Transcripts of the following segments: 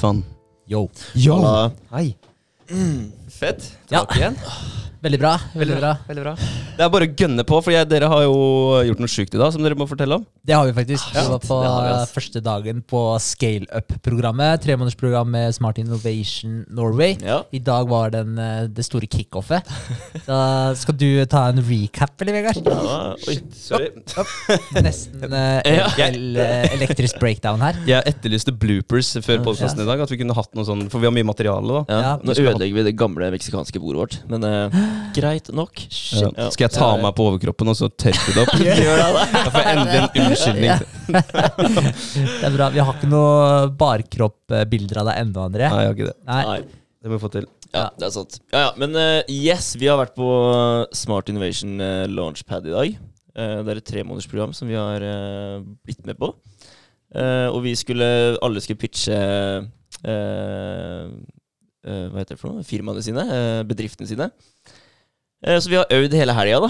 Ritvan. Yo. Halla. Hei. Fett. Ja. Tilbake igjen. Veldig bra. Veldig bra. Veldig bra. Det er bare å gønne på, for jeg, dere har jo gjort noe sjukt i dag som dere må fortelle om. Det har vi faktisk. Ja, vi var på det vi, første dagen på Scale Up-programmet. Tremånedersprogram med Smart Innovation Norway. Ja. I dag var den, eh, det store kickoffet. Da skal du ta en recap, eller, Vegard? Ja, oi. Sorry. Nesten eh, Ja. el elektrisk breakdown her. Jeg etterlyste bloopers før podkasten i dag. At vi kunne hatt noe sånn, For vi har mye materiale, da. Nå ødelegger vi det gamle meksikanske bordet vårt, men eh, greit nok. Ja. Ja. Skal jeg ta meg på overkroppen og så tørke det opp? Jeg får jeg endelig en unnskyldning. Det er bra. Vi har ikke noe barkroppbilder av deg ennå, André. Nei, jeg har ikke det. Nei. Nei. Det må vi få til. Ja, det er sant. Ja, ja, Men uh, yes, vi har vært på Smart Innovation uh, Launchpad i dag. Uh, det er et tremånedersprogram som vi har blitt med på. Eh, og vi skulle Alle skulle pitche eh, eh, Hva heter det for noe? Firmaene sine. bedriftene sine. Eh, så vi har øvd hele helga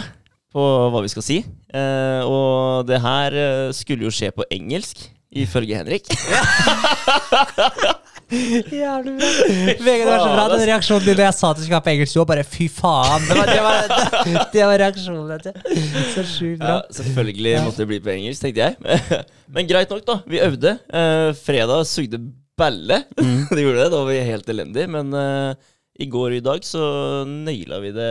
på hva vi skal si. Eh, og det her eh, skulle jo skje på engelsk, ifølge Henrik. Jævlig bra. Vegard, det var så bra den reaksjonen din da jeg sa at du skulle ha på engelsk. Du var bare 'fy faen'. Det var, det var, det, det var reaksjonen. vet. Så sjukt bra. Ja, selvfølgelig måtte det bli på engelsk, tenkte jeg. Men greit nok, da. Vi øvde. Fredag sugde balle. det gjorde det. Da var vi helt elendige. Men i går og i dag så naila vi det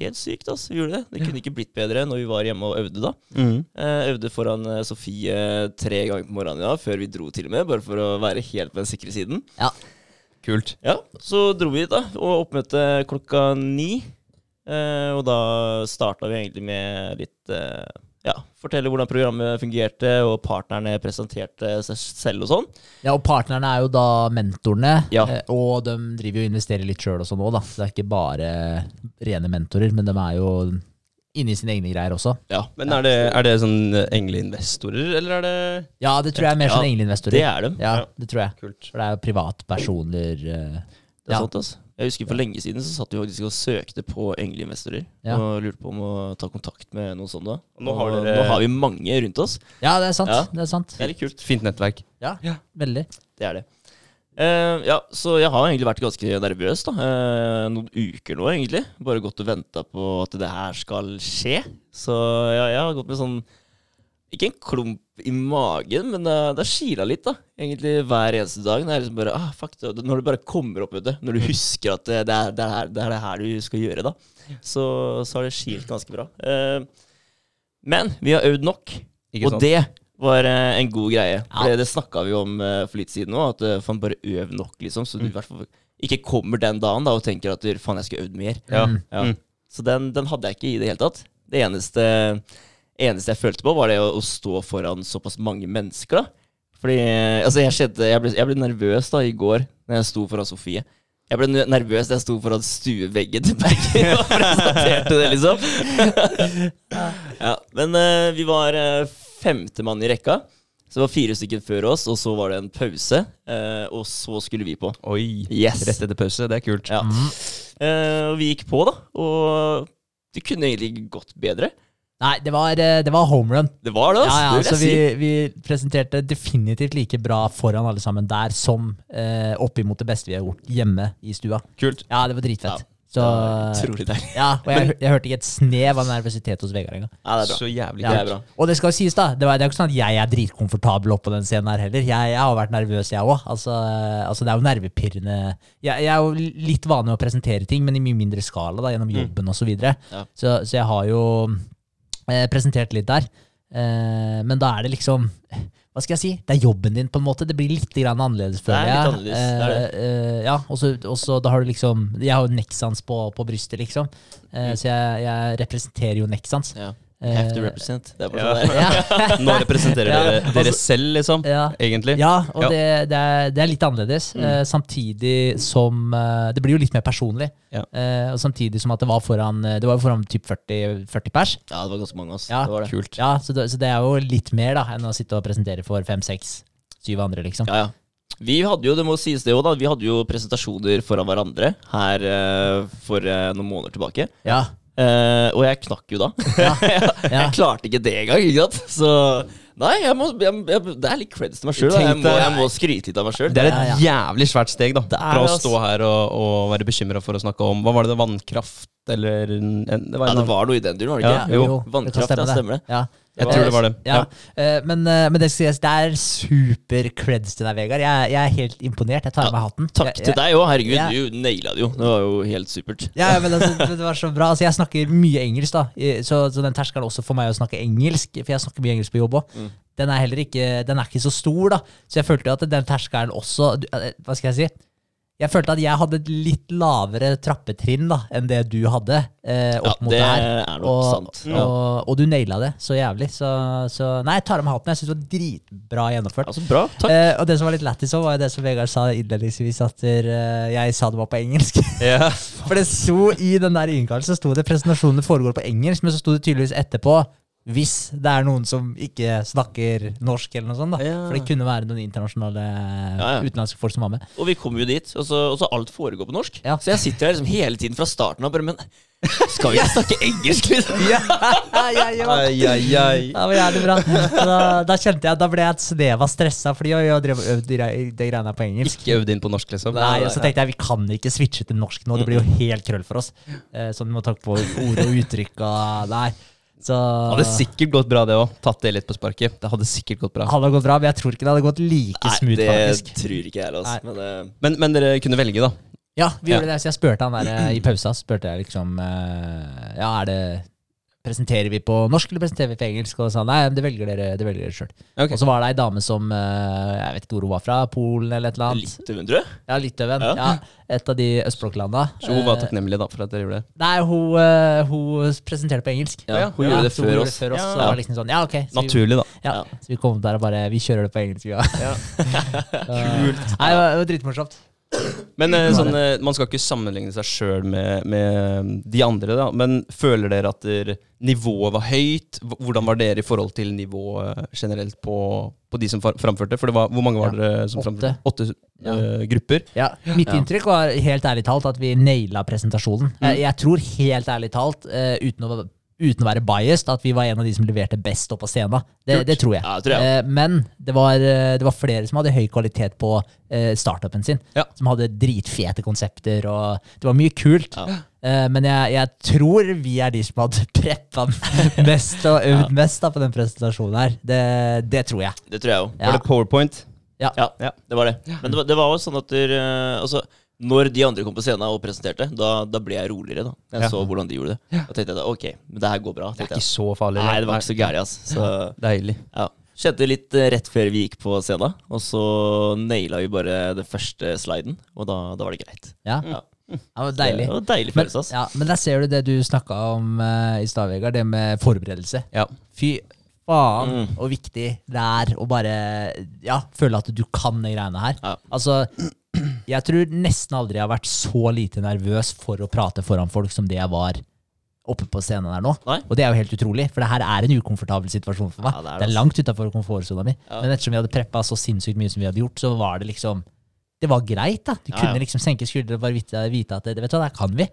helt sykt. Altså. Vi gjorde det. Det kunne ikke blitt bedre når vi var hjemme og øvde, da. Eh, øvde foran eh, Sofie tre ganger på morgenen ja, før vi dro, til og med. Bare for å være helt på den sikre siden. Ja, Kult. Ja, så dro vi dit, da. Og oppmøte klokka ni. Eh, og da starta vi egentlig med litt eh, Ja, fortelle hvordan programmet fungerte, og partnerne presenterte seg selv og sånn. Ja, og partnerne er jo da mentorene, Ja. eh, og de driver jo og investerer litt sjøl og sånn òg, da. Så det er ikke bare rene mentorer, men de er jo inni sine egne greier også. Ja, Men er det, er det sånn engleinvestorer, eller er det Ja, det tror jeg er mer Ja, sånn engleinvestorer. det er de. Ja, Ja. det tror jeg. Kult? For det er jo privatpersoner eh, Det er Ja. sant, altså. Jeg husker For lenge siden så satt vi faktisk og søkte på engleinvestorer. Ja. Og lurte på om å ta kontakt med noen sånne. Og nå har dere- nå har vi mange rundt oss. Ja, det er sant. Ja. Det er sant. Det er litt kult. Fint nettverk. Ja, veldig. Det er det. Uh, ja, så jeg har egentlig vært ganske nervøs da. uh, noen uker nå, egentlig. Bare gått og venta på at det her skal skje. Så ja, jeg har gått med sånn Ikke en klump i magen, men det, det har kila litt, da. Egentlig hver eneste dag. Når, er liksom bare, ah, fuck, det, når du bare kommer opp, vet du. Når du husker at det, det, er, det, er, det er det her du skal gjøre, da. Så, så har det kilt ganske bra. Eh, men vi har øvd nok. Og det var eh, en god greie. Ja. det, det snakka vi om eh, for litt siden òg, at uh, faen, bare øv nok, liksom. Så du i hvert fall ikke kommer den dagen da og tenker at faen, jeg skulle øvd mer. Ja. Mm. Ja. Mm. Så den, den hadde jeg ikke i det hele tatt. Det eneste, eneste jeg følte på, var det å, å stå foran såpass mange mennesker, da. Fordi eh, altså, jeg, skjedde, jeg, ble, jeg ble nervøs da i går når jeg sto foran Sofie. Jeg ble nervøs da jeg sto foran stueveggen til Berger og presenterte det, liksom. ja, men uh, vi var uh, femte mann i rekka. Så det var fire stykker før oss, og så var det en pause. Uh, og så skulle vi på. Oi. Yes. Rett etter pause. Det er kult. Ja. Eh, og vi gikk på, da. Og det kunne egentlig gått bedre. Nei, det var, eh, det var home run. Det var det, Ja, altså. ja, det så vi, vi presenterte definitivt like bra foran alle sammen der som eh, oppimot det beste vi har gjort hjemme i stua. Kult. Ja, det var dritfett. Ja, Så, Utrolig deilig. ja, og jeg, jeg hørte ikke et snev av nervøsitet hos Vegard engang. Ja, det er bra. Så jævlig Ja. Det er bra. Og det skal jo sies, da. Det, var, det er jo ikke sånn at jeg er dritkomfortabel oppå den scenen her heller. Jeg, jeg har vært nervøs, jeg òg. Altså, altså, det er jo nervepirrende jeg, jeg er jo litt vanlig med å presentere ting, men i mye mindre skala, da, gjennom jobben og Så, videre. Ja. så Så jeg har jo eh, presentert litt der. Eh, men da er det liksom Hva skal jeg si? Det er jobben din, på en måte. Det blir litt annerledes, er føler litt jeg. annerledes, det er det. Eh, eh, ja, og så- da har du liksom Jeg har jo Nexans på, på brystet, liksom. Eh, Så jeg, jeg representerer jo Nexans. Ja. Eh, Have to represent. Det er bare Ja. sånn ja. Nå representerer Ja, dere dere altså- selv, liksom. Ja. Egentlig. Ja, og Ja. Det, det, er, det er litt annerledes. Eh, samtidig som eh, Det blir jo litt mer personlig. Ja. Eh, og samtidig som at det var foran Det var jo foran typ 40, 40 pers. Ja, det var ganske mange, ass. Ja. Det var det. Kult. Ja, så det, så det er jo litt mer da enn å sitte og presentere for fem, seks, syv andre, liksom. Ja, ja. Vi hadde jo, det må sies det også da, vi hadde jo presentasjoner foran hverandre her for noen måneder tilbake. Ja, Eh, og jeg knakk jo da. ja, jeg klarte ikke det engang, ikke sant? Så Nei, jeg må, jeg, jeg, det er litt creds til meg sjøl. Jeg, jeg må skryte litt av meg sjøl. Det er et Ja, ja. jævlig svært steg, da. Fra å stå her og, og være bekymra for å snakke om Hva var det, vannkraft eller en, en, det var Ja, det var noe i den duren, var det Ja, ikke? jo. Vannkraft, stemme ja, stemmer det. Ja. Jeg tror det var det. Ja. Eh, Men, eh, men det skal sies, det er super creds til deg, Vegard. Jeg, jeg er helt imponert. Jeg tar av meg hatten. Takk jeg, til deg òg. Herregud, Ja. du naila det jo. Det var jo helt supert. Ja, ja, men altså, det var så bra. Altså, jeg snakker mye engelsk, da. Så, så den terskelen også for meg å snakke engelsk, for jeg snakker mye engelsk på jobb òg, Mm. den er heller ikke, den er ikke så stor, da. Så jeg følte jo at den terskelen også eh, Hva skal jeg si? Jeg følte at jeg hadde et litt lavere trappetrinn da, enn det du hadde. Eh, opp Ja, mot det her. er nok og, sant. Ja. Og, og du naila det så jævlig. Så, så nei, jeg tar av meg hatten. Jeg syns det var dritbra gjennomført. Altså, bra. Takk. Eh, og det som var litt lættis òg, var det som Vegard sa innledningsvis, at eh, jeg sa det var på engelsk. ja. For det sto i den der innkallelsen sto det presentasjonen foregår på engelsk, men så sto det tydeligvis etterpå hvis det er noen som ikke snakker norsk, eller noe sånt. da Ja. For det kunne være noen internasjonale Ja, ja. utenlandske folk som var med. Og vi kom jo dit, og så, og så alt foregår på norsk. Ja. Så jeg sitter her liksom hele tiden fra starten av bare Men skal vi ikke snakke engelsk, liksom? Ja, ja, ja. Ai, ai, ai. ja men jævlig bra. Da, da kjente jeg Da ble jeg et snev av stressa, fordi jeg, jeg drev og øvde de greiene på engelsk. Ikke øvd inn på norsk, liksom. Nei, og så tenkte jeg vi kan ikke switche til norsk nå, det blir jo helt krøll for oss. Eh, så vi må takke på ord og uttrykk og Nei. Så Det hadde sikkert gått bra, det òg. Tatt det litt på sparket. Det hadde sikkert gått bra. hadde gått bra, men jeg tror ikke det hadde gått like Nei, smooth, det tror ikke jeg. Altså. Men det... Men, men dere kunne velge, da. Ja, vi Ja. gjorde det. Så jeg spurte han der eh, i pausa, spurte jeg liksom eh, Ja, er det Presenterer vi på norsk, eller presenterer vi på engelsk? Og sa nei, det velger dere, det velger dere sjøl. Okay. Og så var det ei dame som eh, Jeg vet ikke hvor hun var fra, Polen eller et eller annet. Litauen, tror jeg. Ja, Litauen. Ja. Ja. et av de østblokklanda. Så hun var Eh, takknemlig da for at dere gjorde det. Nei, hun, eh, hun presenterte på engelsk. Ja, hun gjorde det før oss. før oss. Ja. Var liksom sånn, ja, ok. Så vi, Naturlig, da. ja, Ja. så vi kom der og bare Vi kjører det på engelsk. Ja. Kult. Nei, det var, det var dritmorsomt. Men eh, sånn, eh, man skal ikke sammenligne seg sjøl med, med de andre, da. Men føler dere at der, nivået var høyt? Hvordan var dere i forhold til nivået generelt på, på de som framførte? For det var, hvor mange var Ja, dere som åtte. framførte? Åtte Ja. uh, grupper. Ja, Mitt Ja. inntrykk var helt ærlig talt at vi naila presentasjonen. Mm. Jeg, Jeg tror helt ærlig talt, uh, uten å, uten å være biased, at vi var en av de som leverte best opp på scenen. Det, det tror jeg. Ja, det tror jeg. Eh, Men det var, eh, det var flere som hadde høy kvalitet på eh, startupen sin. Ja. Som hadde dritfete konsepter, og det var mye kult. Ja. Eh, Men jeg, jeg tror vi er de som hadde preppa mest og øvd mest da, på den presentasjonen her. Det, det tror jeg. Det tror jeg òg. Ja. Var det powerpoint? Ja, Ja. det var det. Men det var, det var også sånn at du... eh, altså, når de andre kom på scenen og presenterte, da, da ble jeg roligere. da Jeg Ja. så hvordan de gjorde det. Da tenkte jeg da, ok, men det her går bra. Det er ikke jeg. så farlig. Nei, det var ikke så gærent, ass. Så Deilig. ja. Skjedde litt eh, rett før vi gikk på scenen, og så naila vi bare den første sliden, og da, da var det greit. Ja, Ja. det var deilig. Det var deilig følelse, ass. ja, men der ser du det du snakka om uh, i stad, Vegard. Det med forberedelse. Ja. Fy faen Mm. og viktig det er å bare ja, føle at du kan de greiene her. Ja. Altså, jeg tror nesten aldri jeg har vært så lite nervøs for å prate foran folk som det jeg var oppe på scenen her nå. Nei. Og det er jo helt utrolig, for det her er en ukomfortabel situasjon for meg. Ja, det er det, det, er langt utafor komfortsona mi. Ja. Men ettersom vi hadde preppa så sinnssykt mye som vi hadde gjort, så var det liksom Det var greit, da. Du Ja, kunne liksom senke skuldrene og bare vite, vite at det, vet du hva, det kan vi.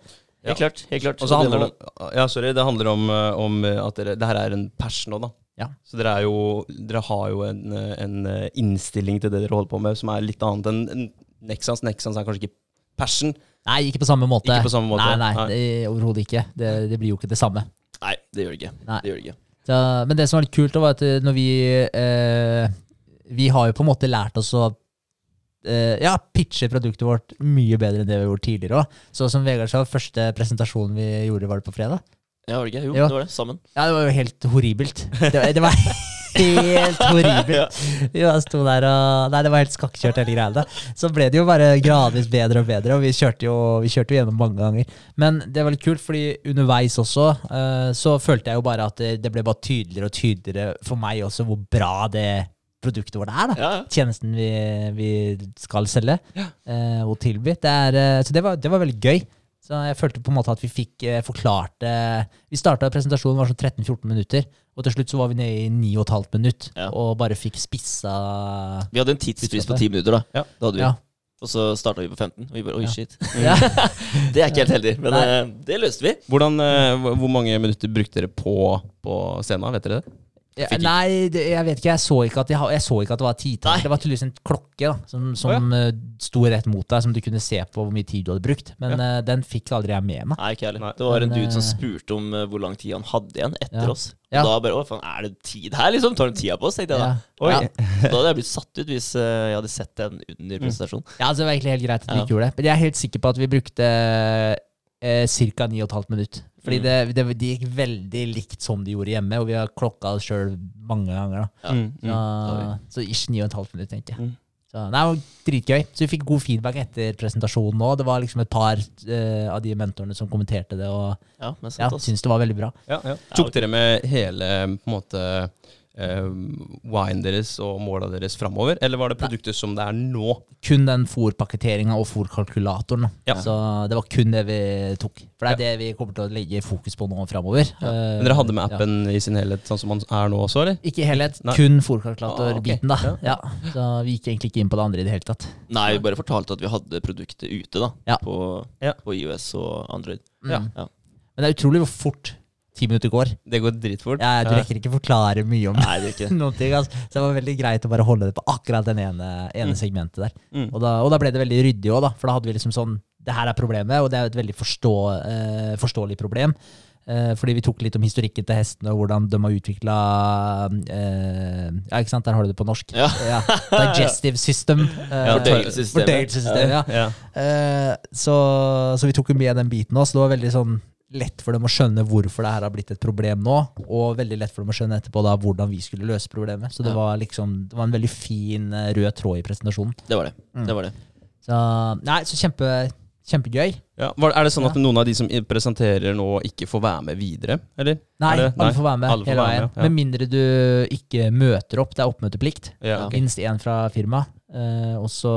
Helt klart. helt klart Og Så handler det ja, sorry, det handler om, eh, om eh, at dere, det her er en passion nå, da. Ja. Så dere, er jo, dere har jo en, eh, en innstilling til det dere holder på med, som er litt annet enn enn Nexans. Nexans er kanskje ikke passion. Nei, ikke på samme måte. Ikke på samme måte, Nei, nei, nei. overhodet ikke. Det, det blir jo ikke det samme. Nei, det gjør det ikke. Nei. Det gjør det ikke. Så, men det som var litt kult, var at eh, når vi eh, Vi har jo på en måte lært oss å eh, ja, pitche produktet vårt mye bedre enn det vi har gjort tidligere òg. Så som Vegard sa, første presentasjonen vi gjorde, var det på fredag? Ja, var det ikke? Jo, jo, det var det. Sammen. Ja, det var jo helt horribelt. Det, var- det var helt horribelt. Vi bare sto der og Nei, det var helt skakkjørt, hele greia. Så ble det jo bare gradvis bedre og bedre, og vi kjørte jo, vi kjørte jo gjennom mange ganger. Men det var litt kult, fordi underveis også eh, så følte jeg jo bare at det, det ble bare tydeligere og tydeligere for meg også hvor bra det produktet vårt er. da. Ja, ja. Tjenesten vi, vi skal selge eh, og tilby. Det er, eh, så det var, det var veldig gøy. Så jeg følte på en måte at vi fikk eh, forklart det. Vi starta presentasjonen var sånn 13-14 minutter, og til slutt så var vi nede i 9,5 minutt Ja. og bare fikk spissa Vi hadde en tidsfrist på Budskapet. ti minutter, da. Ja. Det hadde vi. Ja. Og så starta vi på 15. Og vi bare oi, Ja. shit. Ja. Det er ikke helt heldig, men eh, det løste vi. Hvordan, eh, hvor mange minutter brukte dere på, på scenen? Vet dere det? Ja, nei, det, jeg vet ikke. Jeg så ikke at, jeg, jeg så ikke at det var titall. Det var tydeligvis en klokke da, som, som eh, sto rett mot deg, som du kunne se på hvor mye tid du hadde brukt. Men eh, den fikk aldri jeg med meg. Nei, ikke heller. Det var en Men, dude som eh, spurte om uh, hvor lang tid han hadde igjen etter Ja. oss. Og Ja. da bare Å, faen, er det tid her, liksom? Tar de tida på oss? tenkte jeg da. Oi. Ja. Da hadde jeg blitt satt ut hvis uh, jeg hadde sett den under presentasjonen. Ja, altså, det var egentlig helt greit at du Ja. ikke gjorde det. Men jeg er helt sikker på at vi brukte eh, ca. 9 15 minutter. Fordi Mm. det, det, det gikk veldig likt som de gjorde hjemme, og vi har klokka oss sjøl mange ganger. da. Ja. Mm, Så, mm. så ish 9 15 minutter, tenkte jeg. Mm. Så, nei, det var dritgøy. Så vi fikk god feedback etter presentasjonen òg. Det var liksom et par uh, av de mentorene som kommenterte det, og Ja, ja, syntes det var veldig bra. Ja, ja. Tok dere med hele på en måte eh, wine deres og måla deres framover, eller var det produktet som det er nå? Kun den fòrpakketeringa og fòrkalkulatoren. Ja. Så det var kun det vi tok. For det er det vi kommer til å legge fokus på nå framover. Men dere hadde med appen i sin helhet sånn som man er nå også, eller? Ikke i helhet, Nei. kun fòrkalkulatorbiten, Ah, da. ok. Ja. Så vi gikk egentlig ikke inn på det andre i det hele tatt. Nei, vi bare fortalte at vi hadde produktet ute da Ja. på, Ja. på IOS og Android. Ja. Mm. Ja. Men det er utrolig hvor fort ti minutter går. Det går dritfort. Ja, du rekker ikke forklare mye om Nei, det ikke noen ting. Altså. Så det var veldig greit å bare holde det på akkurat den ene, ene segmentet der. Mm. Og, da, og da ble det veldig ryddig òg, da. For da hadde vi liksom sånn Det her er problemet, og det er jo et veldig forstå, uh, forståelig problem. Eh, fordi vi tok litt om historikken til hestene, og hvordan de har utvikla eh, Ja, ikke sant, der har du det på norsk. Ja. Digestive system. eh, Fordøyelsessystemet. Ja. Ja. Så, så vi tok jo med den biten også. Det var veldig sånn lett for dem å skjønne hvorfor det her har blitt et problem nå, og veldig lett for dem å skjønne etterpå da hvordan vi skulle løse problemet. Så det Ja. var liksom Det var en veldig fin eh, rød tråd i presentasjonen. Det var det. Mm. det, var det. Så nei, så kjempe, kjempegøy. Ja. Er det sånn at Ja. noen av de som presenterer nå, ikke får være med videre, eller? Nei, det- alle får være med får hele veien. med, ja. Med mindre du ikke møter opp. Det er oppmøteplikt. Ja. Minst én fra firmaet. Uh, og så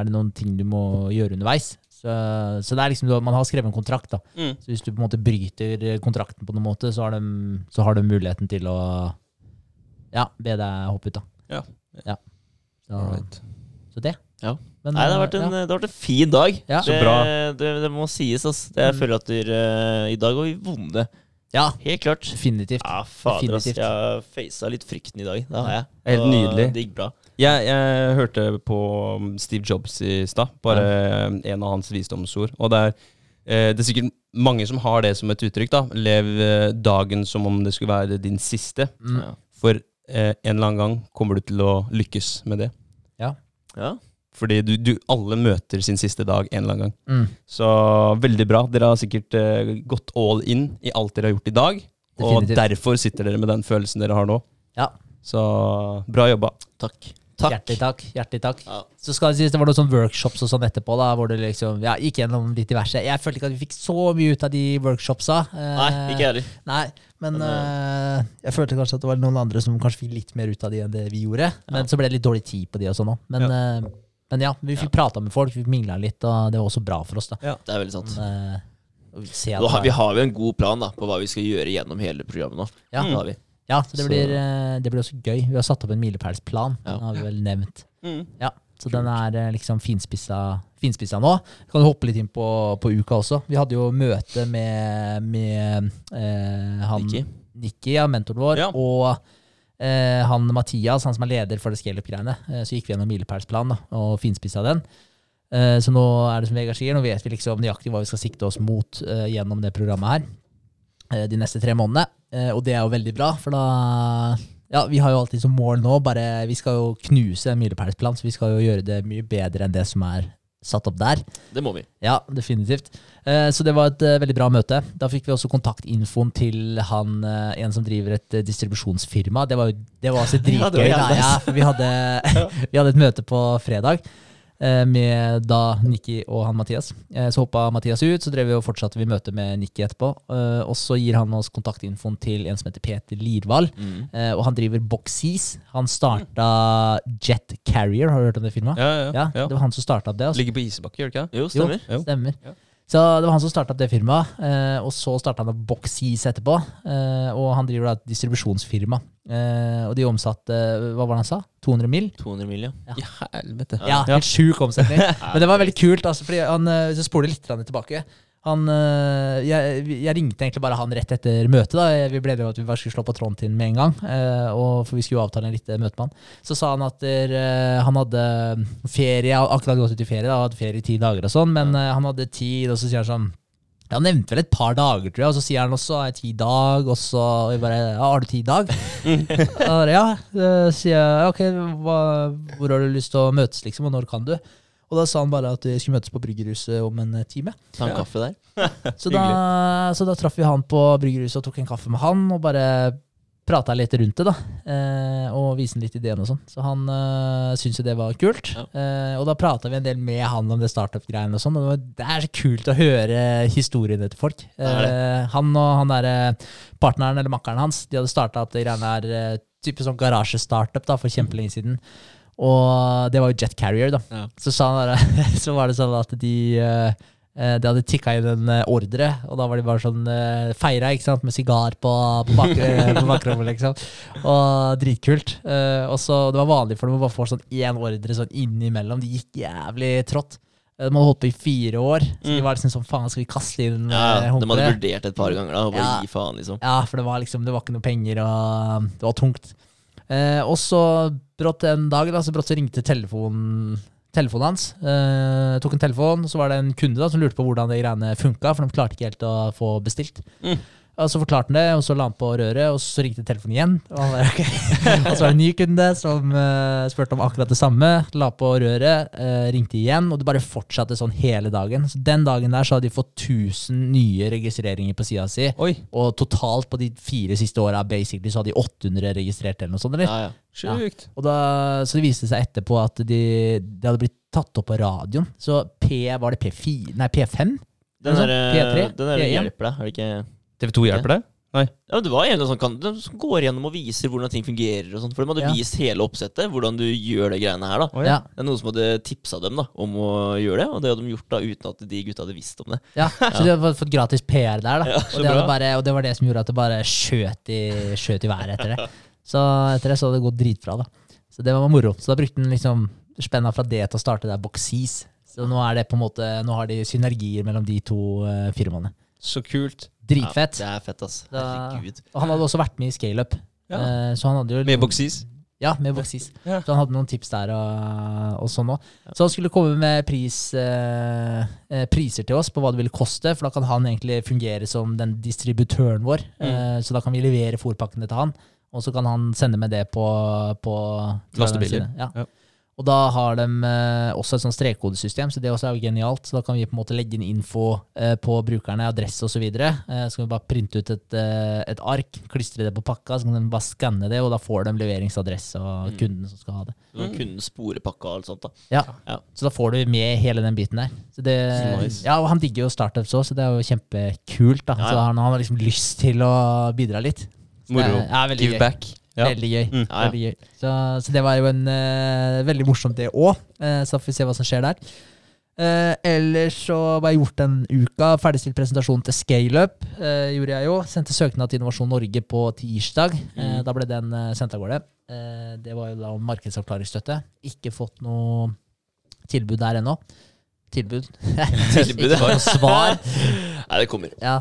er det noen ting du må gjøre underveis. Så, så det er liksom, man har skrevet en kontrakt. da. Mm. Så hvis du på en måte bryter kontrakten på noen måte, så har de, så har de muligheten til å ja, be deg hoppe ut. da. Ja. ja. Så, så det. Ja. Men, Nei, det har vært en, ja. det har vært en fin dag. Ja. Så det, bra. Det, det må sies, ass. Det, jeg Mm. føler at dere, i dag var vi vonde. ja, Helt klart. definitivt. Ja, fader. Definitivt. Jeg har facet litt frykten i dag. Det har jeg. Helt nydelig. Det gikk bra. Jeg, jeg hørte på um, Steve Jobs i stad, bare ja. en av hans visdomsord. Og det er, eh, det er sikkert mange som har det som et uttrykk. da Lev eh, dagen som om det skulle være din siste. Mm. Ja. For eh, en eller annen gang kommer du til å lykkes med det. ja. Fordi du, du alle møter sin siste dag en eller annen gang. Mm. Så veldig bra. Dere har sikkert eh, gått all in i alt dere har gjort i dag. Og derfor sitter dere med den følelsen dere har nå. Ja. Så bra jobba. Takk. Hjertelig takk. hjertelig takk. Ja. Så skal det sies det var noen sånne workshops og sånn etterpå, da, hvor det liksom ja, gikk gjennom litt diverse. Jeg følte ikke at vi fikk så mye ut av de workshopsa. eh, Nei, ikke heller. Nei, men Men, uh, jeg følte kanskje at det var noen andre som kanskje fikk litt mer ut av de enn det vi gjorde. Men så ble det litt dårlig tid på de og sånn òg. Men, uh, men ja, vi fikk prata med folk, vi mingla litt, og det var også bra for oss. da. Ja, Det er veldig sant. Men, uh, vi har jo en god plan da, på hva vi skal gjøre gjennom hele programmet nå. Ja. Det har vi. Ja, så det Så- blir, eh, det blir også gøy. Vi har satt opp en milepælsplan, Ja. den har vi vel nevnt. Mm. Ja, så den er eh, liksom finspissa, finspissa nå. Kan du hoppe litt inn på, på uka også. Vi hadde jo møte med, med eh, han Nikki. Nikki, ja, mentoren vår, Ja. og eh, han Mathias, han som er leder for det scaleup-greiene. Eh, så gikk vi gjennom milepælsplanen og finspissa den. Eh, så nå er det som Vegard sier, nå vet vi liksom nøyaktig hva vi skal sikte oss mot eh, gjennom det programmet her de neste tre månedene. Eh, og det er jo veldig bra, for da ja, vi har jo alltid som mål nå, bare vi skal jo knuse en milepælsplan, så vi skal jo gjøre det mye bedre enn det som er satt opp der. Det må vi. Ja, definitivt. Eh, så det var et eh, veldig bra møte. Da fikk vi også kontaktinfoen til han, eh, en som driver et eh, distribusjonsfirma. Det var, det var også Ja, det var dritgøy. ja, for vi hadde, vi hadde et møte på fredag eh, med da Nikki og han Mathias. Eh, Så hoppa Mathias ut, så drev vi og fortsatte vi møtet med Nikki etterpå. Eh, Og så gir han oss kontaktinfoen til en som heter Peter Lirvald. Mm. Eh, Og han driver Boxees. Han starta Jet Carrier, har du hørt om det filmet? Ja, ja, Ja, ja. det var han som starta det. altså. Ligger på Isebakke, gjør det ikke? Jo, stemmer. Jo. Stemmer. Ja. Så det var han som starta det firmaet, eh, og så starta han Boxees etterpå. Eh, og han driver da et distribusjonsfirma. Eh, og de omsatte hva var det han sa? 200 mill.? 200 mill., ja. ja. helvete. Ja, helt sjuk omsetning. Men det var veldig kult, altså, fordi han, hvis du spoler litt tilbake Han, øh, jeg, jeg ringte egentlig bare han rett etter møtet. da. Vi ble enige om at vi bare skulle slå på tråden til ham med en gang. øh, og For vi skulle jo avtale en litt møte med han. Så sa han at der, øh, han hadde ferie, akkurat gått ut i ferie, da, hadde ferie i ti dager og sånn, men han hadde tid, og så sier han sånn Han nevnte vel et par dager, tror jeg, og så sier han også har jeg ti dag, og så og jeg bare, ja, har du ti dag? Og jeg ja, Så sier jeg, ok, hva, hvor har du lyst til å møtes, liksom, og når kan du? Og da sa han bare at vi skulle møtes på Bryggerhuset om en eh, time. Ta en kaffe der. Så da, så da traff vi han på Bryggerhuset og tok en kaffe med han, og bare prata litt rundt det, da. Eh, og viste litt ideen og sånn. Så han eh, syntes jo det var kult. Ja. Eh, og da prata vi en del med han om det startup-greiene og sånn. Og det, var, det er så kult å høre historiene til folk. Det det. Eh, han og han der, partneren eller makkeren hans, de hadde starta opp det greiene her, eh, type sånn garasjestartup da, for kjempelenge siden. Og det var jo Jet Carrier, da. Ja. Så, bare, så var det sånn at de eh, eh, de hadde tikka inn en eh, ordre, og da var de bare sånn uh, feira ikke sant, med sigar på, på, bak, på bakrommet, liksom. Og dritkult. Og så Det var vanlig for dem å bare få sånn én ordre sånn innimellom. De gikk jævlig trått. De hadde holdt på i fire år, så de Mm. var liksom sånn faen, skal vi kaste inn Ja, eh, de hadde vurdert et par ganger, da. Og bare Ja. gi faen, liksom. Ja, for det var liksom Det var ikke noe penger, og det var tungt. Eh, og så brått en dag da, så brått så ringte telefonen telefonen hans. Eh, tok en telefon, så var det en kunde da som lurte på hvordan de greiene funka, for de klarte ikke helt å få bestilt. Mm. Og Så forklarte han det, og så la han på røret, og så ringte telefonen igjen. Og, han bare, ok. og så var det en ny kunde som uh, spurte om akkurat det samme. La på røret, uh, ringte igjen, og det bare fortsatte sånn hele dagen. Så Den dagen der så hadde de fått 1000 nye registreringer på sida si. Oi, Og totalt på de fire siste åra basically, så hadde de 800 registrert. eller noe sånt, eller? Ja, ja. sjukt. Og da, så det viste seg etterpå at de, de hadde blitt tatt opp på radioen. Så P, var det P4? Nei, P5? Den der, sånn? P3? den der P1? hjelper deg, er det ikke TV 2 hjelper det? Ja, men det var en sånn kan, de som går gjennom og viser hvordan ting fungerer. og sånt, For de hadde Ja. vist hele oppsettet, hvordan du gjør de greiene her. da Oh, Ja. Det er noen som hadde tipsa dem da om å gjøre det, og det hadde de gjort da uten at de gutta hadde visst om det. Ja, så de hadde fått gratis PR der, da. Ja, og, det bare, og det var det som gjorde at det bare skjøt i, skjøt i været etter det. Så etter det så hadde det gått dritbra, da. Så det var moro. Så da brukte han liksom spenna fra det til å starte der Boxees. Så nå er det på en måte Nå har de synergier mellom de to uh, firmaene. Så kult. Dritfett. Ja, det er fett, ass. Da- Herregud. Og han hadde også vært med i ScaleUp. Ja. Eh, så han hadde jo Med boksis? Ja, med boksis. Ja. Så han hadde noen tips der og, og sånn òg. Så han skulle komme med pris, eh, eh, priser til oss på hva det ville koste, for da kan han egentlig fungere som den distributøren vår. Eh, så da kan vi levere fòrpakkene til han, og så kan han sende med det på, på Lastebiler. Ja. Ja. Og da har de eh, også et sånt strekkodesystem, så det også er jo genialt. Så da kan vi på en måte legge inn info eh, på brukerne, adresse osv. videre. så kan vi bare printe ut et, eh, et ark, klistre det på pakka, så kan de bare skanne det, og da får de leveringsadresse og Mm. kunden som skal ha det. Så kan kunden spore pakka og alt sånt. da Ja. Ja. Så da får du med hele den biten der. Så det, Så nice. ja, og han digger jo startups òg, så det er jo kjempekult. da Ja, ja. Så han, han har liksom lyst til å bidra litt. Moro. Give gøy. back. Ja. Veldig gøy. Mm. Veldig gøy. Så, så det var jo en uh, veldig morsomt, det òg. så da får vi se hva som skjer der. Uh, ellers så var jeg gjort en uka. Ferdigstilt presentasjon til ScaleUp. Uh, gjorde jeg jo. Sendte søknad til Innovasjon Norge på tirsdag. Eh, Mm. da ble den uh, sendt av gårde. Eh, det var jo da om markedsavklaringsstøtte. Ikke fått noe tilbud der ennå. Tilbud. Tilbud, Ikke noe svar. Nei, det kommer. Ja,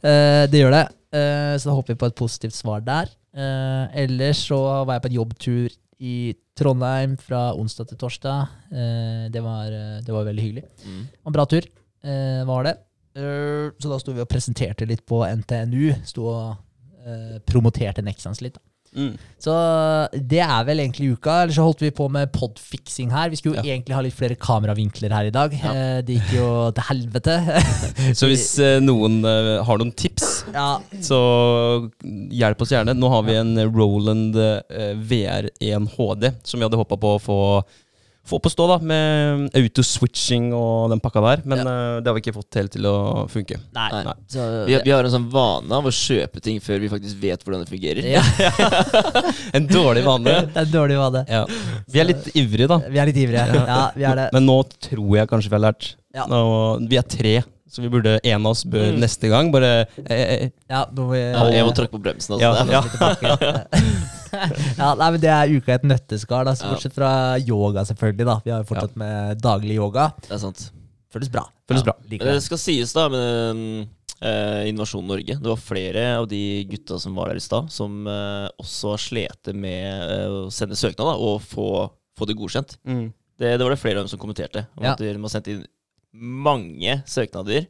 eh, det gjør det. Eh, så da håper vi på et positivt svar der. Eh, ellers så var jeg på en jobbtur i Trondheim fra onsdag til torsdag. Eh, det, var, eh, det var veldig hyggelig. Mm. Og En bra tur eh, var det. Så da sto vi og presenterte litt på NTNU. Sto og eh, promoterte Nexans litt. Da. Mm. Så det er vel egentlig uka. Eller så holdt vi på med podfiksing her. Vi skulle jo Ja. egentlig ha litt flere kameravinkler her i dag. Ja. Eh, det gikk jo til helvete. Så hvis eh, noen eh, har noen tips, ja, så hjelp oss gjerne. Nå har vi en Roland eh, VR1 HD som vi hadde håpa på å få, få på stå, da, med autoswitching og den pakka der. Men eh, det har vi ikke fått helt til å funke. Nei. Nei. Så, Vi, vi har en sånn vane av å kjøpe ting før vi faktisk vet hvordan det fungerer. ja, En dårlig vane. det er dårlig vane. Ja. Vi er litt ivrige, da. Vi er litt ivrige. Ja, vi er det. Men nå tror jeg kanskje vi har lært. Ja. Nå, vi er tre, så vi burde en av oss bør Mm. neste gang bare eh, eh, Ja, nå må vi Ja, jeg må tråkke på bremsen. Altså. Ja, ja. ja, nei, men Det er uka i et nøtteskall, altså, Ja. bortsett fra yoga, selvfølgelig. da Vi har jo fortsatt med daglig yoga. Det er sant. Føles bra. Føles bra. Like det skal sies, da, med eh, Innovasjon Norge Det var flere av de gutta som var der i stad, som eh, også har slitt med eh, å sende søknad da, og få, få det godkjent. Mm. Det, det var det flere av dem som kommenterte. Om Ja. at de har sendt inn mange søknader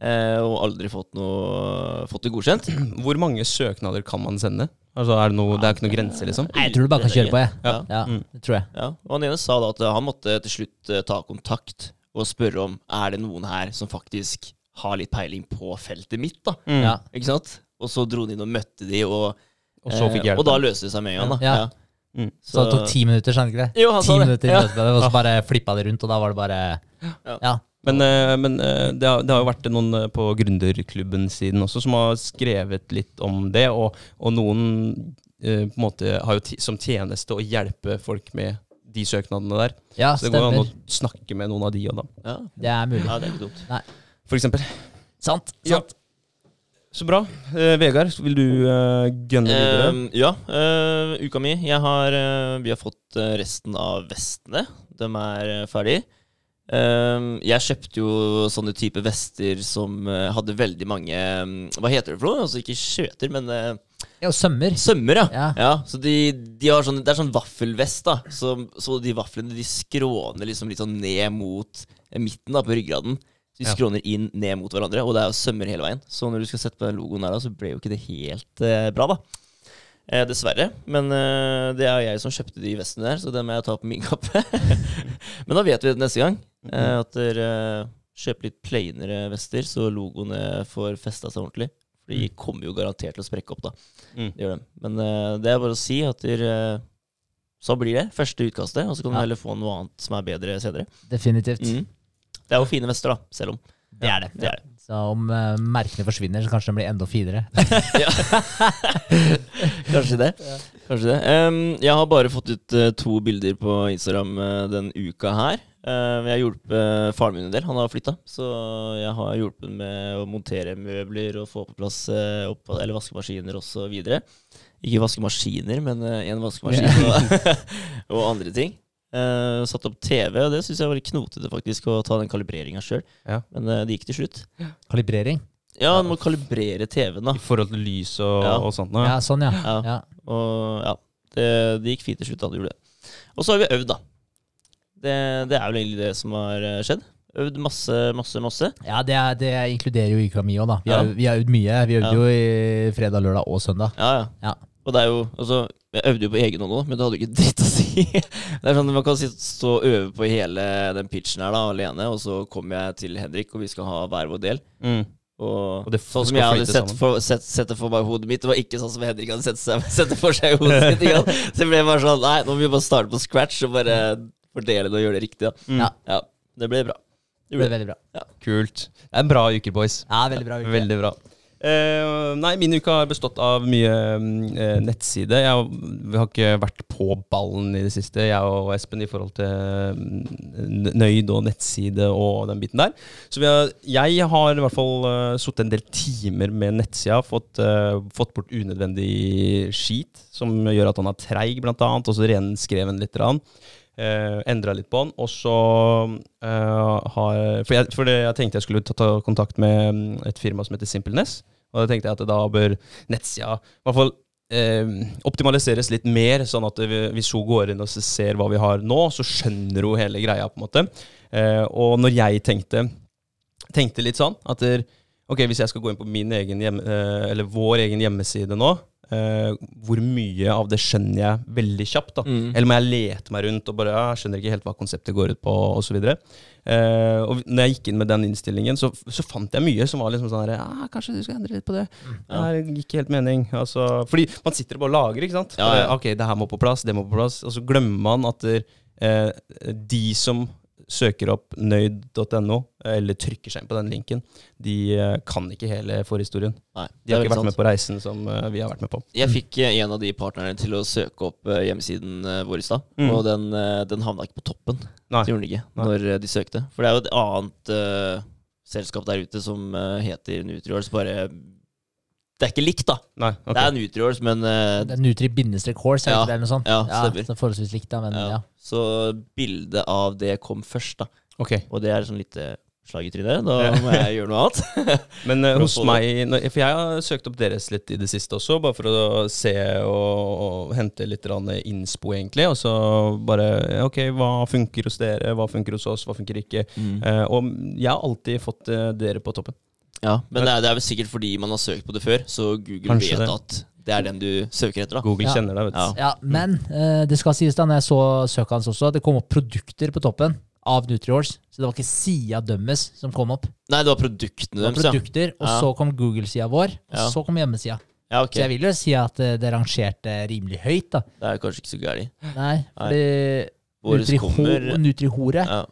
eh, og aldri fått, noe, fått det godkjent. Hvor mange søknader kan man sende? Altså, er det, noe, det er ikke noen grense, liksom? Nei, jeg tror du bare kan kjøre på, jeg. Ja. Ja, Mm. det tror jeg. Ja, og han ene sa da at han måtte til slutt eh, ta kontakt og spørre om er det noen her som faktisk har litt peiling på feltet mitt. da, Mm. Ja. ikke sant? Og så dro han inn og møtte de, og, Og så fikk eh, hjelp. og da løste det seg med en gang. da. Ja. Mm. Så det tok ti minutter, skjønner du ikke det? Jo, han Ti sa det. minutter Ja. og så bare flippa det rundt, og da var det bare Ja. Men, eh, men eh, det, har, det har jo vært noen eh, på gründerklubben siden også som har skrevet litt om det, og, og noen eh, på en måte har jo som tjeneste å hjelpe folk med de søknadene der. Ja, Så det går an å snakke med noen av de og da. Ja. Det er mulig. ja, det er ikke dumt. For eksempel. Sant. Ja. Så bra. Eh, Vegard, vil du eh, gønne videre? Eh, ja, eh, uka mi. Jeg har, eh, vi har fått resten av vestene. De er uh, ferdig. Eh, jeg kjøpte jo sånne type vester som eh, hadde veldig mange mm, Hva heter det for noe? Altså ikke skjøter, men eh, Ja, sømmer. sømmer, ja. Ja. ja så de, de har sånn, det er sånn vaffelvest, da. Så, så de vaflene de skråner liksom litt sånn ned mot eh, midten da, på ryggraden. Så de Ja. skråner inn ned mot hverandre, og det er jo sømmer hele veien. Så når du skal sette på den logoen her, da, så ble jo ikke det helt eh, bra, da. Eh, dessverre. Men eh, det er jeg som kjøpte de vestene der, så det må jeg ta på min kappe. Men da vet vi det neste gang. Eh, at dere eh, kjøper litt plainere vester, så logoene får festa seg ordentlig. For de kommer jo garantert til å sprekke opp, da. Mm. Det gjør de. Men eh, det er bare å si at dere Så blir det første utkastet, og så kan du Ja. heller få noe annet som er bedre senere. Definitivt. Mm. Det er jo fine vester, da, selv om. Det er det. Det er det. Så om uh, merkene forsvinner, så kanskje de blir enda finere. Kanskje det. Kanskje det. Um, jeg har bare fått ut uh, to bilder på Instagram uh, den uka her. Uh, jeg har hjulpet faren min en del. Han har flytta. Så jeg har hjulpet med å montere møbler og få på plass opp, eller vaskemaskiner osv. Ikke vaskemaskiner, men én vaskemaskin og, og andre ting. Eh, satt opp TV, og det syns jeg var litt knotete faktisk å ta den kalibreringa sjøl. Ja. Men uh, det gikk til slutt. Kalibrering. Ja, du må kalibrere TV-en, da. I forhold til lys og, Ja. og sånt? nå, Ja, sånn, ja. Ja. ja. Og ja, det, det gikk fint til slutt da du gjorde det. Og så har vi øvd, da. Det, det er vel egentlig det som har eh, skjedd. Øvd masse, masse, masse. Ja, det, er, det inkluderer jo uka mi òg, da. Vi har, vi har øvd mye. Vi øvde Ja. jo i fredag, lørdag og søndag. Ja, ja. Ja. Og det er jo Altså, jeg øvde jo på egen hånd òg, men det hadde jo ikke dritt å si. Det er sånn Man kan stå og øve på hele den pitchen her da, alene, og så kommer jeg til Henrik, og vi skal ha hver vår del. Mm. Og, Og det sånn som jeg hadde sett for, sett, sett det for meg i hodet mitt, det var ikke sånn som Henrik hadde sett, seg, sett det for seg i hodet sitt. ikke? Så det ble bare sånn Nei, nå må vi bare starte på scratch og bare fordele det og gjøre det riktig. Da. Mm. Ja. Ja, det ble bra. Det ble veldig bra. Kult. Det er en bra uke, boys. Ja, veldig bra uke. Veldig bra. Eh, nei, min uke har bestått av mye uh, nettside. Jeg vi har ikke vært på ballen i det siste, jeg og Espen, i forhold til mm, Nøyd og nettside og den biten der. Så har, jeg har i hvert fall uh, sittet en del timer med nettsida, fått, uh, fått bort unødvendig skit, som gjør at han er treig, blant annet, og så renskreven litt. Rann. Uh, Endra litt på den. Og så eh, har For, jeg, for jeg tenkte jeg skulle ta, ta kontakt med mm, et firma som heter Simpleness. Og da tenkte jeg at da bør nettsida i hvert fall eh, optimaliseres litt mer, sånn at hvis hun går inn og ser hva vi har nå, så skjønner hun hele greia, på en måte. Eh, og når jeg tenkte, tenkte litt sånn at ok, hvis jeg skal gå inn på min egen hjemme, eh, eller vår egen hjemmeside nå, eh, hvor mye av det skjønner jeg veldig kjapt? da? Mm. Eller må jeg lete meg rundt og bare ja, jeg skjønner ikke helt hva konseptet går ut på, Og så Uh, og når jeg gikk inn med den innstillingen, så, så fant jeg mye som var liksom sånn her ja, Kanskje du skal endre litt på det. Ja. Det gir ikke helt mening. Altså, fordi man sitter og bare lager, ikke sant. Ja, ja. Ok, det her må på plass, det må på plass. Og så glemmer man at eh, de som søker opp nøyd.no, eller trykker seg inn på den linken, de eh, kan ikke hele forhistorien. Nei, De har ikke vært sant. med på reisen som eh, vi har vært med på. Jeg fikk eh, en av de partnerne til å søke opp eh, hjemmesiden eh, vår i stad, Mm. og den, eh, den havna ikke på toppen. Nei. Det gjorde den ikke Nei. når eh, de søkte. For det er jo et annet uh, selskap der ute som eh, heter Nutriors, bare Det er ikke likt, da. Nei, okay. Det er Nutriors, men uh, Det er Nutri-horse, Ja, det er eller noe sånt? ja, stemmer. så forholdsvis likt, da, men ja. ja. Så bildet av det kom først, da. Ok. Og det er sånn litt eh, slag i trynet. Da må jeg gjøre noe annet. Men uh, hos meg For jeg har søkt opp deres litt i det siste også, bare for å se og, og hente litt innspo, egentlig. Og så bare Ok, hva funker hos dere? Hva funker hos oss? Hva funker ikke? Mm. Uh, og jeg har alltid fått uh, dere på toppen. Ja, Men det er, det er vel sikkert fordi man har søkt på det før, så Google Kanskje vet det. at det er den du søker etter. da Google Ja. kjenner deg, vet du. Ja. Ja, men eh, det skal sies da, når jeg så søket hans også, det kom opp produkter på toppen av Nutrihorse. Så det var ikke sida dømmes som kom opp. Nei, det var produktene Det var deres, ja. produkter, og Ja. så kom Google-sida vår, og Ja. så kom hjemmesida. ja. Ok, Så jeg vil jo si at eh, det rangerte rimelig høyt, da. Det er kanskje ikke så gærent. Nei, fordi Våres kommer Nutrihore ja.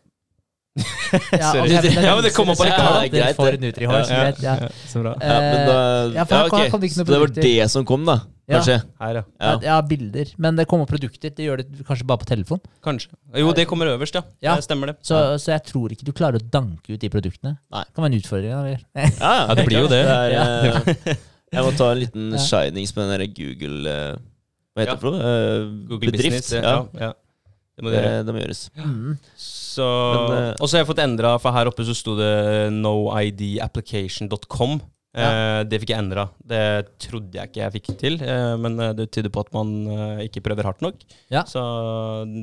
Ja, Sorry. men Ja, men det kommer opp det er Ja, det er greit, det. Nutrihorse, Ja, ja. Så bra. ja, men da, Ja, ja, det Så det var det som kom, da? Ja. Kanskje? Her, ja. Ja. Ja. ja, bilder. Men det kommer produkter. Det gjør det kanskje bare på telefon. Kanskje. Jo, det kommer øverst, ja. Ja. Det stemmer det. Så, så jeg tror ikke du klarer å danke ut de produktene. Nei. Det kan være en utfordring. Eller? Ja, Ja, det blir jo det. er, Ja. eh, jeg må ta en liten Ja. shinings på den derre Google eh, Hva heter Ja. det for noe? Eh, Google bedrift. Business. ja. Ja, ja. Det må Det, det må gjøres. Mm. Så, Men, eh, og så har jeg fått endra, for her oppe så sto det noidapplication.com. Eh, det fikk jeg endra. Det trodde jeg ikke jeg fikk til, eh, men det tyder på at man eh, ikke prøver hardt nok. Ja. Så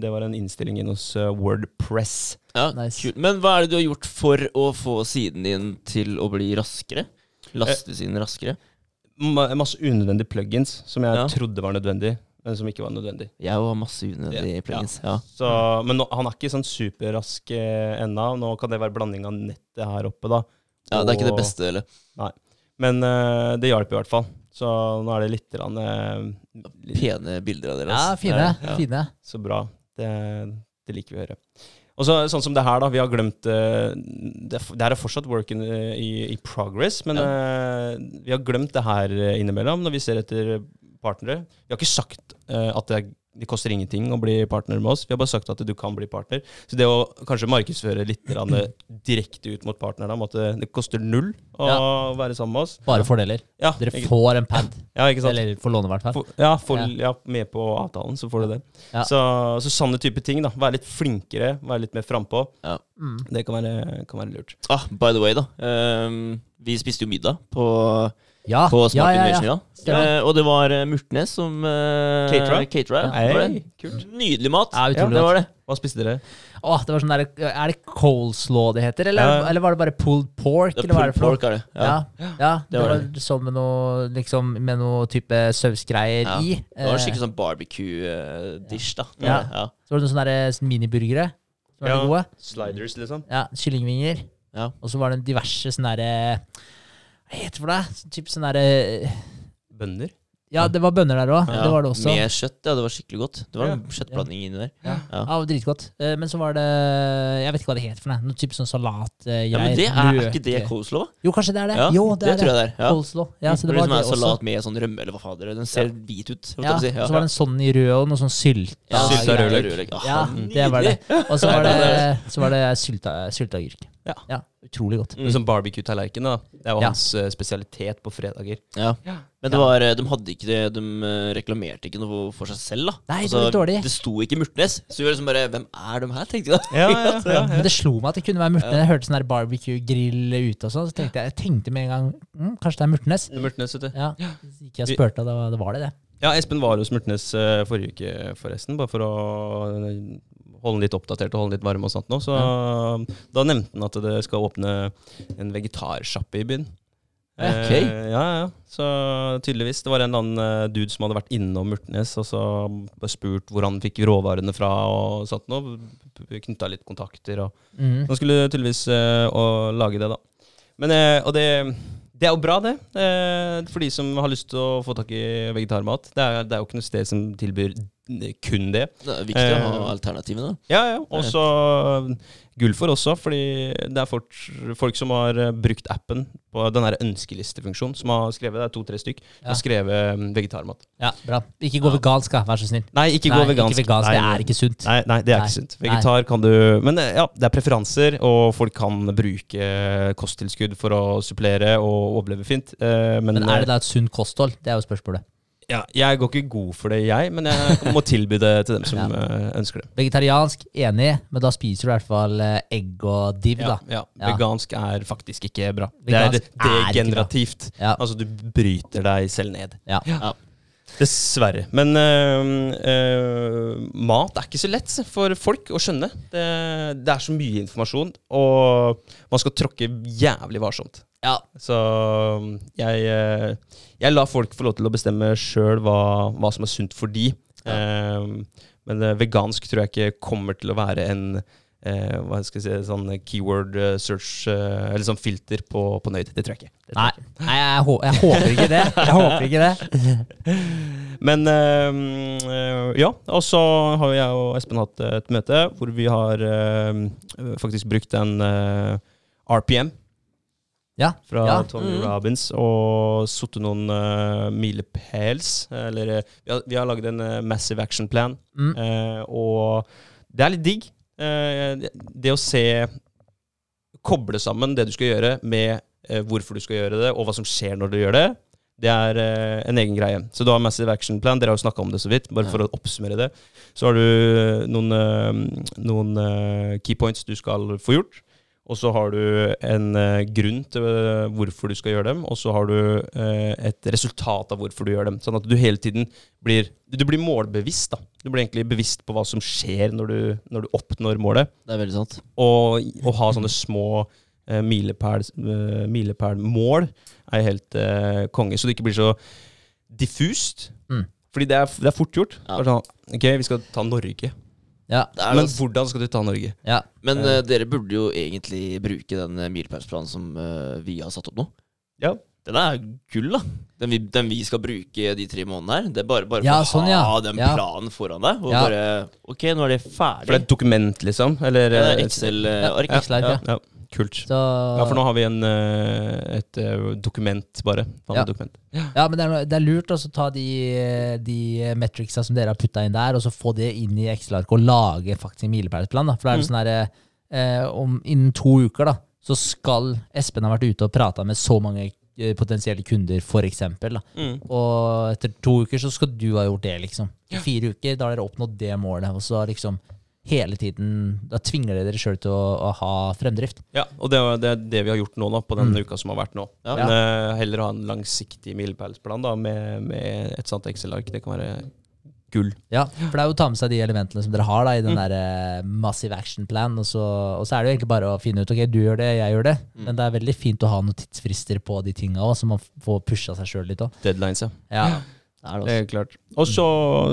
det var en innstilling inn hos Wordpress. Ja, Nice. kult. Men hva er det du har gjort for å få siden din til å bli raskere? Laste siden raskere? Ma masse unødvendige plugins som jeg Ja. trodde var nødvendig, men som ikke var nødvendig. Jeg har masse unødvendige Ja. plugins. Ja. Så, men nå, han er ikke sånn superrask eh, ennå. Nå kan det være blanding av nettet her oppe, da. ja, det er ikke det beste, eller? Nei. Men eh, det hjalp i hvert fall. Så nå er det litt, rann, eh, litt Pene bilder av dere. Ja, fine. Ja. fine. Så bra. Det, det liker vi å høre. Og så, sånn som det her, da. Vi har glemt eh, Det, er det her er fortsatt work in, eh, i, i progress, men eh, vi har glemt det her innimellom når vi ser etter partnere. Vi har ikke sagt uh, at det, er- det koster ingenting å bli partner med oss. Vi har bare sagt at du kan bli partner. Så det å kanskje markedsføre litt direkte ut mot partnerne om at det, det koster null å Ja. være sammen med oss Bare fordeler. Ja, Dere ikke, får en pad. ja, ikke sant? Eller får låne, i hvert fall. For, ja, for, ja, med på avtalen, så får du det. Ja. Så, så sånne type ting. da Være litt flinkere, være litt mer frampå. Mm. Det kan være, kan være lurt. Ah, by the way, da. Um, vi spiste jo middag på, Ja, på Smart ja, ja, Innovation. ja. Ja, Eh, og det var eh, Murtnes som uh, Catera? Kult. Nydelig mat. Det var det. Hva spiste dere? Åh, det var sånn der, Er det coleslaw det heter, eller, Ja. eller var det bare pulled pork? Det pulled pork, er det. Ja, ja, det, det var var sånn med noe liksom, Med noe type sausgreier Ja. i. Det var en Eh, skikkelig sånn barbecue-dish, da. Ja. ja. Så var det noen sånne miniburgere som var Ja. gode. Sliders, liksom? Ja, Kyllingvinger. Ja. Og så var det diverse sånne derre Hva heter det for det? Typ sånn derre Bønner? Ja, det var bønner der òg. Ja, Det var det også. Med kjøtt, ja. Det var skikkelig godt. Det var Ja. en kjøttblanding inni der. Ja, Ja. ja. dritgodt. Eh, Men så var det Jeg vet ikke hva det heter for noe. Noe type sånn salat Ja, men det er, er ikke det coleslaw? Jo, kanskje det er det. Ja, jo, det, er tror jeg det er. Ja. Coleslaw. Ja, så det Hvor var det er også. salat med sånn rømme, eller hva fader. Den ser hvit ut. Ja, si. og så var det en sånn i rød og noe sånn sylta. Ja, Sylta ja, rødløk. Ja, det var det. Og så var det, så var det sylta, sylteagurk. Ja. Utrolig godt. Mm. Som barbecue-tallerken. da Det er jo Ja. hans eh, spesialitet på fredager. Ja. Men det var, de hadde ikke det De eh, reklamerte ikke noe for seg selv, da. Altså, Nei, det var litt dårlig. Det sto ikke Murtnes. Så vi var liksom bare Hvem er de her, tenkte jeg da. Ja, ja, ja, Men det slo meg at det kunne være Murtnes. Jeg hørte sånn der barbecue-grill ute og sånn. Så tenkte jeg, jeg tenkte med en gang mm, kanskje det er Murtnes. Murtnes, vet du. Ja, Så gikk jeg og spurte, og det var det, det. Ja, Espen var hos Murtnes eh, forrige uke, forresten. Bare for å eh, holde den litt oppdatert og holde den litt varm og sånt nå. Så da nevnte han at det skal åpne en vegetarsjappe i byen. Ok. Eh, ja, ja. Så tydeligvis. Det var en eller annen eh, dude som hadde vært innom Murtnes og så spurt hvor han fikk råvarene fra og sånt noe. Knytta litt kontakter og Mm. Han skulle tydeligvis eh, lage det, da. Men, eh, og det, det er jo bra, det. Eh, for de som har lyst til å få tak i vegetarmat. Det er, det er jo ikke noe sted som tilbyr kun det. Det er viktig å ha Eh, alternativene. Ja, ja. Og så gull for også, fordi det er folk, folk som har eh, brukt appen på den ønskelistefunksjonen, som har skrevet, det er to-tre stykk, som Ja. har skrevet mm, vegetarmat. Ja, bra. Ikke gå vegansk, da. Vær så snill. Nei, ikke Nei, gå vegansk. Ikke vegansk. Nei, Det er ikke sunt. Nei, nei, det er Nei. ikke sunt. Vegetar kan du Men eh, ja, det er preferanser, og folk kan bruke kosttilskudd for å supplere og overleve fint. Eh, men Men er det da et sunt kosthold? Det er jo spørsmålet. Ja, jeg går ikke god for det, jeg, men jeg må tilby det til dem som Ja. eh, ønsker det. Vegetariansk, enig, men da spiser du i hvert fall eh, egg og div, Ja, da. ja. Ja. Vegansk er faktisk ikke bra. Vegansk det er er degenerativt. Ja. Altså, du bryter deg selv ned. Ja. Ja. Dessverre. Men øh, øh, mat er ikke så lett for folk å skjønne. Det, det er så mye informasjon, og man skal tråkke jævlig varsomt. Ja. Så jeg, øh, jeg lar folk få lov til å bestemme sjøl hva, hva som er sunt for de. Eh, men vegansk tror jeg ikke kommer til å være en eh, hva skal jeg si, sånn keyword eh, search, eh, eller sånn filter på, på nøyd. Det tror jeg ikke. Tror Nei, jeg nei jeg, hå- jeg håper ikke det. Jeg håper ikke det. Men øhm, øh, ja, og så har jeg og Espen hatt et møte hvor vi har øhm, faktisk brukt en RPM Ja. fra ja. Tony Mm. Robbins og satt noen uh, milepæls. Eller øh, vi har, vi har lagd en uh, massive action plan, Mm. uh, og det er litt digg. Eh, det, det å se Koble sammen det du skal gjøre, med eh, hvorfor du skal gjøre det, og hva som skjer når du gjør det. Det er eh, en egen greie. Så du har Massive Action Plan. Dere har jo snakka om det så vidt. Bare for å oppsummere det. Så har du noen, eh, noen eh, key points du skal få gjort. Og så har du en eh, grunn til eh, hvorfor du skal gjøre dem, og så har du eh, et resultat av hvorfor du gjør dem. Sånn at du hele tiden blir Du blir målbevisst. da. Du blir egentlig bevisst på hva som skjer når du, når du oppnår målet. Det er veldig sant. Og å ha sånne små eh, eh, milepælmål er helt eh, konge. Så det ikke blir så diffust. Mm. Fordi det er, det er fort gjort. Ja. Sånn, ok, vi skal ta Norge. Ja. Det er Men altså- hvordan skal du ta Norge? ja. Men uh, dere burde jo egentlig bruke den uh, milepælsplanen som uh, vi har satt opp nå. Ja. Den er gull, da. Den vi, den vi skal bruke de tre månedene her. Det er bare, bare Ja, for sånn, å ja. ha den Ja. planen foran deg. Og Ja. bare Ok, nå er det ferdig. For det er et dokument, liksom? Eller er eh, Excel-ark. Ja, Excel-ark, ja. Kult. Så, Ja, for nå har vi en, eh, et eh, dokument, bare. Ja. dokument? Ja, men det er, det er lurt å ta de, de metricsa som dere har putta inn der, og så få det inn i Excel-arket og lage faktisk en milepælsplan. da. For det er jo sånn her, eh, om Innen to uker da, så skal Espen ha vært ute og prata med så mange eh, potensielle kunder, for eksempel. Da. Mm. Og etter to uker så skal du ha gjort det, liksom. I fire uker, da har dere oppnådd det målet. Og så liksom hele tiden Da tvinger dere dere sjøl til å, å ha fremdrift. Ja, og det er det, det vi har gjort nå, da, på den Mm. uka som har vært nå. Ja. Men eh, heller ha en langsiktig milepælsplan med, med et sånt Excel-ark. Det kan være gull. Ja, for det er jo å ta med seg de elementene som dere har da i den der eh, massive action plan, og så, og så er det jo egentlig bare å finne ut ok, du gjør det, jeg gjør det. Men det er veldig fint å ha noen tidsfrister på de tinga òg, så man får pusha seg sjøl litt òg. Deadlines, ja. Ja. Det er det er klart. Og så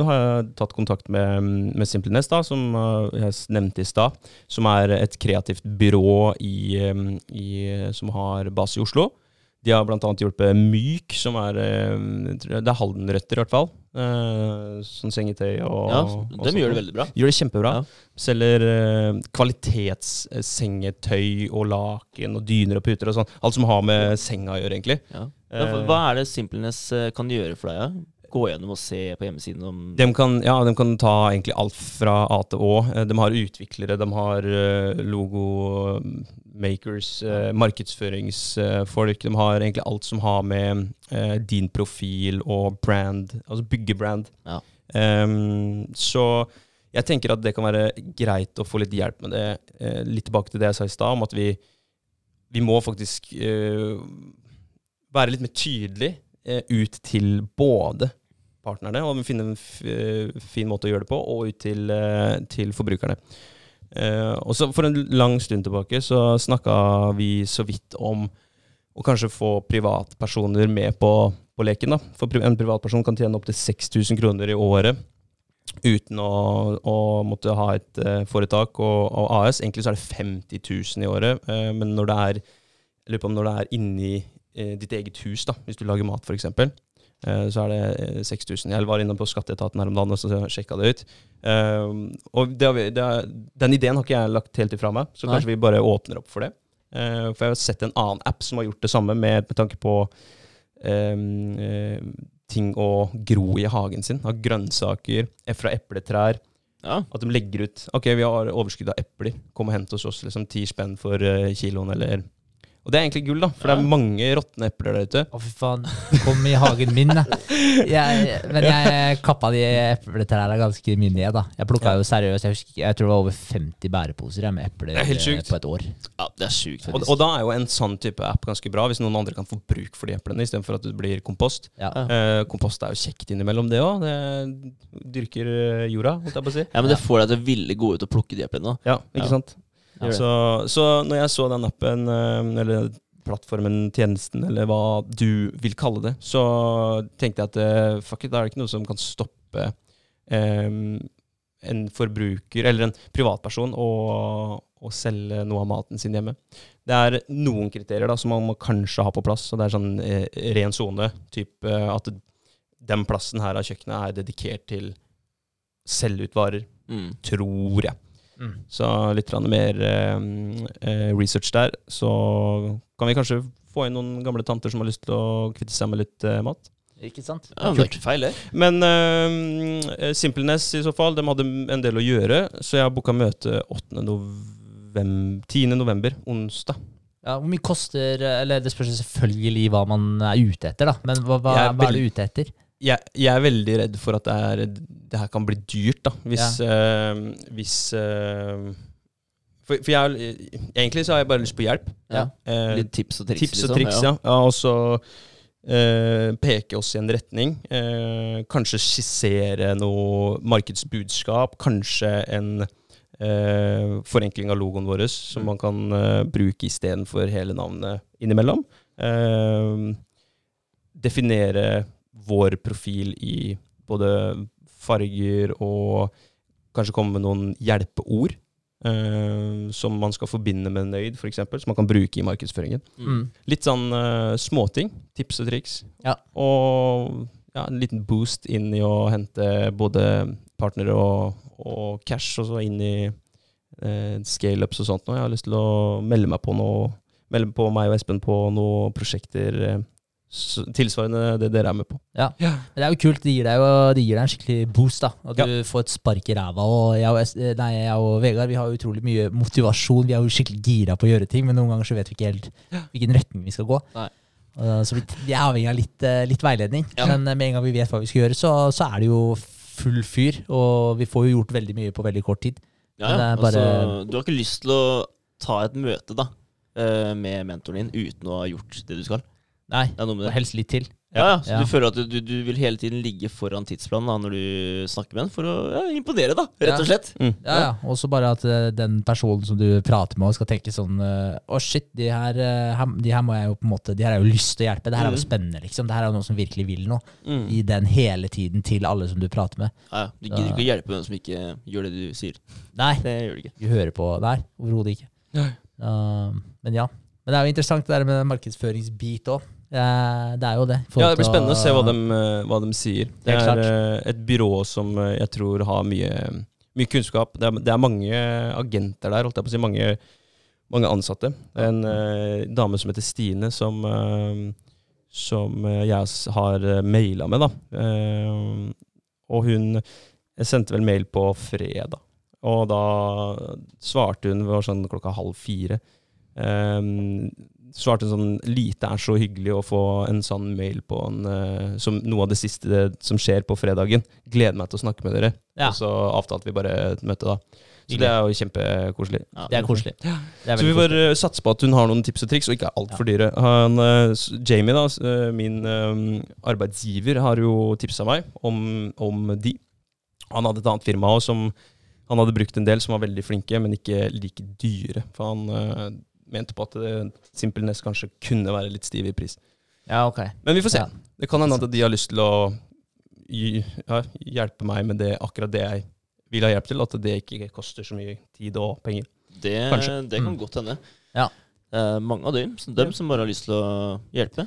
har jeg tatt kontakt med, med Simpliness, da, som uh, jeg nevnte i stad. Som er et kreativt byrå i, um, i, som har base i Oslo. De har bl.a. hjulpet Myk, som er um, Det er Halden-røtter, i hvert fall. Sånn sengetøy og Ja, og de gjør det veldig bra. Gjør det kjempebra. Ja. Selger kvalitetssengetøy og laken og dyner og puter og sånn. Alt som har med senga å gjøre, egentlig. Ja. Hva er det Simpleness eh, kan gjøre for deg? Ja? Gå gjennom og se på hjemmesiden om De kan, ja, de kan ta egentlig alt fra A til Å. Eh, De har utviklere, de har eh, logomakers, eh, markedsføringsfolk. De har egentlig alt som har med din profil og brand, altså bygge brand. Ja. Um, så jeg tenker at det kan være greit å få litt hjelp med det. Litt tilbake til det jeg sa i stad, om at vi, vi må faktisk uh, være litt mer tydelig uh, ut til både partnerne, og finne en eh, fin måte å gjøre det på, og ut til, eh, til forbrukerne. Eh, og så For en lang stund tilbake så snakka vi så vidt om å kanskje få privatpersoner med på, på leken. da. For en privatperson kan tjene opptil 6000 kroner i året uten å, å måtte ha et eh, foretak og, og AS. Egentlig så er det 50 000 i året, eh, men når det er jeg lurer på om når det er inni eh, ditt eget hus, da, hvis du lager mat f.eks., så er det eh, 6000. Jeg var inne på skatteetaten her om dagen og så sjekka det ut. Eh, og det har vi, det er, den ideen har ikke jeg lagt helt ifra meg, så Nei. kanskje vi bare åpner opp for det. Eh, for jeg har sett en annen app som har gjort det samme, med, med tanke på um, eh, ting å gro i hagen sin. Av grønnsaker, eh, fra epletrær. Ja. At de legger ut Ok, vi har overskudd av epler. Kom og hent hos oss. liksom Ti spenn for eh, kiloen, eller Og det er egentlig gull, da, for det er mange råtne epler der ute. Å, fy faen. Kom i hagen min, da. Jeg, men jeg kappa de epletrærne ganske mye ned, da. Jeg plukka jo seriøst jeg, husker, jeg tror det var over 50 bæreposer jeg, med epler Det helt på et år. Ja, det er sjukt, Og, og da er jo en sånn type app ganske bra, hvis noen andre kan få bruk for de eplene istedenfor at det blir kompost. Ja. Eh, kompost er jo kjekt innimellom, det òg. Det dyrker eh, jorda, holdt jeg på å si. ja, men det får deg til å ville gå ut og plukke de eplene. Ja, ikke Ja. sant? Så, så når jeg så den appen, eh, eller plattformen, tjenesten, eller hva du vil kalle det, så tenkte jeg at eh, fuck it, da er det ikke noe som kan stoppe um, en forbruker, eller en privatperson, å, å selge noe av maten sin hjemme. Det er noen kriterier da, som man må kanskje ha på plass, så det er sånn eh, ren sone, typ eh, at den plassen her av kjøkkenet er dedikert til selge ut varer, Mm. tror jeg. Mm. Så litt mer eh, eh, research der. Så kan vi kanskje få inn noen gamle tanter som har lyst til å kvitte seg med litt eh, mat. Ikke sant? Ja, det er ikke feil, det. Men uh, Simpleness i så fall, de hadde en del å gjøre, så jeg har booka møte 8. November, 10. november, onsdag. Ja, hvor mye koster Eller det spørs selvfølgelig hva man er ute etter, da. Men hva, hva, er hva er du ute etter? Jeg, jeg er veldig redd for at det, er, det her kan bli dyrt, da. Hvis, eh, hvis øh, for, for jeg, egentlig så har jeg bare lyst på hjelp. Ja. Eh, Litt tips og triks, Tips og liksom. triks, ja. ja. og så eh, peke oss i en retning. Eh, kanskje skissere noe markedsbudskap. Kanskje en eh, forenkling av logoen vår som Mm. man kan bruke istedenfor hele navnet innimellom. Definere vår profil i både farger og kanskje komme med noen hjelpeord. Uh, som man skal forbinde med nøyd, f.eks., som man kan bruke i markedsføringen. Mm. Litt sånn uh, småting. Tips og triks. Ja. Og ja, en liten boost inn i å hente både partnere og, og cash, og så inn i uh, scaleups og sånt. Og Jeg har lyst til å melde meg på noe Melde på meg og Espen på noen prosjekter tilsvarende det dere er med på. Ja. Men Det er jo kult. Det gir deg, jo, det gir deg en skikkelig boost. da At Ja. du får et spark i ræva. Og jeg og, Es- nei, jeg og Vegard Vi har utrolig mye motivasjon. Vi er jo skikkelig gira på å gjøre ting, men noen ganger så vet vi ikke helt hvilken retning vi skal gå. Nei. Så vi, vi er avhengig av litt, eh, litt veiledning. Ja. Men eh, med en gang vi vet hva vi skal gjøre, så, så er det jo full fyr. Og vi får jo gjort veldig mye på veldig kort tid. Ja, ja. bare- Altså, du har ikke lyst til å ta et møte da eh, med mentoren din uten å ha gjort det du skal. Nei, Det er noe med og det. helst litt til. Ja, ja, så Ja. Du føler at du, du, vil hele tiden ligge foran tidsplanen da, når du snakker med den, for å ja, imponere, da, rett og slett. Mm. Ja, ja. Og så bare at eh, den personen som du prater med, skal tenke sånn eh, Å, shit, de her, eh, her, de her må jeg jo på en måte De her har jo lyst til å hjelpe. Det her er jo Mm. spennende, liksom. Det her er jo noen som virkelig vil noe. Mm. I den hele tiden til alle som du prater med. Ja, ja. Du gidder ikke å hjelpe den som ikke gjør det du sier. Nei, Det gjør du ikke. du hører på Nei, overhodet ikke. Nei. Uh, men ja. Men det er jo interessant det der med markedsføringsbit òg. Det er jo det. Ja, Det blir spennende å se hva de, eh, hva de sier. Det er eh, et byrå som eh, jeg tror har mye, mye kunnskap. Det er, det er mange agenter der, holdt jeg på å si. Mange, mange ansatte. En uh, dame som heter Stine, som, uh, som jeg har maila med, da. Uh, og hun sendte vel mail på fredag. Og da svarte hun, det var sånn klokka halv fire. Um, svarte sånn Lite er så hyggelig å få en sånn mail på en, eh, som noe av det siste det, som skjer på fredagen. Gleder meg til å snakke med dere. Ja. Og så avtalte vi bare et møte da. Så det er jo kjempekoselig. Ja, Det er koselig. Det er Så vi bare koselig. eh, satse på at hun har noen tips og triks, og ikke er altfor dyre. Han, eh, Jamie, da, eh, min arbeidsgiver, har jo tipsa meg om, om de. Han hadde et annet firma også, som han hadde brukt en del, som var veldig flinke, men ikke like dyre. For han mente på at det, Simple Ness kanskje kunne være litt stiv i pris. Ja, ok. Men vi får se. Ja. Det kan hende at de har lyst til å ja, hjelpe meg med det, akkurat det jeg vil ha hjelp til. At det ikke koster så mye tid og penger. Det, det kan Mm. godt hende. Ja. Eh, mange av dem, som- dem som bare har lyst til å hjelpe.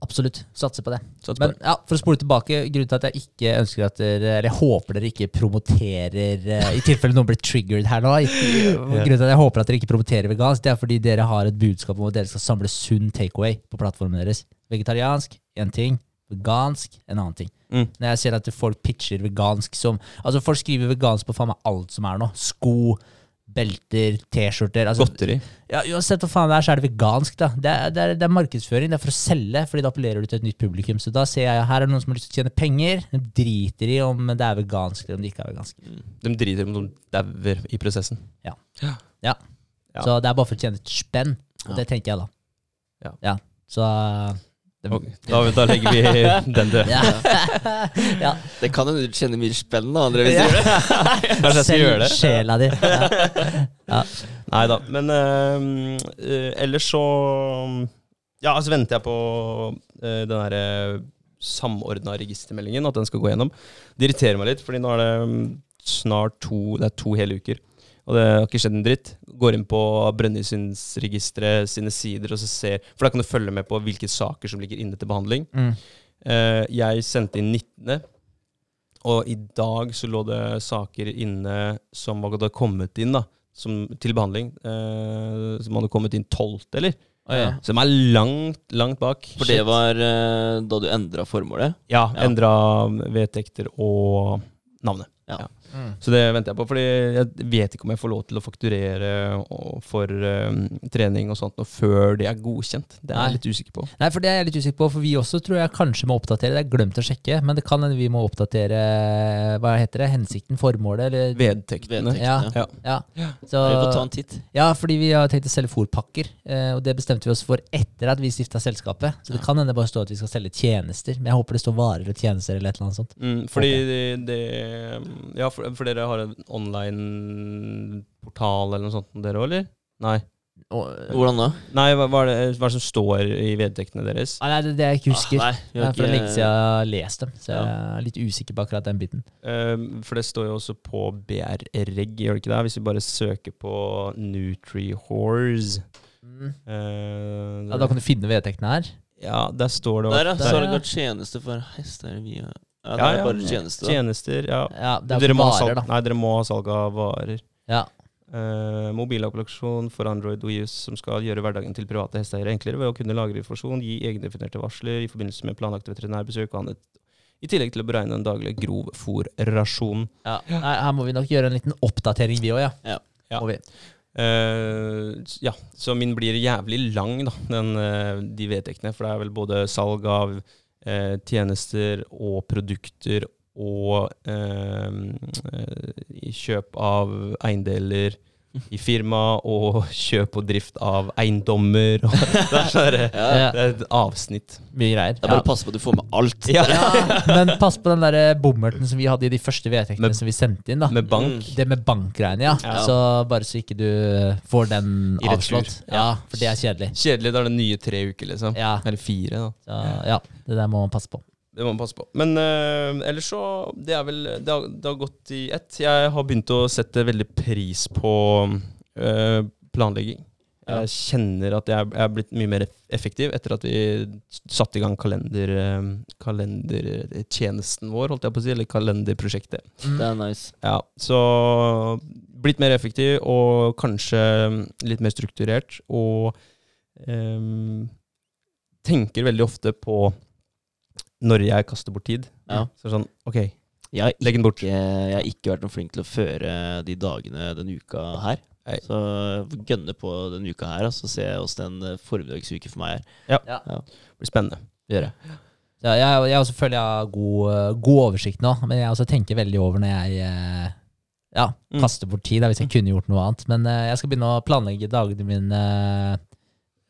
Absolutt. Satser på det. Satser på Men det. ja, for å spole tilbake, grunnen til at jeg ikke ønsker at dere Eller jeg håper dere ikke promoterer eh, I tilfelle noen blir triggered her nå. Grunnen til at jeg håper at dere ikke promoterer vegansk, det er fordi dere har et budskap om at dere skal samle sunn takeaway på plattformen deres. Vegetariansk én ting, vegansk en annen ting. Mm. Når jeg ser at folk pitcher vegansk som Altså Folk skriver vegansk på faen meg alt som er nå. Sko, belter, T-skjorter altså, Godteri. ja, Uansett hva faen det er, så er det vegansk. da. Det er, det, er, det er markedsføring, det er for å selge, fordi da appellerer du til et nytt publikum. Så da ser jeg her er det noen som har lyst til å tjene penger. De driter i om det er vegansk eller om det ikke er vegansk. De driter i om de dauer i prosessen. Ja. Ja. Ja. Så det er bare for å tjene et spenn, og det tenker jeg da. Ja. Så Da, da legger vi den død. ja. ja. Det kan hende du kjenner mye spenn Andre hvis du gjør det. Kanskje jeg skal gjøre det? Sjela di. Ja. Nei da. Men uh, uh, ellers så Ja, så venter jeg på uh, den derre samordna registermeldingen, at den skal gå gjennom. Det irriterer meg litt, fordi nå er det mm, snart to Det er to hele uker. Og det har ikke skjedd en dritt. Går inn på Brønnøysundsregisteret sine sider, og så ser For da kan du følge med på hvilke saker som ligger inne til behandling. Mm. Uh, jeg sendte inn 19., og i dag så lå det saker inne som hadde kommet inn da, som, til behandling. Uh, som hadde kommet inn 12., eller? Ah, ja. Som er langt, langt bak. For det var uh, da du endra formålet? Ja, Ja. endra vedtekter og navnet. Ja. Mm. Så det venter jeg på, fordi jeg vet ikke om jeg får lov til å fakturere for eh, trening og sånt noe før det er godkjent. Det er jeg litt usikker på. Nei, for det er jeg litt usikker på, for vi også tror jeg kanskje må oppdatere. Det er glemt å sjekke, men det kan hende vi må oppdatere hva heter det, hensikten, formålet, eller Vedtektene. Vedtektene. Ja. Ja. Ja. Så, Vi får ta en titt. ja, fordi vi har tenkt å selge fòrpakker, eh, og det bestemte vi oss for etter at vi stifta selskapet. Så det kan hende bare stå at vi skal selge tjenester, men jeg håper det står varer og tjenester eller et eller annet sånt. Mm, fordi det, det Ja, for, for dere har en online-portal eller noe sånt, dere òg, eller? Nei. Hvordan da? Nei, hva, hva, er det, hva er det som står i vedtektene deres? Ah, nei, det, det jeg ikke husker. Ah, nei, jeg har for det er lenge siden jeg har lest dem, så jeg er litt usikker på akkurat den biten. Um, for det står jo også på BR-reg, gjør det ikke det? Hvis vi bare søker på Nutrihorse Mm. uh, Ja, da kan du finne vedtektene her. Ja, der står det Der, ja. Der, Salg ja. av tjenester for hester via Ja, det Ja, er ja. bare tjenester. da. Tjenester, ja. Ja, det er dere må ha varer, salg, da. nei, dere må ha salg av varer. Ja. Uh, mobilapplikasjon for Android OUS som skal gjøre hverdagen til private hesteeiere enklere ved å kunne lagre informasjon, gi egendefinerte varsler i forbindelse med planlagte veterinærbesøk og annet. I tillegg til å beregne den daglige grovfòrrasjonen. Ja. Nei, her må vi nok gjøre en liten oppdatering, vi òg, ja. Ja. Ja. Må vi. Eh, ja, så min blir jævlig lang, da, den, eh, de vedtektene. For det er vel både salg av eh, tjenester og produkter og eh, eh, kjøp av eiendeler i firma og kjøp og drift av eiendommer. Og det, er sånn det er et avsnitt. Mye greier. Det er bare å passe på at du får med alt. Ja. Ja, men pass på den der bommerten som vi hadde i de første vedtektene som vi sendte inn. da Med bank. Mm. Det med bankgreiene, ja. Ja. Så bare så ikke du får den avslått. Ja, for det er kjedelig. Kjedelig, da er det nye tre uker, liksom. Ja, Eller fire, da. så, ja, det der må man passe på. Det må man passe på. Men uh, ellers så Det er vel det har, det har gått i ett. Jeg har begynt å sette veldig pris på uh, planlegging. Ja. Jeg kjenner at jeg, jeg er blitt mye mer effektiv etter at vi satte i gang kalender, eh, kalendertjenesten vår, holdt jeg på å si, eller kalenderprosjektet. Det er nice. Ja, så blitt mer effektiv og kanskje litt mer strukturert. Og um, tenker veldig ofte på når jeg kaster bort tid. Ja. Så sånn, ok, Jeg legg den bort. ikke, jeg har ikke vært noe flink til å føre de dagene denne uka her. Hei. Så gønne på denne uka her, og så ser jeg åssen en eh, formiddagsuke for meg er. Det blir spennende. Det gjør jeg. Ja, jeg, jeg også føler jeg har god, god oversikt nå, men jeg også tenker veldig over når jeg eh, ja, Mm. kaster bort tid, da, hvis jeg kunne gjort noe annet. Men eh, jeg skal begynne å planlegge dagene mine.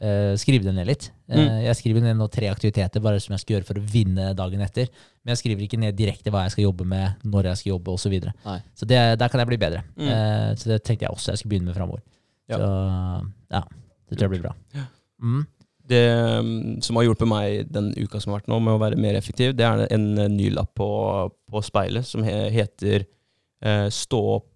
Eh, skrive det ned litt. Mm. Jeg skriver ned nå tre aktiviteter bare som jeg skal gjøre for å vinne dagen etter. Men jeg skriver ikke ned direkte hva jeg skal jobbe med, når jeg skal jobbe osv. Så, videre. Så det, der kan jeg bli bedre. Mm. Uh, så det tenkte jeg også jeg skulle begynne med framover. Ja. Så ja, det tror jeg blir bra. Mm. Det mm, som har hjulpet meg den uka som har vært nå, med å være mer effektiv, det er en ny lapp på, på speilet som heter 'Stå opp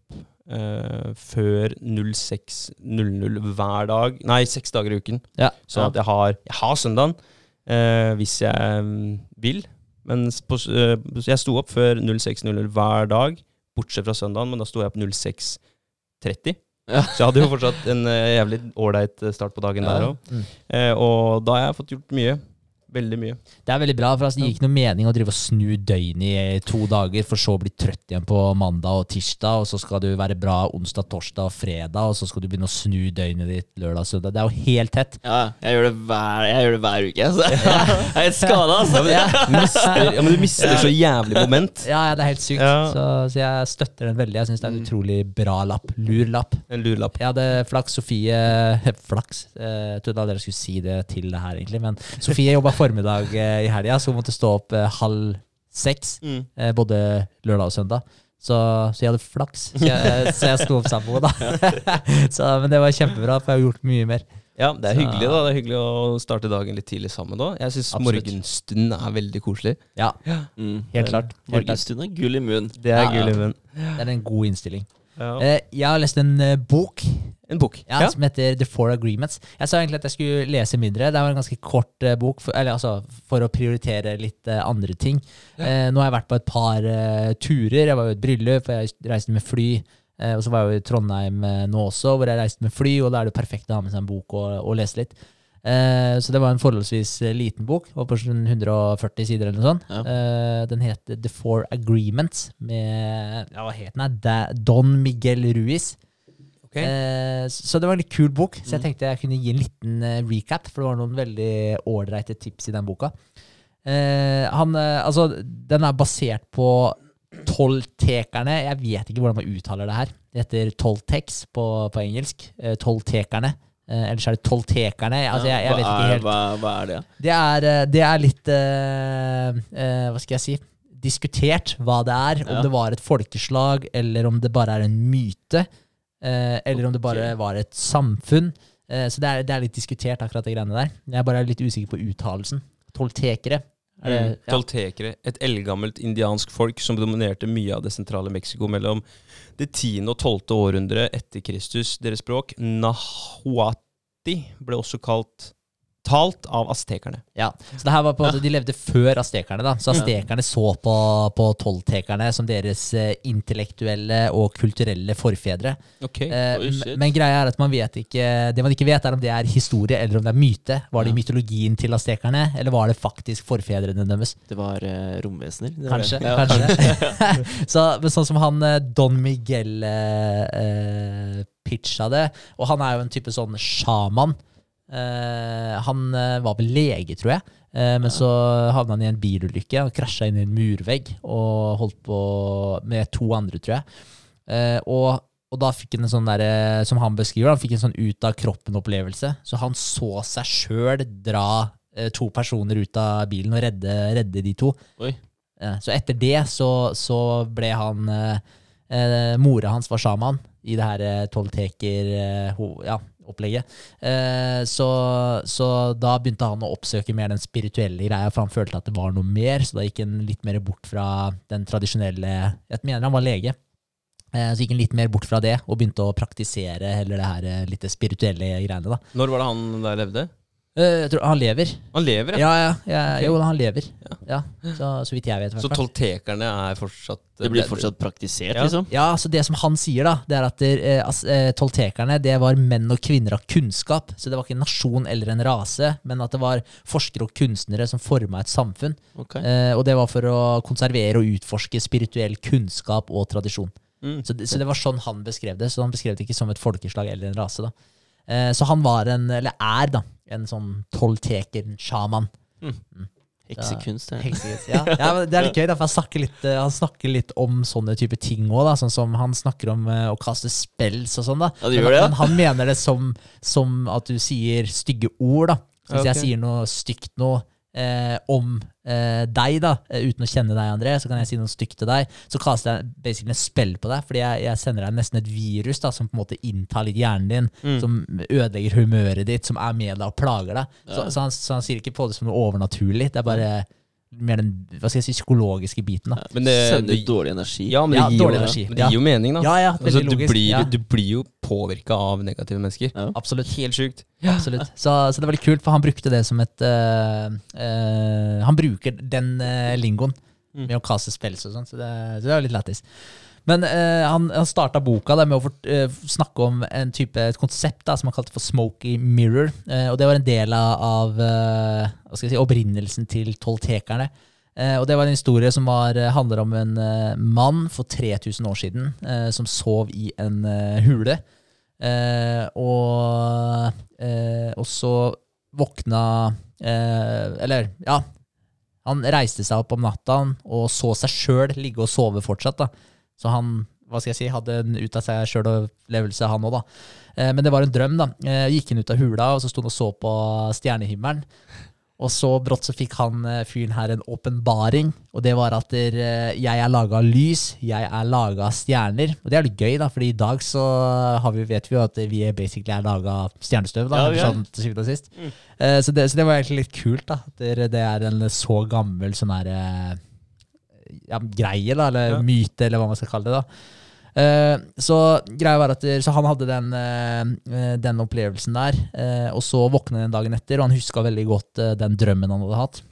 eh, før 06.00 hver dag'. Nei, seks dager i uken. Ja. Sånn at jeg har, jeg har søndagen uh, hvis jeg mm, vil. Men på, eh, jeg sto opp før 06.00 hver dag, bortsett fra søndagen, men da sto jeg opp 06.30. Ja. Så jeg hadde jo fortsatt en jævlig ålreit start på dagen der òg. Mm. Og da har jeg fått gjort mye. Veldig mye. Det er veldig bra, for altså, det gir ikke noe mening å drive og snu døgnet i to dager, for så å bli trøtt igjen på mandag og tirsdag, og så skal du være bra onsdag, torsdag og fredag, og så skal du begynne å snu døgnet ditt lørdag og søndag. Det er jo helt tett. Ja, jeg gjør det hver, jeg gjør det hver uke. Så jeg er helt skada, altså. Du mister, ja, men du mister så jævlig moment. Ja, ja, det er helt sykt. Ja. Så, så jeg støtter den veldig. Jeg syns det er en utrolig bra lapp. Lur lapp. En lurlapp. Jeg hadde flaks. Sofie Flaks. eh, Jeg trodde aldri jeg skulle si det til det her, egentlig. Men Sofie jobba formiddag eh, i helga, så hun måtte stå opp eh, halv seks. Mm. eh, Både lørdag og søndag. Så, så jeg hadde flaks. Så jeg, så jeg sto opp sammen med henne, men det var kjempebra, for jeg har gjort mye mer. Ja, det er Så- hyggelig da. Det er hyggelig å starte dagen litt tidlig sammen da. Jeg syns morgenstunden morgenstund er veldig koselig. Ja, Mm. helt klart. Morgenstunden. Morgenstund er gull i munnen. Det er Ja, gull i ja. Det er en god innstilling. Ja. Eh, Jeg har lest en bok En bok. ja, som heter The Four Agreements. Jeg sa egentlig at jeg skulle lese mindre. Det var en ganske kort eh, bok, for, eller, altså, for å prioritere litt eh, andre ting. Eh, nå har jeg vært på et par eh, turer. Jeg var jo i et bryllup, for jeg reiste med fly. Eh, og så var jeg jo i Trondheim eh, nå også, hvor jeg reiste med fly, og da er det jo perfekt å ha med seg en bok og, og lese litt. Så det var en forholdsvis liten bok, var på sånn 140 sider eller noe sånt. Ja. Den heter The Four Agreements, med ja, hva heter den? Don Miguel Ruiz. Ok. Eh, så det var en litt kul bok, så jeg Mm. tenkte jeg kunne gi en liten eh, recap, for det var noen veldig ålreite tips i den boka. Eh, han, eh, altså, den er basert på tolvtekerne. Jeg vet ikke hvordan man uttaler det her. Det heter tolvtex på, på engelsk. Eh, tolvtekerne. Eh, ellers er det tolvtekerne. Altså, jeg, jeg vet ikke helt. hva, hva er det? Det er, det er litt eh, eh, Hva skal jeg si? Diskutert hva det er. Om Ja. det var et folkeslag, eller om det bare er en myte. Eh, eller om det bare var et samfunn. Eh, så det er, det er litt diskutert, akkurat de greiene der. Jeg er bare litt usikker på uttalelsen. Toltekere. Er det, Mm. ja. Toltekere, et eldgammelt indiansk folk som dominerte mye av det sentrale Mexico mellom det 10. og 12. århundre etter Kristus. Deres språk, nahuati, ble også kalt talt av aztekerne. Ja, så det her var på De levde før aztekerne. da, Så Ja. aztekerne så på, på tolvtekerne som deres eh, intellektuelle og kulturelle forfedre. Ok. Eh, men greia er at man vet ikke Det man ikke vet, er om det er historie eller om det er myte. Var det Ja. mytologien til aztekerne, eller var det faktisk forfedrene deres? Det var uh, romvesener? det var Kanskje. Ja. kanskje. så, men sånn som han eh, Don Miguel eh, pitcha det, og han er jo en type sånn sjaman. Eh, han eh, var vel lege, tror jeg. Eh, men så havna han i en bilulykke og krasja inn i en murvegg og holdt på med to andre, tror jeg. Og, og da fikk han en sånn der, som han beskriver, han fikk en sånn ut av kroppen-opplevelse. Så han så seg sjøl dra to personer ut av bilen og redde, redde de to. Oi. Så etter det så, så ble han eh, Mora hans var sjaman i det her tolvteker eh, ja, opplegget. Eh, så, så da begynte han å oppsøke mer den spirituelle greia, for han følte at det var noe mer. Så da gikk han litt mer bort fra den tradisjonelle Jeg mener han var lege. Eh, så gikk han litt mer bort fra det og begynte å praktisere heller det her eh, litt spirituelle greiene. da. Når var det han der levde? Eh, jeg tror Han lever. Han lever, ja. Ja, ja. ja. Jo, han lever. Ja. Ja, så, så vidt jeg vet. hvertfall Så toltekerne er fortsatt Det blir fortsatt praktisert, Ja. liksom? Ja, så det som han sier, da, det er at eh, eh, toltekerne det var menn og kvinner av kunnskap. Så det var ikke en nasjon eller en rase, men at det var forskere og kunstnere som forma et samfunn. Okay. Eh, og det var for å konservere og utforske spirituell kunnskap og tradisjon. Mm. Så det, så det var sånn han beskrev det. Så han beskrev det ikke som et folkeslag eller en rase. da. Eh, så han var en, eller er, da, en sånn tolteker, en sjaman. Heksekunst. Ja, ja, men det er litt gøy, da, for snakker litt, eh, han snakker litt om sånne type ting òg. Sånn som han snakker om eh, å kaste spells og sånn. da. Ja, det gjør det, ja. men han mener det som, som at du sier stygge ord. da. Så hvis okay. jeg sier noe stygt nå eh, om eh, deg, da, eh, uten å kjenne deg, André, så kan jeg si noe stygt til deg. Så kaster jeg basically et spill på deg, fordi jeg, jeg sender deg nesten et virus da, som på en måte inntar litt hjernen din, Mm. som ødelegger humøret ditt, som er med deg og plager deg. Så, Ja. så, han, så han sier ikke på det som noe overnaturlig. Det er bare mer den hva skal jeg si, psykologiske biten. da. Men det, Sender det, ut dårlig energi. ja, men det, Ja, gir, jo, energi. men det gir jo mening, da. Ja, ja, Altså, du, logisk. blir, ja, du blir jo påvirka av negative mennesker. Ja. absolutt. Helt sjukt. absolutt. Så, så det var litt kult, for han brukte det som et uh, uh, Han bruker den uh, lingoen Mm. med å kaste spels og sånn, så, det- så det var litt lættis. Men eh, han, han starta boka da, med å fort, eh, snakke om en type, et konsept da, som han kalte for smoky mirror. Eh, og det var en del av, av eh, si, opprinnelsen til toltekerne. Eh, og det var en historie som var, eh, handler om en mann for 3000 år siden som sov i en hule. Og, og så våkna Eller, ja. Han reiste seg opp om natta og så seg sjøl ligge og sove fortsatt. da. Så han hva skal jeg si, hadde en ut av seg sjøl-opplevelse, han òg, da. Eh, men det var en drøm, da. Eh, gikk han ut av hula, og så sto han og så på stjernehimmelen. Og så brått så fikk han eh, fyren her en åpenbaring, og det var at der, jeg er laga av lys, jeg er laga av stjerner. Og det er litt gøy, da, fordi i dag så har vi, vet vi jo at vi basically er laga av stjernestøv, da, Ja, sånn til syvende og sist. Mm. så, det, så det var egentlig litt kult, da. at Det, det er en så gammel sånn her eh, ja, greie, da, eller Ja. myte, eller hva man skal kalle det. da. Uh, så greia var at så han hadde den, eh, eh, den opplevelsen der, Uh, og så våkna han dagen etter, og han huska veldig godt eh, den drømmen han hadde hatt.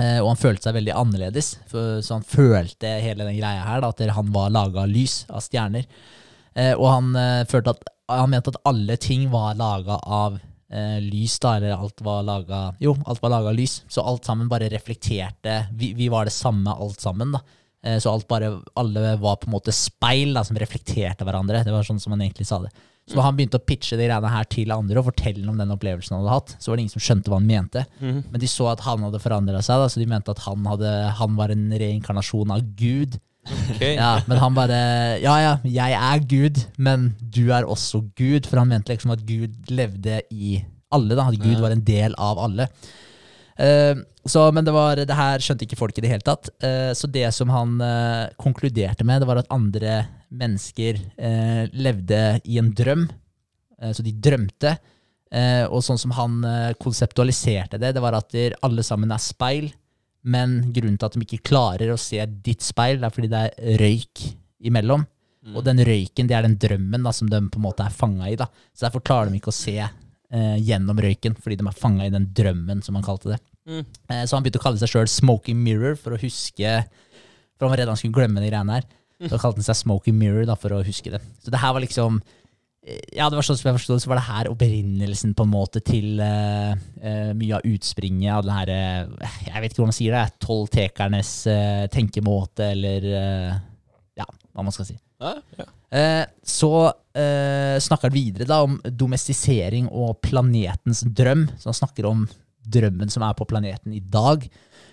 Eh, og han følte seg veldig annerledes, for, så han følte hele den greia her, da, at han var laga av lys, av stjerner. Eh, og han eh, følte at han mente at alle ting var laga av eh, lys, da, eller alt var laga Jo, alt var laga lys, så alt sammen bare reflekterte Vi, vi var det samme alt sammen, da. Eh, så alt bare, alle var på en måte speil da, som reflekterte hverandre. Det var sånn som han egentlig sa det. Så da han begynte å pitche de greiene her til andre og fortelle om den opplevelsen han hadde hatt, så var det ingen som skjønte hva han mente. Men de så at han hadde forandra seg, da, så de mente at han, hadde, han var en reinkarnasjon av Gud. Ok. Ja, men han bare Ja, ja, jeg er Gud, men du er også Gud. For han mente liksom at Gud levde i alle. da, At Gud var en del av alle. Uh, så, men det, var, det her skjønte ikke folk i det hele tatt. Uh, så det som han uh, konkluderte med, det var at andre mennesker levde i en drøm. Så de drømte. Og sånn som han konseptualiserte det, det var at alle sammen er speil. Men grunnen til at de ikke klarer å se ditt speil, det er fordi det er røyk imellom. Og den røyken, det er den drømmen da, som de på en måte er fanga i. da. Så derfor klarer de ikke å se eh, gjennom røyken, fordi de er fanga i den drømmen, som han kalte det. Mm. Eh, så han begynte å kalle seg sjøl Smoking Mirror for å huske For han var redd han skulle glemme de greiene her. Så kalte han seg Smoking Mirror da, for å huske det. Så det her var liksom Ja, det var sånn som jeg forstod så var det her opprinnelsen på en måte til uh, uh, mye av utspringet av den her uh, Jeg vet ikke hva man sier, det tolv tolvtekernes uh, tenkemåte, eller Ja, hva man skal si. Ja, Eh, så snakker han videre da om domestisering og planetens drøm. Så han snakker om drømmen som er på planeten i dag.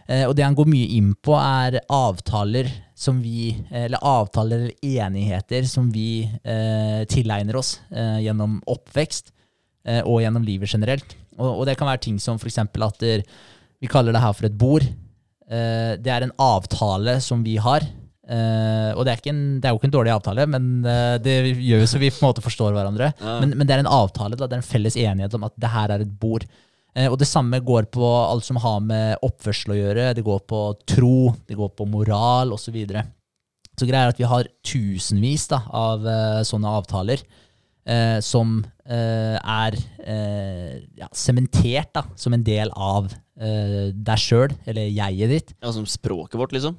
Eh, og det han går mye inn på, er avtaler som vi Eller avtaler eller enigheter som vi eh, tilegner oss eh, gjennom oppvekst eh, og gjennom livet generelt. Og, og det kan være ting som f.eks. at der, vi kaller det her for et bord. Eh, det er en avtale som vi har. Eh, og det er, ikke en, det er jo ikke en dårlig avtale, men det gjør jo så vi på en måte forstår hverandre. Ja. Men, men det er en avtale, da, det er en felles enighet om at det her er et bord. Eh, og det samme går på alt som har med oppførsel å gjøre. Det går på tro, det går på moral osv. Så, videre. så greia er at vi har tusenvis da, av eh, sånne avtaler eh, som eh, er eh, ja, sementert da, som en del av eh, deg sjøl, eller jeget ditt. ja, som språket vårt, liksom.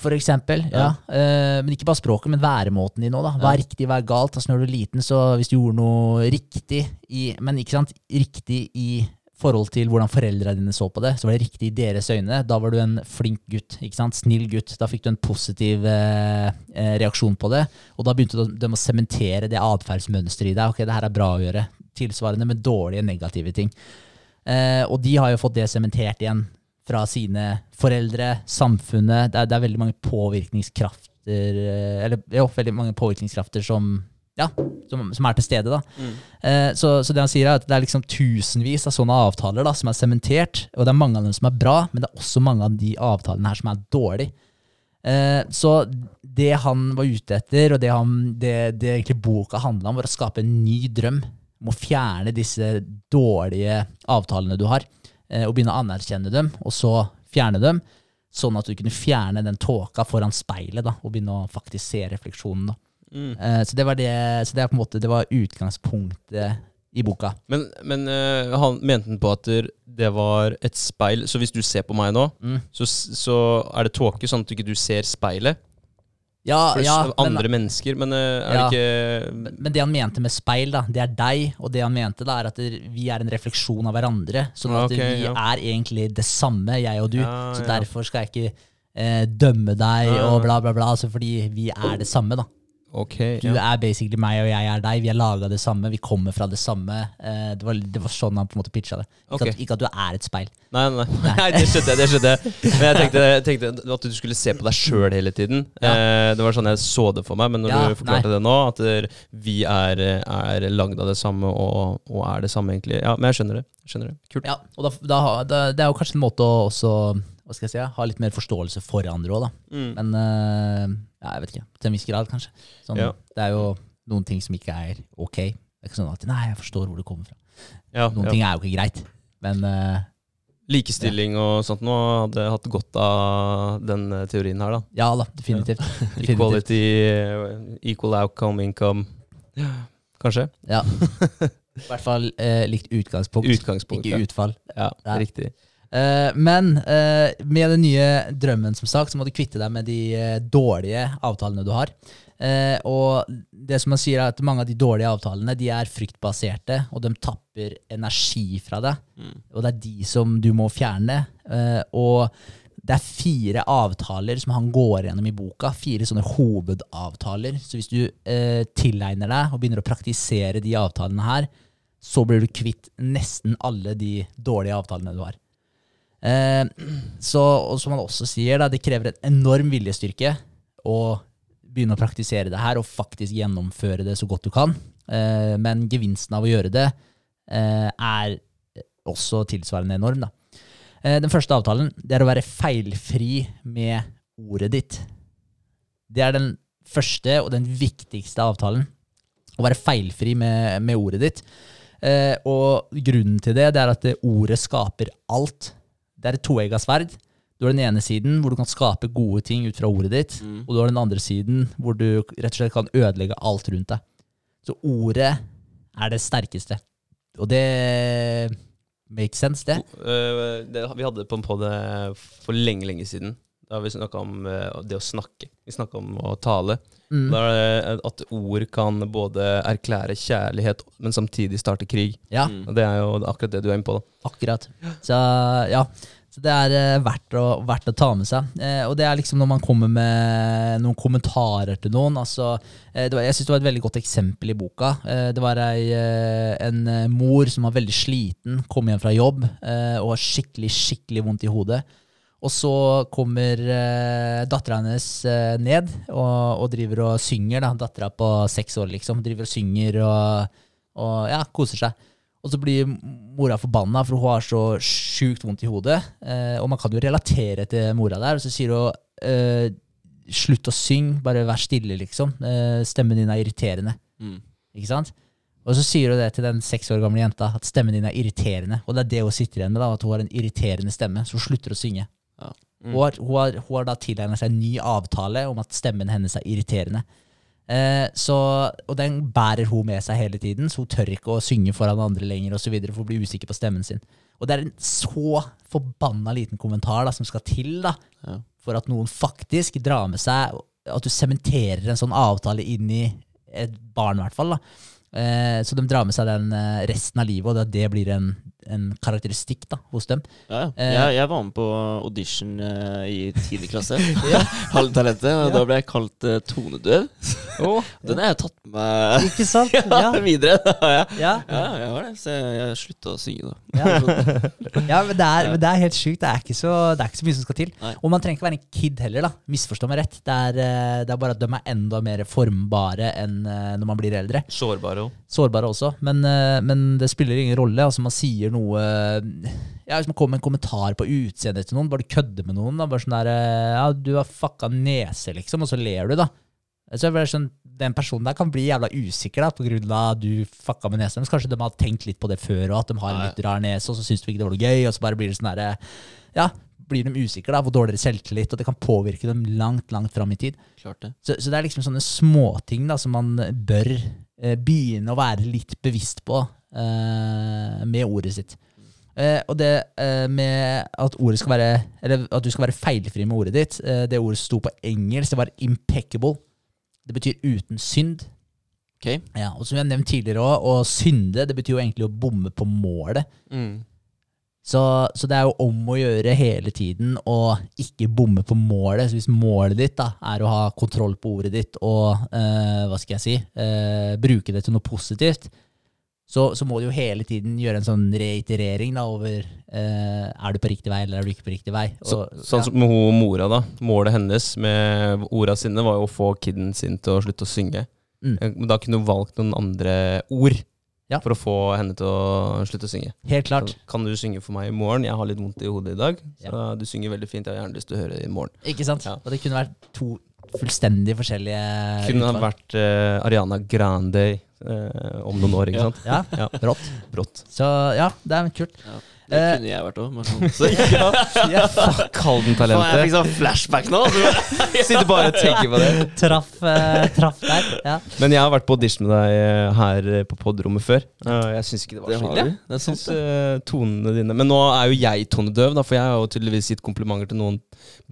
For eksempel, ja. Ja. Eh, men ikke bare språket, men væremåten din òg. Hva er riktig, hva er galt? Altså, når du er liten, så hvis du gjorde noe riktig i Men ikke sant, riktig i forhold til hvordan foreldrene dine så på det, så var det riktig i deres øyne. Da var du en flink gutt, ikke sant? snill gutt. Da fikk du en positiv eh, eh, reaksjon på det. Og da begynte de, de å sementere det atferdsmønsteret i deg. Ok, det her er bra å gjøre. Tilsvarende med dårlige, negative ting. Eh, og de har jo fått det sementert igjen fra sine foreldre, samfunnet. Det er, det er veldig mange påvirkningskrafter eh, Eller jo, veldig mange påvirkningskrafter som ja, som, som er til stede. da. Eh, så, så det han sier er at det er liksom tusenvis av sånne avtaler da, som er sementert. Og det er mange av dem som er bra, men det er også mange av de avtalene her som er dårlige. Eh, så det han var ute etter, og det, han, det, det egentlig boka handla om, var å skape en ny drøm. Om å fjerne disse dårlige avtalene du har, eh, og begynne å anerkjenne dem, og så fjerne dem. Sånn at du kunne fjerne den tåka foran speilet, da, og begynne å faktisk se refleksjonen. da. Mm. Eh, så det var det, så det er på en måte det var utgangspunktet i boka. Men, men uh, han mente han på at det var et speil, så hvis du ser på meg nå, Mm. så, så er det tåke, sånn at du ikke ser speilet? Ja, For ja, andre men, mennesker, men uh, er Ja. det ikke men det han mente med speil, da, det er deg. Og det han mente, da, er at det- vi er en refleksjon av hverandre. Sånn at okay, vi ja. er egentlig det samme, jeg og du. Ja, så derfor skal jeg ikke uh, dømme deg og bla, bla, bla. Altså fordi vi er det samme, da. Ok, Du ja. er basically meg, og jeg er deg. Vi er laga det samme, vi kommer fra det samme. Eh, det, var, det var sånn han på en måte pitcha det. Ikke, okay. at, ikke at du er et speil. Nei, nei, nei, det skjønte jeg. det skjønte jeg Men jeg tenkte, jeg tenkte at du skulle se på deg sjøl hele tiden. Ja. Eh, det var sånn jeg så det for meg, men når Ja, du forklarte det nå, at vi er, er lagd av det samme og, og er det samme, egentlig. Ja, men jeg skjønner det. Skjønner det. Kult. Ja, og da, da, da, Det er jo kanskje en måte å også hva skal jeg si, ha litt mer forståelse for andre òg, da. Mm. Men uh, ja, jeg vet ikke. Til en viss grad, kanskje. Sånn, Ja. Det er jo noen ting som ikke er ok. Det er ikke sånn at Nei, jeg forstår hvor det kommer fra. Ja, Noen ting er jo ikke greit. Men uh, Likestilling og sånt nå hadde hatt godt av den eh, teorien her, da. ja da, definitivt. definitivt. Equality, equal outcome, income. Kanskje? Ja. I hvert fall eh, likt utgangspunkt, Utgangspunkt. ikke ja. utfall. Ja, Ja. riktig. Eh, men eh, med den nye drømmen, som sagt, så må du kvitte deg med de eh, dårlige avtalene du har. Og det som man sier er at mange av de dårlige avtalene de er fryktbaserte, og de tapper energi fra deg. Og det er de som du må fjerne. Og det er fire avtaler som han går gjennom i boka. Fire sånne hovedavtaler. Så hvis du tilegner deg og begynner å praktisere de avtalene her, så blir du kvitt nesten alle de dårlige avtalene du har. Eh, så, og som han også sier, da, det krever en enorm viljestyrke å begynne å praktisere det her og faktisk gjennomføre det så godt du kan. Eh, men gevinsten av å gjøre det eh, er også tilsvarende enorm. Da. Den første avtalen det er å være feilfri med ordet ditt. Det er den første og den viktigste avtalen. Å være feilfri med, med ordet ditt. Og grunnen til det, det er at ordet skaper alt. Det er et toegga sverd. Du har den ene siden hvor du kan skape gode ting ut fra ordet ditt, og du har den andre siden hvor du rett og slett kan ødelegge alt rundt deg. Så ordet er det sterkeste. Og det makes sense, det. Eh, det, vi hadde på en podd for lenge, lenge siden. Da har vi snakka om eh, det å snakke. Vi snakka om å tale. Mm. Da er det at ord kan både erklære kjærlighet, men samtidig starte krig. Ja, Mm. Og Det er jo akkurat det du er inne på. da. akkurat. Så ja, så det er eh, verdt, å, verdt å ta med seg. Eh, og det er liksom når man kommer med noen kommentarer til noen. Altså, eh, var, jeg syns det var et veldig godt eksempel i boka. Eh, det var ei, eh, en eh, mor som var veldig sliten, kom hjem fra jobb og har skikkelig, skikkelig vondt i hodet. Og så kommer eh, dattera hennes ned og, og driver og synger. da, Dattera på seks år, liksom. Driver og synger og, og ja, koser seg. Og så blir mora forbanna, for hun har så sjukt vondt i hodet. Eh, og man kan jo relatere til mora der. Og så sier hun eh, slutt å synge, bare vær stille, liksom. Eh, stemmen din er irriterende. Mm. Ikke sant? Og så sier hun det til den seks år gamle jenta, at stemmen din er irriterende. Og det er det hun sitter igjen med, da, at hun har en irriterende stemme, så hun slutter å synge. Ja. Hun, har, hun, har, hun har da tilegna seg en ny avtale om at stemmen hennes er irriterende. Eh, så, og den bærer hun med seg hele tiden, så hun tør ikke å synge foran andre lenger, og så videre, for hun blir usikker på stemmen sin. Og det er en så forbanna liten kommentar da, som skal til da, Ja. for at noen faktisk drar med seg At du sementerer en sånn avtale inn i et barn, i hvert fall. da. Eh, så de drar med seg den eh, resten av livet, og det blir en, en karakteristikk da, hos dem. Ja, ja. Eh. jeg, jeg var med på audition eh, i tiende klasse. Halve talentet. Og da ble jeg kalt eh, tonedøv. Den har jeg tatt med Ikke sant? ja, videre. Ja. Ja, jeg har det. Så jeg, jeg slutta å synge, da. Ja. ja, men det er, men det er helt sjukt. Det er, ikke så, det er ikke så mye som skal til. Nei. Og man trenger ikke være en kid heller, da. Misforstå meg rett. Det er, eh, det er bare at de er enda mer formbare enn eh, når man blir eldre. Sårbare òg. Sårbare også, men, men det spiller ingen rolle. Altså Man sier noe ja, Hvis man kommer med en kommentar på utseendet til noen, bare du kødder med noen, da, bare sånn der eh, Ja, du har fucka nese, liksom, og så ler du, da. Så jeg sånn, Den personen der kan bli jævla usikker da, på grunn av at du fucka med nesa. Kanskje de har tenkt litt på det før, og at de har en litt rar nese, og så syns de ikke det var noe gøy, og så bare blir det sånn der, Ja, blir de usikre, da, hvor dårligere selvtillit, og det kan påvirke dem langt, langt fram i tid. Klart det. Så, så det er liksom sånne småting som man bør eh, begynne å være litt bevisst på eh, med ordet sitt. Eh, og det eh, med at ordet skal være Eller at du skal være feilfri med ordet ditt, eh, det ordet sto på engelsk, det var 'impeccable'. Det betyr uten synd. Okay. Ja, og som jeg har nevnt tidligere òg, å synde, det betyr jo egentlig å bomme på målet. Mm. Så, så det er jo om å gjøre hele tiden å ikke bomme på målet. Så hvis målet ditt da er å ha kontroll på ordet ditt og eh, hva skal jeg si, eh, bruke det til noe positivt, så, så må du jo hele tiden gjøre en sånn reiterering da over eh, er du på riktig vei eller er du ikke på riktig vei. Så, sånn ja. som med hun mora, da. Målet hennes med orda sine var jo å få kiden sin til å slutte å synge. Mm. Eh, Men da kunne hun valgt noen andre ord Ja. for å få henne til å slutte å synge. Helt klart. Så, Kan du synge for meg i morgen? Jeg har litt vondt i hodet i dag. Så Ja. du synger veldig fint, jeg har gjerne lyst til å høre det i morgen. Ikke sant? Ja. Og det kunne vært to fullstendig forskjellige Kunne ha utvalg. vært uh, Ariana Grande eh, om noen år, ikke Ja. sant? Ja, Ja. rått. Brått. Så ja, det er kult. Ja. Det Eh, kunne jeg vært òg. Så Ja, Kall den talentet. jeg fikk sånn flashback nå. Så. Sitter bare og tenker på det. traff, uh, traff der. Ja. Men jeg har vært på audition med deg eh, her på podrommet før. Jeg syns ikke det var Det så ille. Jeg synes eh, tonene dine Men nå er jo jeg tonedøv, da, for jeg har jo tydeligvis gitt komplimenter til noen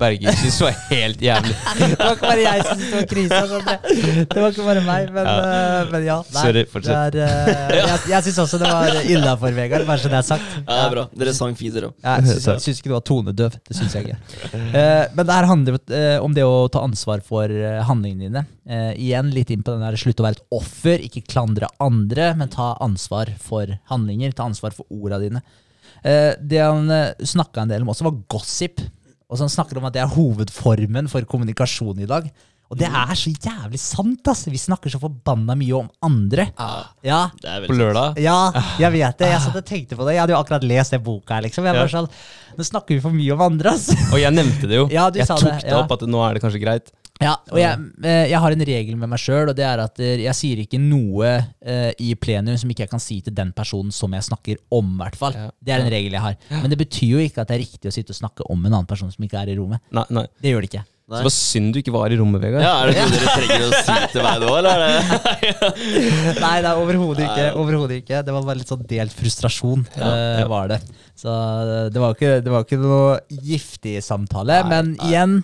Berger syns var helt jævlig. Det var ikke bare jeg som syntes det var krise. Det var ikke bare meg, men ja. Men ja nei, Sorry, fortsett. er, uh, jeg jeg syns også det var innafor, Vegard. Bare så det er sagt. Ja, det er bra. Dere sang fiser òg. Jeg syns, ikke du var tonedøv. Det syns jeg ikke. Uh, men det her handler om det å ta ansvar for handlingene dine. Eh, igjen litt inn på den der slutt å være et offer, ikke klandre andre, men ta ansvar for handlinger. Ta ansvar for orda dine. Eh, det han uh, snakka en del om også, var gossip. Og så han snakker om at det er hovedformen for kommunikasjon i dag. Og det er så jævlig sant! ass. Vi snakker så forbanna mye om andre. Ja, Det er På lørdag. ja, jeg vet det. Jeg satt og tenkte på det. Jeg hadde jo akkurat lest den boka. her, liksom. Jeg Ja. var sånn, Nå snakker vi for mye om andre, ass. Og jeg nevnte det jo. Ja, du jeg sa tok det, det, ja. opp at nå er det kanskje greit. Ja, og jeg, eh, jeg har en regel med meg sjøl, og det er at eh, jeg sier ikke noe eh, i plenum som ikke jeg kan si til den personen som jeg snakker om, i hvert fall. Ja. Det er en regel jeg har. Men det betyr jo ikke at det er riktig å sitte og snakke om en annen person som ikke er i rommet. Nei, nei. Det gjør det ikke. Nei. Så det var synd du ikke var i rommet, Vegard. Ja, Er det noe dere trenger å si til meg nå, eller? Er? Nei, det er overhodet ikke. Overhodet ikke. Det var bare litt sånn delt frustrasjon, ja, ja. var det. Så det var ikke, det var ikke noe giftig samtale. Nei, men igjen,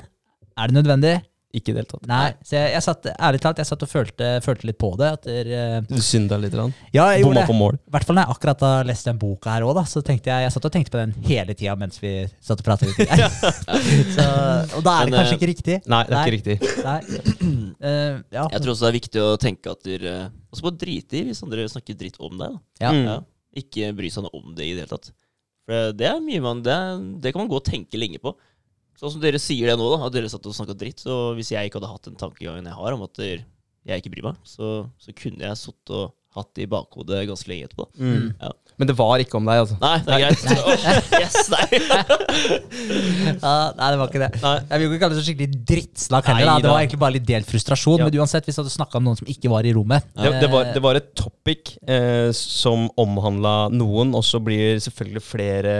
er det nødvendig? Ikke i det hele tatt. Nei. Så jeg, jeg satt, ærlig talt, jeg satt og følte, følte litt på det. At der, uh, Du synda litt. Rann. ja, jeg Bomma på mål. I hvert fall når jeg akkurat har lest den boka her òg. Så tenkte jeg, jeg satt og tenkte på den hele tida mens vi satt og pratet litt. så, og da er det kanskje eh, ikke riktig. Nei, det er ikke riktig. Nei. Eh, ja. Jeg tror også det er viktig å tenke at dere også må drite i hvis andre snakker dritt om deg. Ja. Mm. Ja. Ikke bry seg noe om det i det hele tatt. For det er mye man Det, det kan man gå og tenke lenge på. Sånn som dere sier det nå, da, at dere satt og snakka dritt. Så hvis jeg ikke hadde hatt den tankegangen jeg har om at jeg ikke bryr meg, så, så kunne jeg sittet og hatt det i bakhodet ganske lenge etterpå. Mm. Ja. Men det var ikke om deg, altså. Nei, det er greit. Nei. yes, nei. Ja, nei, det var ikke det. Nei. Jeg vil jo ikke kalle det så skikkelig drittsnakk heller. Da. Nei Det var egentlig bare litt delt frustrasjon. Ja. Men uansett, hvis du hadde snakka om noen som ikke var i rommet Det, det, var, eh, det var et topic eh, som omhandla noen, og så blir selvfølgelig flere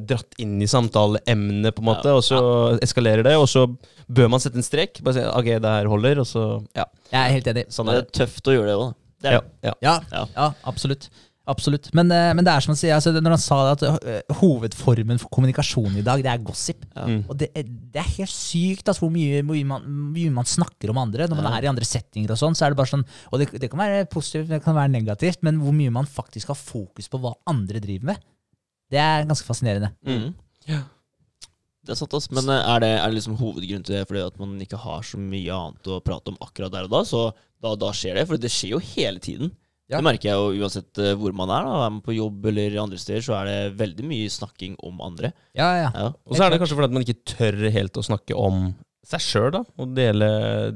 dratt inn i samtaleemnet, på en måte, Ja. og så eskalerer det, og så bør man sette en strek. Bare si ok, det her holder, og så Ja. Jeg er helt enig. Sånn Det er er det. tøft å gjøre det òg. Det er Ja, ja. Ja, Ja. ja absolutt. Absolutt. Men, eh, men det er som han sier, altså, når han sa det at eh, hovedformen for kommunikasjon i dag, det er gossip. Ja. Mm. Og det, er- det er helt sykt altså, hvor mye, hvor mye, man, hvor mye man snakker om andre. Når man Ja. er i andre settinger og sånn, så er det bare sånn Og det, det kan være positivt, det kan være negativt, men hvor mye man faktisk har fokus på hva andre driver med, det er ganske fascinerende. Mm. Ja. Det er sant, ass. Men eh, er det, er det liksom hovedgrunnen til det fordi at man ikke har så mye annet å prate om akkurat der og da? Så da, da skjer det. For det skjer jo hele tiden. Ja. Det merker jeg jo uansett eh, hvor man er. da Er man på jobb eller andre steder, så er det veldig mye snakking om andre. Ja, ja. Ja. Og så er det kanskje fordi at man ikke tør helt å snakke om seg sjøl, da. Og dele,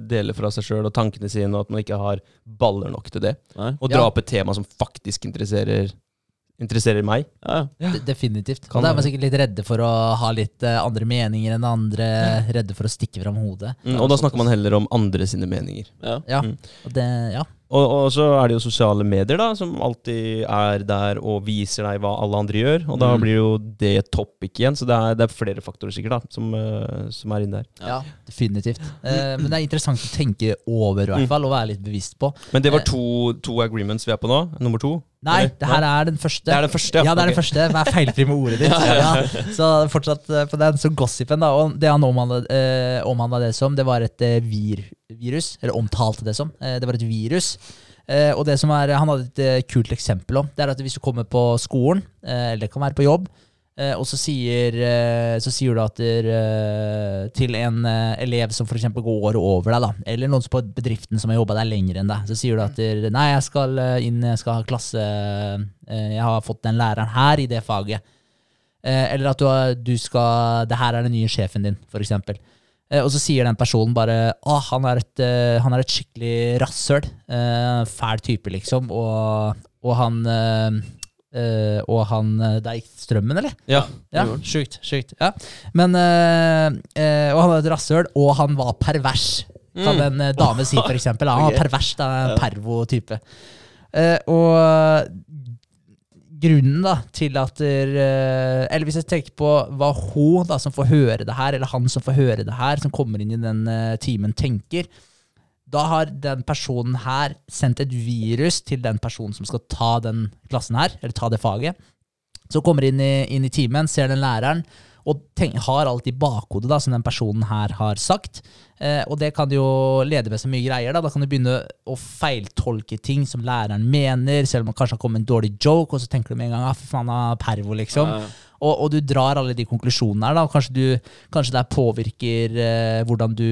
dele fra seg sjøl og tankene sine, og at man ikke har baller nok til det. Nei? Og Ja. dra opp et tema som faktisk interesserer, interesserer meg. Ja, ja. Definitivt. Kan da er man sikkert litt redde for å ha litt eh, andre meninger enn andre. Redde for å stikke fram hodet. Mm, og da snakker man heller om andre sine meninger. ja. Ja, Mm. og det, ja. Og, og så er det jo sosiale medier da, som alltid er der og viser deg hva alle andre gjør. Og da Mm. blir jo det topic igjen. Så det er, det er flere faktorer sikkert da, som, eh, som er inne der. Ja, definitivt. Eh, men det er interessant å tenke over, i hvert fall, og være litt bevisst på. Men det var Eh. to, to agreements vi er på nå. Nummer to. Nei, det her er den første. Det er den første, ja. ja. det er Ok. den første. Vær feilfri med ordet ditt. ja, Så fortsatt eh, på den. Så gossipen, da. Og det han omhandla eh, det som, det var et eh, vir virus. Eller omtalte det som. Eh, det var et virus. Eh, og det som er, Han hadde et kult eksempel om. Det er at hvis du kommer på skolen, eller det kan være på jobb, eh, og så sier, eh, så sier du at der, eh, til en eh, elev som f.eks. går over deg, da, eller noen på bedriften som har jobba der lenger enn deg, så sier du at der, nei, jeg skal eh, inn, jeg skal ha klasse eh, Jeg har fått den læreren her i det faget. Eller at du, du skal Det her er den nye sjefen din, f.eks. Eh, og så sier den personen bare ah, han er et, han er et skikkelig rasshøl. Fæl type, liksom. Og, og han eh, eh, Og han det Der gikk strømmen, eller? Ja. Ja, sjukt. sjukt ja. Men uh, uh, Og han var et rasshøl, og han var pervers. Kan en eh, dame si. Ja, Han var pervers, da, en pervo-type. Eh, og grunnen da til at der, eh, Eller hvis jeg tenker på hva hun da som får høre det her, eller han som får høre det her, som kommer inn i den eh, timen, tenker, da har den personen her sendt et virus til den personen som skal ta den klassen her, eller ta det faget. Så kommer inn i, inn i timen, ser den læreren, og tenk, har alt i bakhodet da, som den personen her har sagt. Eh, og det kan jo lede med så mye greier. Da Da kan du begynne å feiltolke ting som læreren mener, selv om man kanskje har kommet en dårlig joke, og så tenker du med en gang ah, for faen av pervo, liksom. Ja, ja. Og, og du drar alle de konklusjonene her. da, Kanskje, du, kanskje det her påvirker eh, hvordan du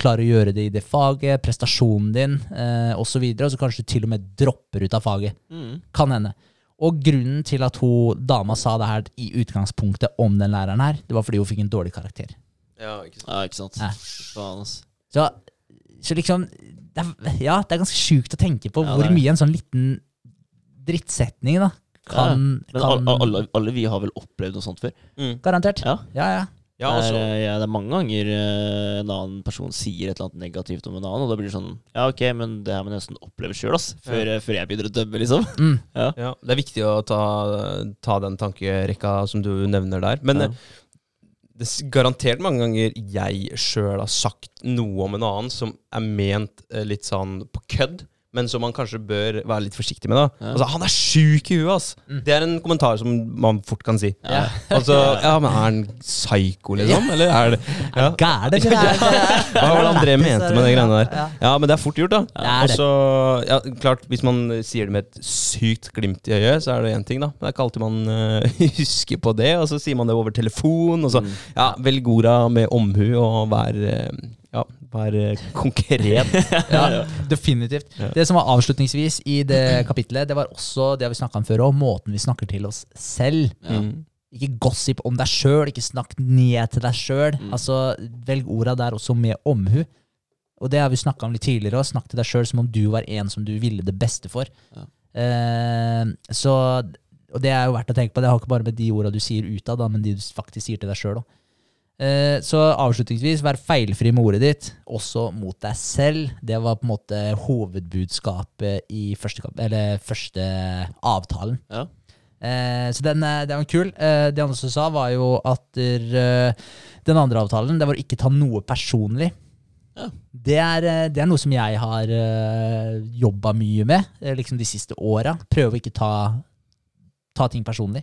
klarer å gjøre det i det faget, prestasjonen din eh, osv. Og, så og så kanskje du til og med dropper ut av faget. Mm. Kan hende. Og grunnen til at hun dama sa det her i utgangspunktet om den læreren her, det var fordi hun fikk en dårlig karakter. Ja, ikke sant. Ja, ikke sant. Ja. Faen, ass. Så, så liksom det er, Ja, det er ganske sjukt å tenke på Ja, hvor mye en sånn liten drittsetning da kan, Men kan alle, alle, vi har vel opplevd noe sånt før? Mm. Garantert. Ja. Ja, ja. Ja, det, altså, er, ja, det er mange ganger eh, en annen person sier et eller annet negativt om en annen, og da blir det sånn Ja, ok, men det her må jeg nesten oppleve sjøl, ass. Før, eh, før jeg begynner å dømme, liksom. Mm. Ja. ja, det er viktig å ta, ta den tankerekka som du nevner der. Men Ja. eh, det er garantert mange ganger jeg sjøl har sagt noe om en annen som er ment eh, litt sånn på kødd, men som man kanskje bør være litt forsiktig med. da Ja. Altså, 'Han er sjuk i huet', ass! Mm. Det er en kommentar som man fort kan si. Ja. Altså, ja, men er han psyko, liksom? Eller er det ja. Gæren, ja. Hva var det André mente med de greiene der? Ja. Ja, men det er fort gjort, da. Er Og så, ja, klart, Hvis man sier det med et sykt glimt i øyet, så er det én ting, da. Men det er ikke alltid man uh, husker på det. Og så sier man det over telefon. Og så, Mm. ja, velg orda med omhu og vær, eh, eh, konkret. Ja, definitivt. Det som var avslutningsvis i det kapitlet, det var også det vi snakka om før òg, måten vi snakker til oss selv. Ja. Mm. Ikke gossip om deg sjøl, ikke snakk ned til deg sjøl. Mm. Altså, velg orda der også med omhu. Og det har vi snakka om litt tidligere òg. Snakk til deg sjøl som om du var en som du ville det beste for. Ja. Eh, så, og det er jo verdt å tenke på. Det har ikke bare med de orda du sier utad, da, men de du faktisk sier til deg sjøl òg. Eh, så avslutningsvis, vær feilfri med ordet ditt, også mot deg selv. Det var på en måte hovedbudskapet i første, første avtalen. Ja. Eh, så den, eh, den var kul. Det andre som sa, var jo at den andre avtalen det var å ikke ta noe personlig. Ja. Det, er, det er noe som jeg har jobba mye med liksom de siste åra. Prøve å ikke ta, ta ting personlig.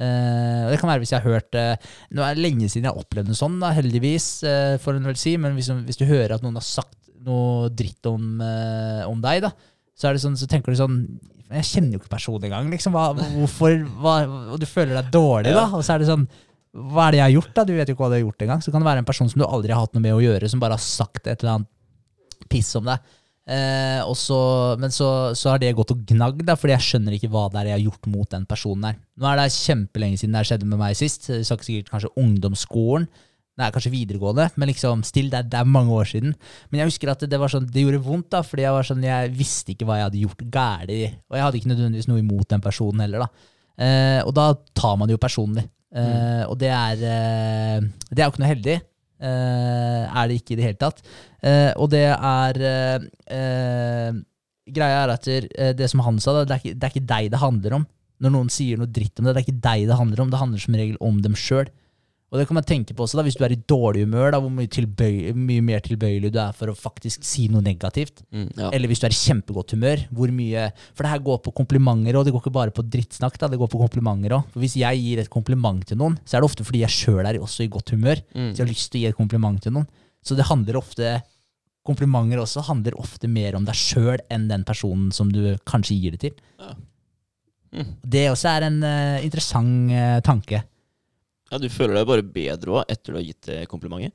Og det kan være hvis jeg har hørt eh, Nå er det lenge siden jeg har opplevd noe sånn, da, heldigvis, eh, får en vel si, men hvis, hvis du hører at noen har sagt noe dritt om, om deg, da, så, det sånn, så tenker du sånn Jeg kjenner jo ikke personen engang. Liksom, hva, hvorfor, hva, og du føler deg dårlig, da. Og så er det sånn Hva er det jeg har gjort, da? Du vet jo ikke hva du har gjort engang. Så kan det være en person som du aldri har hatt noe med å gjøre, som bare har sagt et eller annet piss om deg. Eh, og så, men så, så har det gått og gnagd, da, fordi jeg skjønner ikke hva det er jeg har gjort mot den personen der. Nå er det kjempelenge siden det skjedde med meg sist. Jeg sa sikkert kanskje ungdomsskolen. Det er kanskje videregående, men liksom still, det, er- det er mange år siden. Men jeg husker at det, det var sånn, det gjorde vondt, da, fordi jeg var sånn, jeg visste ikke hva jeg hadde gjort galt. Og jeg hadde ikke nødvendigvis noe imot den personen heller. da. Eh, og da tar man det jo personlig. Eh, og det er, eh, det er jo ikke noe heldig. Eh, er det ikke i det hele tatt. Eh, og det er eh, greia er at det, som han sa, det, er ikke, det er ikke deg det handler om. Når noen sier noe dritt om det, det er ikke deg det handler om. Det handler som regel om dem sjøl. Og det kan man tenke på også da, hvis du er i dårlig humør, da, hvor mye, tilbøy, mye mer tilbøyelig du er for å faktisk si noe negativt. Ja. Eller hvis du er i kjempegodt humør. hvor mye, For det her går på komplimenter òg, det går ikke bare på drittsnakk. da, det går på komplimenter også. For Hvis jeg gir et kompliment til noen, så er det ofte fordi jeg sjøl er også i godt humør. Mm. Så jeg har lyst til å gi et kompliment til noen. Så det handler ofte Komplimenter også handler ofte mer om deg sjøl enn den personen som du kanskje gir det til. Ja. Mm. Det også er en uh, interessant uh, tanke. Ja, Du føler deg bare bedre også etter du har gitt det komplimentet.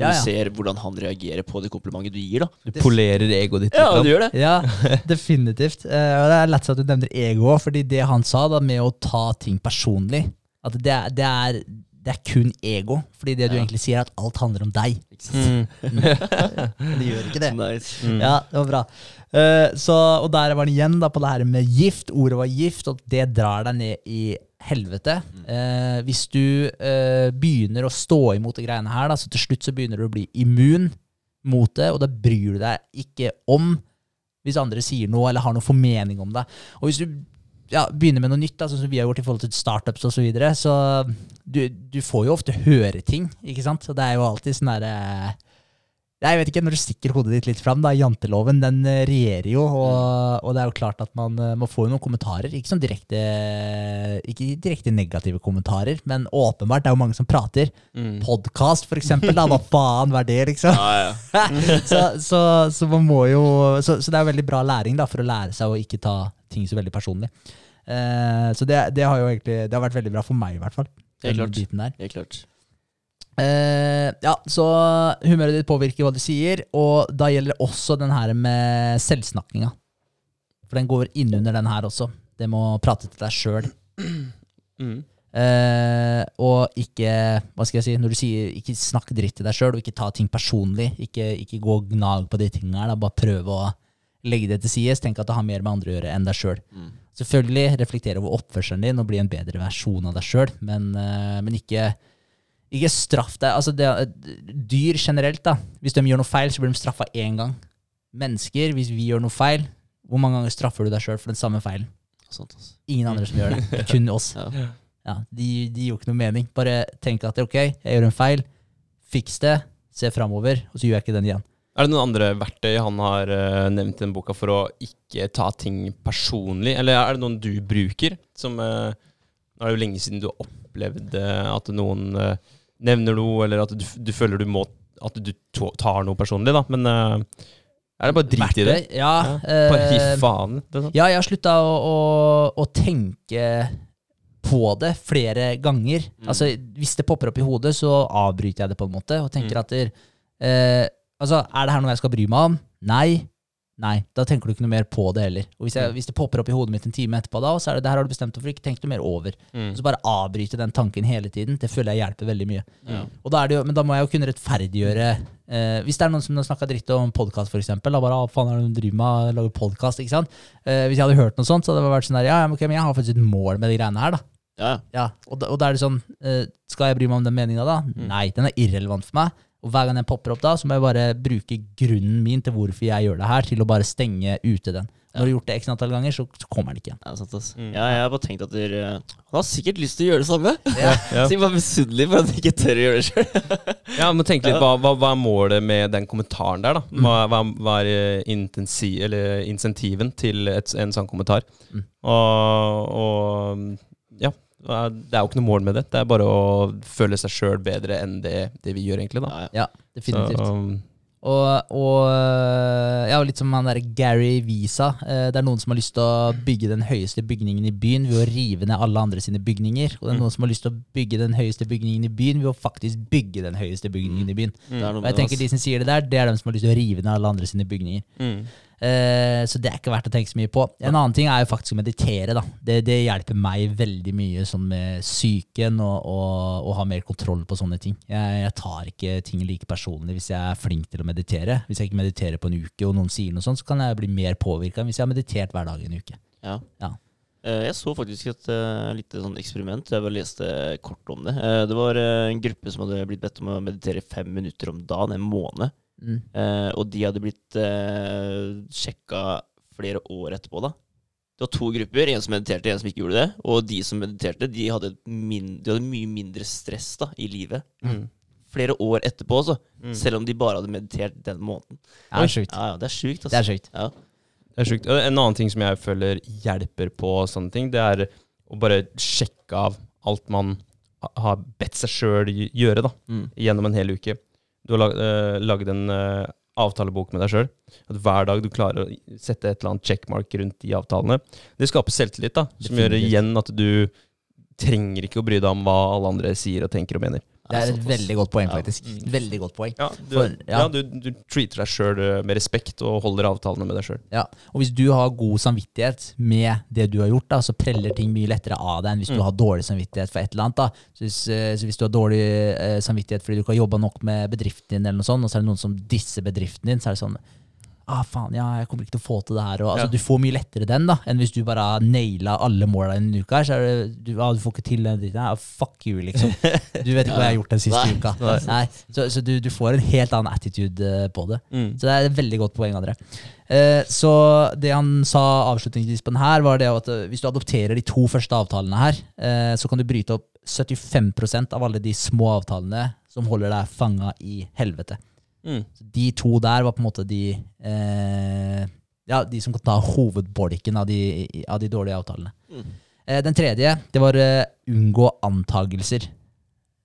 Du Ja, ja. ser hvordan han reagerer på det komplimentet du gir. da Du polerer egoet ditt. Ja, du gjør det. Ja, definitivt. Eh, og det er lett at du nevner ego òg, fordi det han sa da med å ta ting personlig At det er, det er, det er kun ego. Fordi det du Ja. egentlig sier, er at alt handler om deg. Mm. Det gjør ikke det. Nice. Mm. Ja, det var bra. Eh, så, og der var han igjen da på det her med gift. Ordet var gift, og det drar deg ned i helvete. Eh, hvis du eh, begynner å stå imot de greiene her, da, så til slutt så begynner du å bli immun mot det, og da bryr du deg ikke om hvis andre sier noe eller har noen formening om det. Og hvis du ja, begynner med noe nytt, da, sånn som vi har gjort i forhold til startups osv., så, videre, så du, du får jo ofte høre ting, ikke sant? Og det er jo alltid sånn derre jeg vet ikke, Når du stikker hodet ditt litt fram, da, janteloven den eh, regjerer jo, og, og det er jo klart at man, må man får jo noen kommentarer. Ikke sånn direkte ikke direkte negative kommentarer, men åpenbart. Det er jo mange som prater. Mm. Podkast, for eksempel. Da, hva faen var det, liksom? Ja, ja. så, så, så man må jo så, så det er veldig bra læring da, for å lære seg å ikke ta ting så veldig personlig. Uh, så det, det har jo egentlig Det har vært veldig bra for meg, i hvert fall. Helt klart. Helt klart. Eh, ja, så humøret ditt påvirker hva du sier, og da gjelder det også den her med selvsnakkinga. For den går innunder den her også. Det må prate til deg sjøl. Mm. Uh, og ikke Hva skal jeg si? Når du sier ikke snakk dritt til deg sjøl, og ikke ta ting personlig. Ikke, ikke gå og gnag på de tingene her. Da. Bare prøve å legge det til sides. Tenk at det har mer med andre å gjøre enn deg sjøl. Mm. Selvfølgelig reflektere over oppførselen din og bli en bedre versjon av deg sjøl, men, uh, men ikke ikke straff deg. Altså det, dyr generelt, da. Hvis de gjør noe feil, så blir de straffa én gang. Mennesker, hvis vi gjør noe feil, hvor mange ganger straffer du deg sjøl for den samme feilen? Sånt. Ingen andre som gjør det. Kun oss. Ja. Ja, de, de jo ikke noe mening. Bare tenk at ok, jeg gjør en feil, fiks det, se framover, og så gjør jeg ikke den igjen. Er det noen andre verktøy han har eh, nevnt i den boka for å ikke ta ting personlig? Eller er det noen du bruker? Som eh, Nå er det jo lenge siden du har opplevd at noen eh, nevner noe, eller at du, du føler du må At du tar noe personlig, da. Men uh, er det bare drit i det? Ja. Ja. Bare gi eh, faen. Det sånn. Ja, jeg har slutta å, å, å tenke på det flere ganger. Mm. Altså, Hvis det popper opp i hodet, så avbryter jeg det på en måte og tenker Mm. at der, eh, altså, Er det her noe jeg skal bry meg om? Nei. Nei, Da tenker du ikke noe mer på det heller. Og Hvis, jeg, Mm. hvis det popper opp i hodet mitt en time etterpå, da, så er det det her har du bestemt deg for, ikke tenk noe mer over. Mm. Så bare avbryte den tanken hele tiden. Det føler jeg hjelper veldig mye. Ja. Og da det jo, men da må jeg jo kunne rettferdiggjøre eh, Hvis det er noen som snakka dritt om podkast, f.eks. Bare, hva faen er det du driver med, lager podkast, ikke sant? Eh, hvis jeg hadde hørt noe sånt, så hadde det vært sånn der, ja, men ok, men jeg har faktisk et mål med de greiene her, da. Ja, Ja, og da, og da er det sånn, eh, skal jeg bry meg om den meninga da? Nei, den er irrelevant for meg. Og hver gang den popper opp da, så må jeg bare bruke grunnen min til hvorfor jeg gjør det her, til å bare stenge ute den. Når du har gjort det x antall ganger, så, kommer den ikke igjen. ja, sant, ass. Mm. ja, jeg har bare tenkt at dere, han har sikkert lyst til å gjøre det samme. Ja. Så jeg er bare misunnelig for at han ikke tør å gjøre det sjøl. Ja, men tenk litt, hva, hva, hva er målet med den kommentaren der, da? Hva, hva, hva er eh, intensi, eller insentiven til et, en sånn kommentar? Mm. Og, og ja, det er jo ikke noe mål med det. Det er bare å føle seg sjøl bedre enn det, det vi gjør, egentlig. da. Ja, ja. Ja, definitivt. Så, um, Og, og ja, og litt som han der Gary Visa. eh, Det er noen som har lyst til å bygge den høyeste bygningen i byen ved å rive ned alle andre sine bygninger. Og det er Mm. noen som har lyst til å bygge den høyeste bygningen i byen ved å faktisk bygge den høyeste bygningen i byen. Det er Og jeg tenker De som sier det der, det er de som har lyst til å rive ned alle andre sine bygninger. mm. Eh, så det er ikke verdt å tenke så mye på. En annen ting er jo faktisk å meditere. da. Det, det hjelper meg veldig mye sånn med psyken og, og, og ha mer kontroll på sånne ting. Jeg, jeg tar ikke ting like personlig hvis jeg er flink til å meditere. Hvis jeg ikke mediterer på en uke og noen sier noe sånt, så kan jeg bli mer påvirka enn hvis jeg har meditert hver dag i en uke. Ja. Ja. Eh, Jeg så faktisk et uh, lite sånn eksperiment. Jeg bare leste kort om det. Uh, det var uh, en gruppe som hadde blitt bedt om å meditere fem minutter om dagen en måned. Mm. Eh, og de hadde blitt uh, sjekka flere år etterpå, da. Det var to grupper, en som mediterte, en som ikke gjorde det. Og de som mediterte, de hadde, mindre, de hadde mye mindre stress da, i livet. Mm. Flere år etterpå altså. Mm. selv om de bare hadde meditert den måneden. Det er sjukt. Ja, ja, det er sjukt, Det er altså. sjukt. Ja. Det er sjukt. En annen ting som jeg føler hjelper på sånne ting, det er å bare sjekke av alt man har bedt seg sjøl gjøre da, Mm. gjennom en hel uke. Du har lagd eh, laget en eh, avtalebok med deg sjøl. At hver dag du klarer å sette et eller annet checkmark rundt de avtalene. Det skaper selvtillit, da, som gjør igjen at du trenger ikke å bry deg om hva alle andre sier og tenker og mener. Det er et veldig godt poeng, faktisk. Mm. Veldig godt poeng. Ja, du, For- ja. ja. du, du treater deg sjøl med respekt og holder avtalene med deg sjøl. Ja, og hvis du har god samvittighet med det du har gjort, da, så preller ting mye lettere av deg enn hvis du Mm. har dårlig samvittighet for et eller annet. da. Så hvis, eh, så hvis du har dårlig eh, samvittighet fordi du ikke har jobba nok med bedriften din, eller noe sånt, og så er det noen som disser bedriften din, så er det sånn Ah, faen, ja, jeg kommer ikke til å få til det her. Og, altså, Ja. Du får mye lettere den da, enn hvis du bare har naila alle måla en uke her, Så er det, du, ah, du får ikke til den dritten her. Ah, fuck you, liksom. Du vet ikke hva jeg har gjort den siste Nei. uka. Nei. Så, så du, du får en helt annen attitude eh, på det. Mm. Så det er et veldig godt poeng, André. Eh, så det han sa avslutningsvis på den her, var det at eh, hvis du adopterer de to første avtalene her, eh, så kan du bryte opp 75% av alle de små avtalene som holder deg fanga i helvete. Mm. De to der var på en måte de eh, Ja, de som kan ta hovedbolken av de, av de dårlige avtalene. Mm. Eh, den tredje, det var eh, unngå antagelser.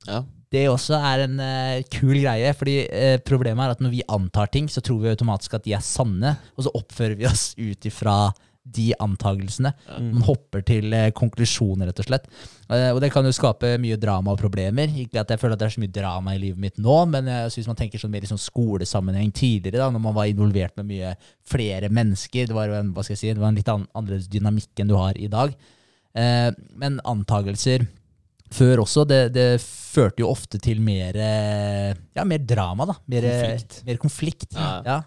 Ja. Det også er en eh, kul greie, fordi eh, problemet er at når vi antar ting, så tror vi automatisk at de er sanne, og så oppfører vi oss ut ifra de antagelsene. Man hopper til eh, konklusjoner, rett og slett. Eh, og det kan jo skape mye drama og problemer. Ikke at jeg føler at det er så mye drama i livet mitt nå, men jeg synes man tenker sånn mer i sånn skolesammenheng tidligere, da, når man var involvert med mye flere mennesker. Det var jo en, hva skal jeg si, det var en litt an annerledes dynamikk enn du har i dag. Eh, men antagelser før også, det, det førte jo ofte til mer, eh, ja, mer drama, da. Mer Konflikt. Mer konflikt. Ja. Ja.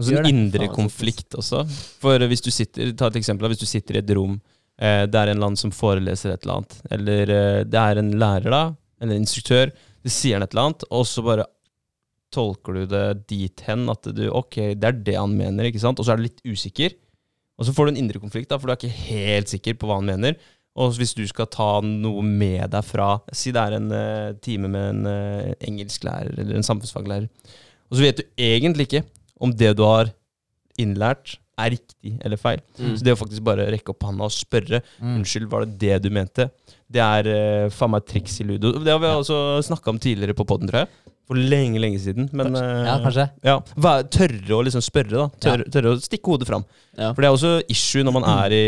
Og så en indre konflikt også. For hvis du sitter, ta et eksempel, hvis du sitter i et rom, eh, det er en eller annen som foreleser et eller annet, eller eh, det er en lærer da, eller en instruktør, det sier han et eller annet, og så bare tolker du det dit hen at du, ok, det er det han mener, ikke sant? Og så er du litt usikker, og så får du en indre konflikt da, for du er ikke helt sikker på hva han mener. Og hvis du skal ta noe med deg fra, si det er en uh, time med en uh, engelsklærer eller en samfunnsfaglærer, og så vet du egentlig ikke om det du har innlært, er riktig eller feil. Mm. Så det å faktisk bare rekke opp handa og spørre Mm. Unnskyld, var det det du mente? Det er uh, faen meg triks i ludo. Det har vi også snakka om tidligere på poden, tror jeg. For lenge, lenge siden. Men eh, ja, kanskje. ja, tørre å liksom spørre, da. Tørre, tørre å stikke hodet fram. Ja. For det er også issue når man er i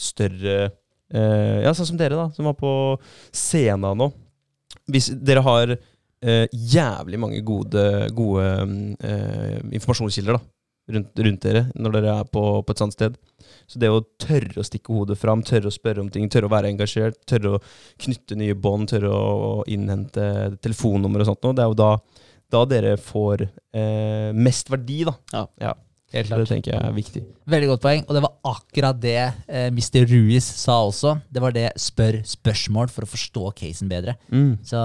større uh, Ja, sånn som dere, da, som var på scenen nå. Hvis dere har eh, jævlig mange gode, gode eh, informasjonskilder da, rundt, rundt dere når dere er på, på et sånt sted. Så det å tørre å stikke hodet fram, tørre å spørre om ting, tørre å være engasjert, tørre å knytte nye bånd, tørre å innhente telefonnummer og sånt noe, det er jo da, da dere får eh, mest verdi, da. Ja. Helt Det tenker jeg er viktig. Veldig godt poeng. Og det var akkurat det eh, Mr. Ruiz sa også. Det var det spør spørsmål for å forstå casen bedre. Så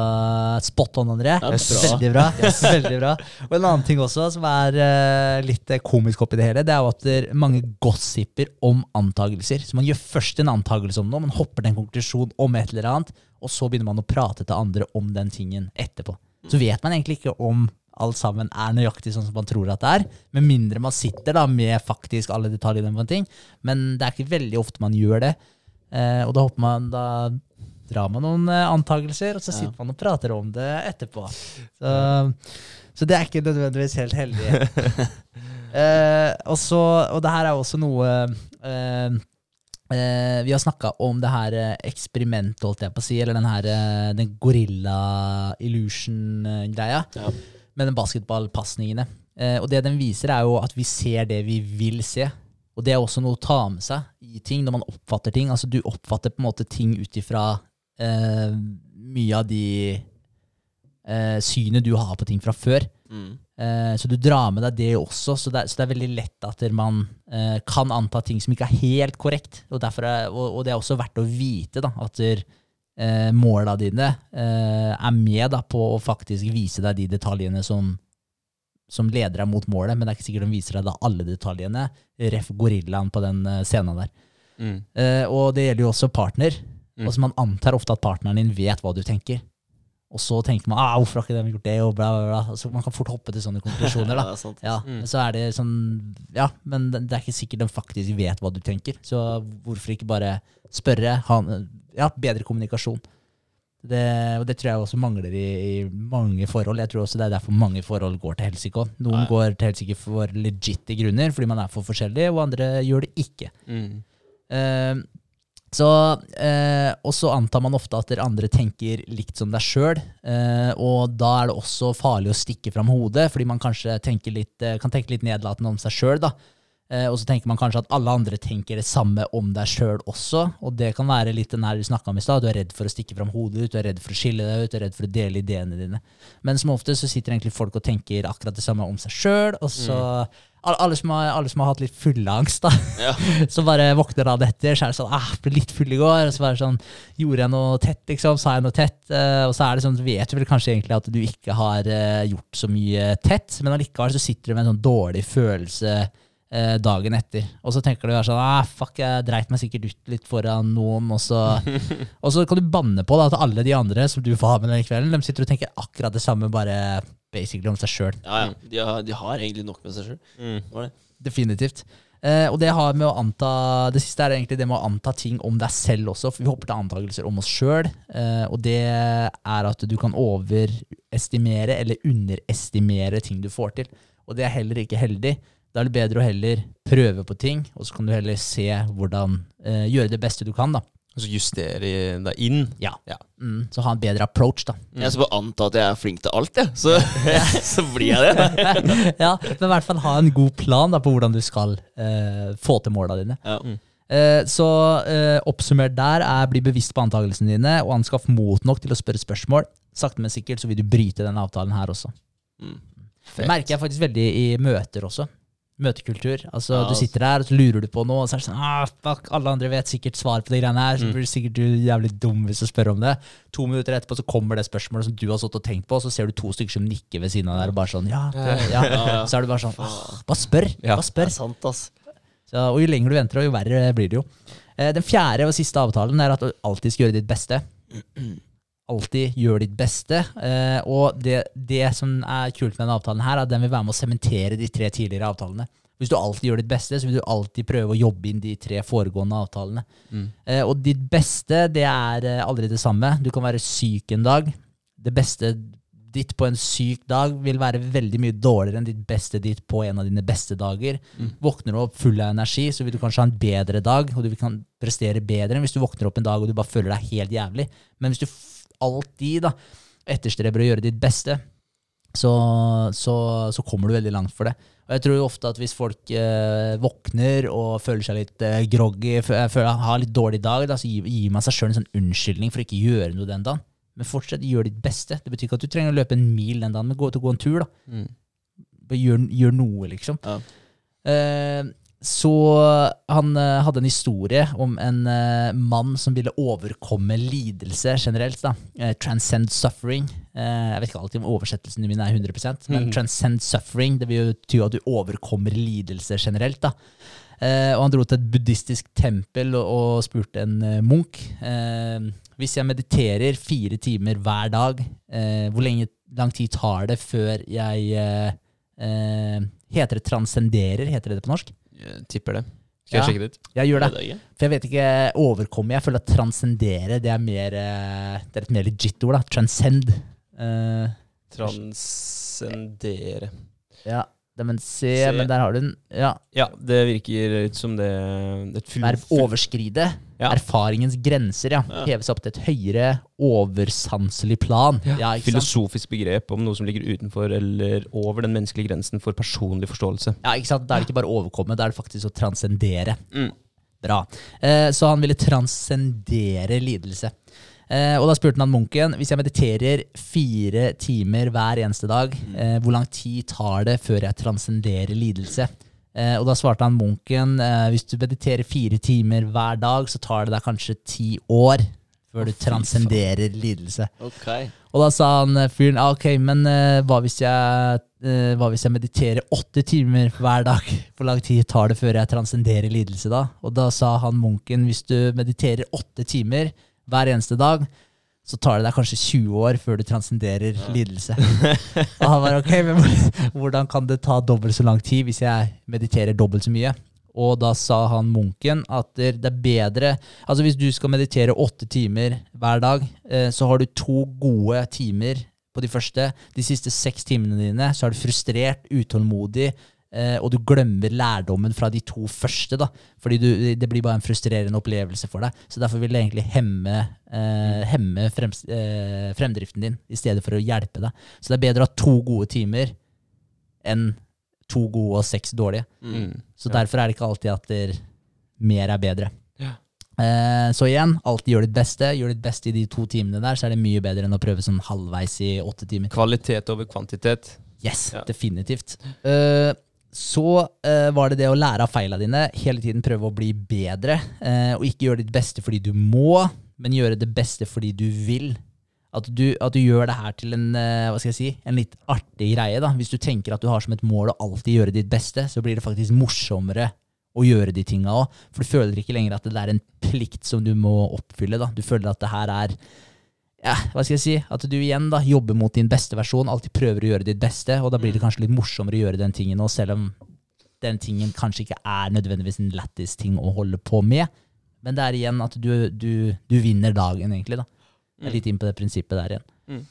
spot on, André. Ja, bra. Veldig bra. Veldig bra. Og en annen ting også som er eh, litt eh, komisk oppi det hele, det er jo at det er mange gossiper om antagelser. Så man gjør først en antagelse om noe, man hopper til en konklusjon om et eller annet, og så begynner man å prate til andre om den tingen etterpå. Så vet man egentlig ikke om alt sammen er nøyaktig sånn som man tror at det er, med mindre man sitter da med faktisk alle detaljene på en ting. Men det er ikke veldig ofte man gjør det. Eh, og da håper man da drar man noen eh, antakelser, og så sitter man og prater om det etterpå. Så, så det er ikke nødvendigvis helt heldig. eh, og, så, og det her er også noe eh, eh, Vi har snakka om det her eh, eksperimentet, holdt jeg på å si, eller den her eh, den gorilla illusion-greia Ja. Med den basketballpasningene. Eh, og det den viser, er jo at vi ser det vi vil se. Og det er også noe å ta med seg i ting når man oppfatter ting. Altså Du oppfatter på en måte ting ut ifra eh, mye av de eh, synet du har på ting fra før. Mm. Eh, så du drar med deg det også, så det er, så det er veldig lett at man eh, kan anta ting som ikke er helt korrekt. Og, derfor er, og, og det er også verdt å vite da, at der, eh, måla dine eh, er med da, på å faktisk vise deg de detaljene som, som leder deg mot målet, men det er ikke sikkert de viser deg da alle detaljene. Ref gorillaen på den eh, scenen der. Mm. Eh, og det gjelder jo også partner. Mm. Altså Man antar ofte at partneren din vet hva du tenker. Og så tenker man ah, 'hvorfor har ikke de gjort det?' og bla, bla, bla. Altså, man kan fort hoppe til sånne konklusjoner. da. Ja. Ja, Mm. Så er det sånn Ja, men det er ikke sikkert de faktisk vet hva du tenker. Så hvorfor ikke bare spørre? Ha ja, bedre kommunikasjon. Det, og det tror jeg også mangler i, i mange forhold. Jeg tror også det er derfor mange forhold går til helsike. Noen ja. går til helsike for legitte grunner, fordi man er for forskjellig, og andre gjør det ikke. Mm. Eh, så, eh, og så antar man ofte at andre tenker likt som deg sjøl. Eh, og da er det også farlig å stikke fram hodet, fordi man kanskje litt, eh, kan tenke litt nedlatende om seg sjøl. Eh, og så tenker man kanskje at alle andre tenker det samme om deg sjøl også. Og det kan være litt den her du snakka om i stad. Du er redd for å stikke fram hodet, du er redd for å skille deg ut, du er redd for å dele ideene dine. Men som ofte så sitter egentlig folk og tenker akkurat det samme om seg sjøl. Og så alle, alle, som har, alle som har hatt litt fylleangst, da. Ja. Så bare våkner dagen etter, så er det sånn ah, ble litt full i går. Og så bare sånn Gjorde jeg noe tett, liksom? Sa jeg noe tett? Uh, og så er det sånn, vet du vel kanskje egentlig at du ikke har uh, gjort så mye tett, men allikevel så sitter du med en sånn dårlig følelse uh, dagen etter. Og så tenker du sånn ah, fuck, jeg dreit meg sikkert ut litt foran noen, og så, og så kan du banne på da, at alle de andre som du får ha med den kvelden, de sitter og tenker akkurat det samme, bare basically om seg sjøl. Ja, ja. De har, de har egentlig nok med seg sjøl. Mm. Definitivt. Eh, og det har med å anta Det siste er egentlig det med å anta ting om deg selv også. For vi hopper til antakelser om oss sjøl. Eh, og det er at du kan overestimere eller underestimere ting du får til. Og det er heller ikke heldig. Da er det bedre å heller prøve på ting, og så kan du heller se hvordan eh, gjøre det beste du kan. da. Og så justere deg inn. Ja. Ja. Mm, så ha en bedre approach, da. Jeg skal bare anta at jeg er flink til alt, jeg. Så, så blir jeg det. ja, Men i hvert fall ha en god plan da, på hvordan du skal eh, få til måla dine. Ja. Eh, Så eh, oppsummert der er bli bevisst på antakelsene dine, og anskaff mot nok til å spørre spørsmål. Sakte, men sikkert så vil du bryte den avtalen her også. Mm. Det merker jeg faktisk veldig i møter også. Møtekultur. Altså, Ja, Du sitter der og så lurer du på noe, og så er det sånn ah, fuck, Alle andre vet sikkert svaret på de greiene her, så Mm. blir du sikkert du jævlig dum hvis du spør om det. To minutter etterpå så kommer det spørsmålet som du har stått og tenkt på, og så ser du to stykker som nikker ved siden av deg, og bare sånn Ja, det, ja. Så er du bare sånn Bare spør! Bare spør. Det er sant, ass. Så, og jo lenger du venter, jo verre blir det jo. Eh, Den fjerde og siste avtalen er at du alltid skal gjøre ditt beste. Alltid gjør ditt beste. Eh, og det, det som er kult med denne avtalen, her, er at den vil være med å sementere de tre tidligere avtalene. Hvis du alltid gjør ditt beste, så vil du alltid prøve å jobbe inn de tre foregående avtalene. Mm. Eh, og ditt beste, det er eh, aldri det samme. Du kan være syk en dag. Det beste ditt på en syk dag vil være veldig mye dårligere enn ditt beste ditt på en av dine beste dager. Våkner du opp full av energi, så vil du kanskje ha en bedre dag, og du kan prestere bedre enn hvis du våkner opp en dag og du bare føler deg helt jævlig. Men hvis du alltid da, etterstreber å gjøre ditt beste, så, så, så kommer du veldig langt for det. Og jeg tror jo ofte at hvis folk eh, våkner og føler seg litt eh, groggy, eh, føler, har litt dårlig dag, da, så gir, gir man seg sjøl en sånn unnskyldning for å ikke gjøre noe den dagen. Men fortsett, gjør ditt beste. Det betyr ikke at du trenger å løpe en mil den dagen, men gå ut og gå en tur. da. Mm. Gjør, gjør noe, liksom. Ja. Eh, så han uh, hadde en historie om en uh, mann som ville overkomme lidelse generelt. da. Uh, transcend suffering. Jeg vet ikke alltid om oversettelsen min er 100% men Mhm. transcend suffering det vil jo bety at du overkommer lidelse generelt. da. Og han dro til et buddhistisk tempel og, og spurte en munk hvis jeg mediterer fire timer hver dag, hvor lenge, lang tid tar det før jeg Heter det transcenderer? Heter det det på norsk? Jeg tipper det. Skal jeg Ja. sjekke det ut? Jeg gjør det. Det. For jeg vet ikke overkomme. Jeg føler at transcendere det er mer eh, Det er et mer legit ord. da. Transcend. Uh, Transcendere. ja, men se, Se. men der har du den. Ja. Ja, det virker ut som det Verb overskride. Ja. Erfaringens grenser, ja. Ja. Heves opp til et høyere oversanselig plan. Ja? Filosofisk begrep om noe som ligger utenfor eller over den menneskelige grensen for personlig forståelse. Ja, ikke sant? Da er det ikke bare å overkomme, da er det faktisk å transcendere. Mm. Bra. Eh, så han ville transcendere lidelse. Eh, og da spurte han munken hvis jeg mediterer fire timer hver eneste dag, eh, hvor lang tid tar det før jeg transcenderer lidelse? Eh, og da svarte han munken hvis du mediterer fire timer hver dag, så tar det deg kanskje ti år før du transcenderer lidelse. Okay. Og da sa han fyren ah, ok, men eh, hva, hvis jeg, eh, hva hvis jeg mediterer åtte timer hver dag? Hvor lang tid tar det før jeg transcenderer lidelse da? Og da sa han munken hvis du mediterer åtte timer hver eneste dag, så tar det deg kanskje 20 år før du transcenderer lidelse. Og han var ok, men hvordan kan det ta dobbelt så lang tid hvis jeg mediterer dobbelt så mye? Og da sa han munken at det er bedre Altså hvis du skal meditere åtte timer hver dag, eh, så har du to gode timer på de første. De siste seks timene dine så er du frustrert, utålmodig, og du glemmer lærdommen fra de to første. da, Fordi du, det blir bare en frustrerende opplevelse for deg. Så derfor vil det egentlig hemme, eh, hemme frem, eh, fremdriften din i stedet for å hjelpe deg. Så det er bedre å ha to gode timer enn to gode og seks dårlige. Mm. Så Ja. derfor er det ikke alltid at der, mer er bedre. Ja. Eh, så igjen, alltid gjør ditt beste. Gjør ditt beste i de to timene der, så er det mye bedre enn å prøve sånn halvveis i åtte timer. Kvalitet over kvantitet. Yes, Ja. definitivt. Eh, så uh, var det det å lære av feila dine, hele tiden prøve å bli bedre, Uh, og ikke gjøre ditt beste fordi du må, men gjøre det beste fordi du vil. At du, at du gjør det her til en, uh, si, en litt artig greie. da. Hvis du tenker at du har som et mål å alltid gjøre ditt beste, så blir det faktisk morsommere å gjøre de tinga òg. For du føler ikke lenger at det er en plikt som du må oppfylle. da. Du føler at det her er ja, hva skal jeg si, at du igjen da jobber mot din beste versjon, alltid prøver å gjøre ditt beste, og da blir det kanskje litt morsommere å gjøre den tingen nå, selv om den tingen kanskje ikke er nødvendigvis en lættis ting å holde på med. Men det er igjen at du, du, du vinner dagen, egentlig. da. Jeg er litt inn på det prinsippet der igjen. Mm.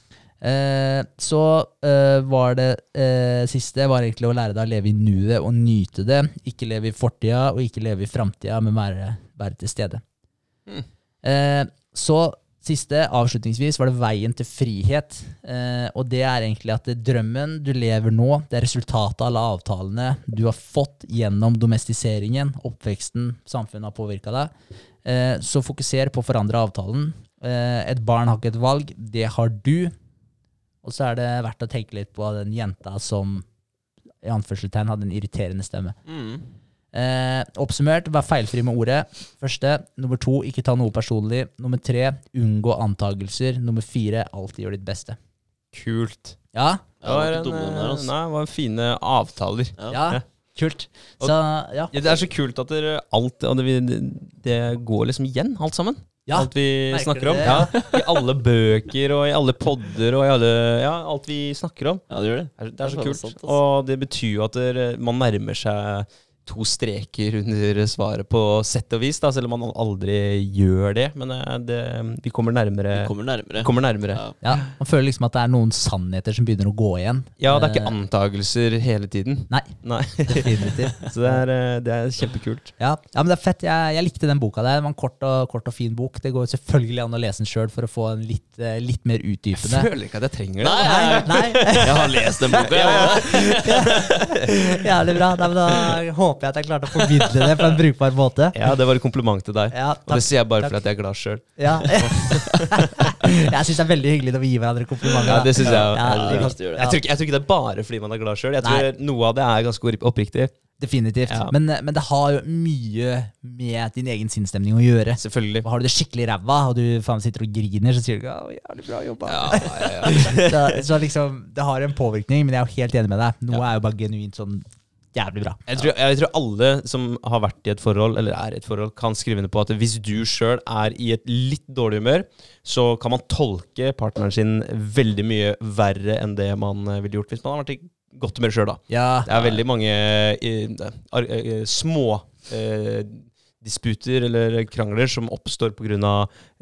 Eh, så eh, var det eh, siste var egentlig å lære deg å leve i nuet og nyte det. Ikke leve i fortida og ikke leve i framtida, men være, være til stede. Mm. Eh, så siste, avslutningsvis, var det veien til frihet. Eh, og det er egentlig at drømmen du lever nå, det er resultatet av alle avtalene du har fått gjennom domestiseringen, oppveksten, samfunnet har påvirka deg. Eh, så fokuser på å forandre avtalen. Eh, et barn har ikke et valg, det har du. Og så er det verdt å tenke litt på den jenta som i anførselstegn hadde en irriterende stemme. Mm. Eh, oppsummert, vær feilfri med ordet. Første. Nummer to, ikke ta noe personlig. Nummer tre, unngå antagelser. Nummer fire, alltid gjør ditt beste. Kult. Ja, det var en, eh, altså. Nei, det var fine avtaler. Ja. ja, kult. Så, ja. Ja, det er så kult at dere, alt det, det, går liksom igjen, alt sammen. Ja, alt vi snakker om. det? Ja, I alle bøker og i alle podder og i alle Ja, alt vi snakker om. Ja, det gjør det. Det er, det er så Det er kult. sant, altså. Og det betyr jo at dere, man nærmer seg to streker under svaret på sett og vis, da, selv om man aldri gjør det. Men eh, det, vi kommer nærmere. Vi kommer nærmere. kommer nærmere. Ja. ja. Man føler liksom at det er noen sannheter som begynner å gå igjen. Ja, det er ikke antakelser antagelser hele tiden. Nei, Nei. definitivt. Så det er, eh, det er kjempekult. Ja, ja, men det er fett. Jeg, jeg likte den boka der. Det var en kort og, kort og fin bok. Det går selvfølgelig an å lese den sjøl for å få en litt, eh, litt mer Jeg føler ikke at jeg trenger det. Nei, Nei, nei. Jeg har lest den boka. Ja. Jævlig bra. Nei, men da håper jeg at jeg klarte å formidle det på en brukbar måte. Ja, det var et kompliment til deg. Ja, Og det sier jeg bare takk. fordi at jeg er glad sjøl. Ja. jeg syns det er veldig hyggelig når vi gir hverandre komplimenter. Ja, det synes jeg Ja, er det. Jeg, tror ikke- jeg tror ikke det er bare fordi man er glad sjøl. Jeg Nei. tror noe av det er ganske oppriktig. Definitivt. Ja. Men, men det har jo mye med din egen sinnsstemning å gjøre. Selvfølgelig. Har du det skikkelig ræva, og du faen sitter og griner, så sier du ikke jævlig bra jobba. Ja, ja, ja. så, så liksom, det har en påvirkning, men jeg er jo helt enig med deg. Noe er jo bare genuint sånn jævlig bra. Jeg tror, jeg tror alle som har vært i et forhold, eller er i et forhold, kan skrive under på at hvis du sjøl er i et litt dårlig humør, så kan man tolke partneren sin veldig mye verre enn det man eh, ville gjort hvis man har vært i godt humør sjøl, da. Ja, Det er veldig mange uh, små uh, disputer eller krangler som oppstår pga.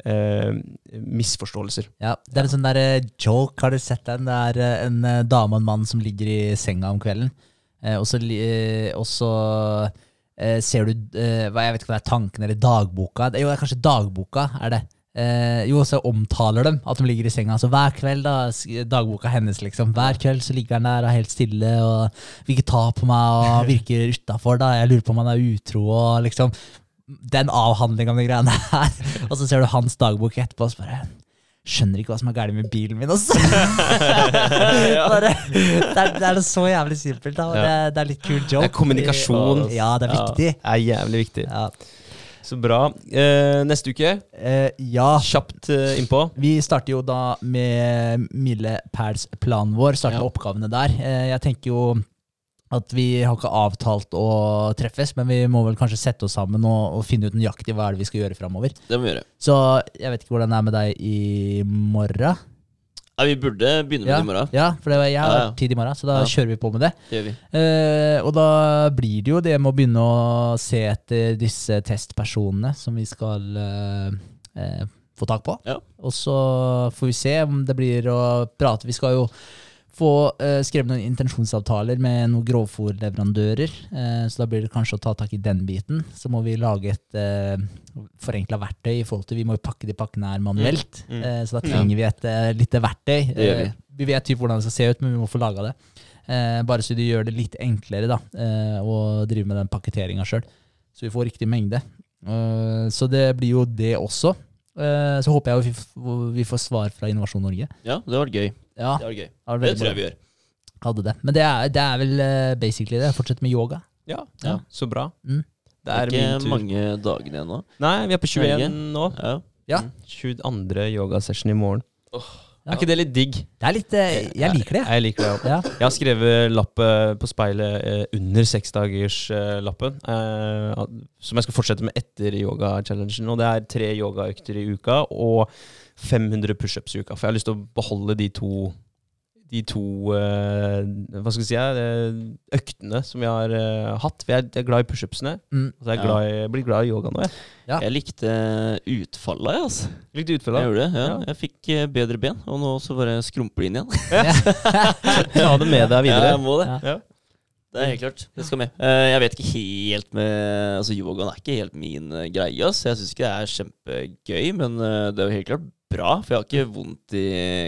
Eh, misforståelser. ja. Det er en sånn der joke, har du sett den? Det er en dame og en mann som ligger i senga om kvelden, og så, eh, og så eh, ser du eh, Jeg vet ikke hva det er tanken eller dagboka. Jo, det er kanskje dagboka, er det. Eh, jo, så omtaler dem at de ligger i senga. Så hver kveld, da, dagboka hennes, liksom. Hver kveld så ligger han der og er helt stille og vil ikke ta på meg og virker utafor. Jeg lurer på om han er utro og liksom Den avhandlinga av de greiene her. Og så ser du hans dagbok etterpå og så bare Skjønner ikke hva som er galt med bilen min, altså. Bare, det, er, det er så jævlig simpelt, da. Det, det er litt kul joke. Det er kommunikasjon. Ja, det er Ja. viktig. Det er jævlig viktig. Ja. Så bra. Eh, neste uke, Eh, ja. kjapt eh, innpå. Vi starter jo da med Mille Pæls plan vår. Starter Ja. oppgavene der. Eh, jeg tenker jo at vi har ikke avtalt å treffes, men vi må vel kanskje sette oss sammen og, og finne ut nøyaktig hva er det vi skal gjøre framover. Det må vi gjøre. Så jeg vet ikke hvordan det er med deg i morgen. Ja, vi burde begynne med det i morgen. ja for det var, jeg har Ja, ja. tid i morgen, så da Ja. kjører vi på med det. Det gjør vi. Eh, og da blir det jo det med å begynne å se etter disse testpersonene som vi skal eh, eh, få tak på. Ja. Og så får vi se om det blir å prate. Vi skal jo få eh, skrevet noen intensjonsavtaler med noen grovfòrleverandører. Eh, så da blir det kanskje å ta tak i den biten. Så må vi lage et eh, forenkla verktøy i forhold til Vi må jo pakke de pakkene her manuelt. Mm. Eh, så da trenger vi et uh, lite verktøy. Vi. Vi vet typ hvordan det skal se ut, men vi må få laga det. Eh, bare så de gjør det litt enklere da, eh, å drive med den pakketteringa sjøl. Så vi får riktig mengde. Eh, så det blir jo det også. Eh, så håper jeg vi, f- vi får svar fra Innovasjon Norge. Ja, det var gøy. Ja, Det var gøy. det, var Det tror jeg vi gjør. Hadde det. Men det er, det er vel eh, basically det. Fortsett med yoga. Ja, Ja. så bra. Mm. Det Det er, er ikke mange dagene igjen nå. Nei, vi er på 21 Helge. nå. Ja. Ja. 22. yogasession i morgen. Ja. Er ikke det litt digg? Det er litt eh, Jeg liker det. Jeg liker det. også. Ja. Jeg har skrevet lapp eh, på speilet eh, under seksdagerslappen, eh, som jeg skal fortsette med etter yoga-challengen. Og det er tre yogaøkter i uka og 500 pushups i uka. For jeg har lyst til å beholde de to de to uh, hva skal jeg si, uh, øktene som vi har uh, hatt. For jeg, jeg er glad i pushupsene. Mm. Og så er jeg, glad i, jeg blir glad i yoga nå. Jeg. Ja. Jeg likte utfallet, jeg, altså. Likte Jeg utfallet. gjorde det, ja. Ja. Jeg fikk bedre ben, og nå så bare skrumper de inn igjen. Ta det med deg Ja, videre. jeg må det. Ja. Ja. Det er helt klart. Det skal med. Eh, Jeg vet ikke helt med Altså, yogaen er ikke helt min greie. ass. Jeg syns ikke det er kjempegøy, men det er jo helt klart bra. For jeg har ikke vondt i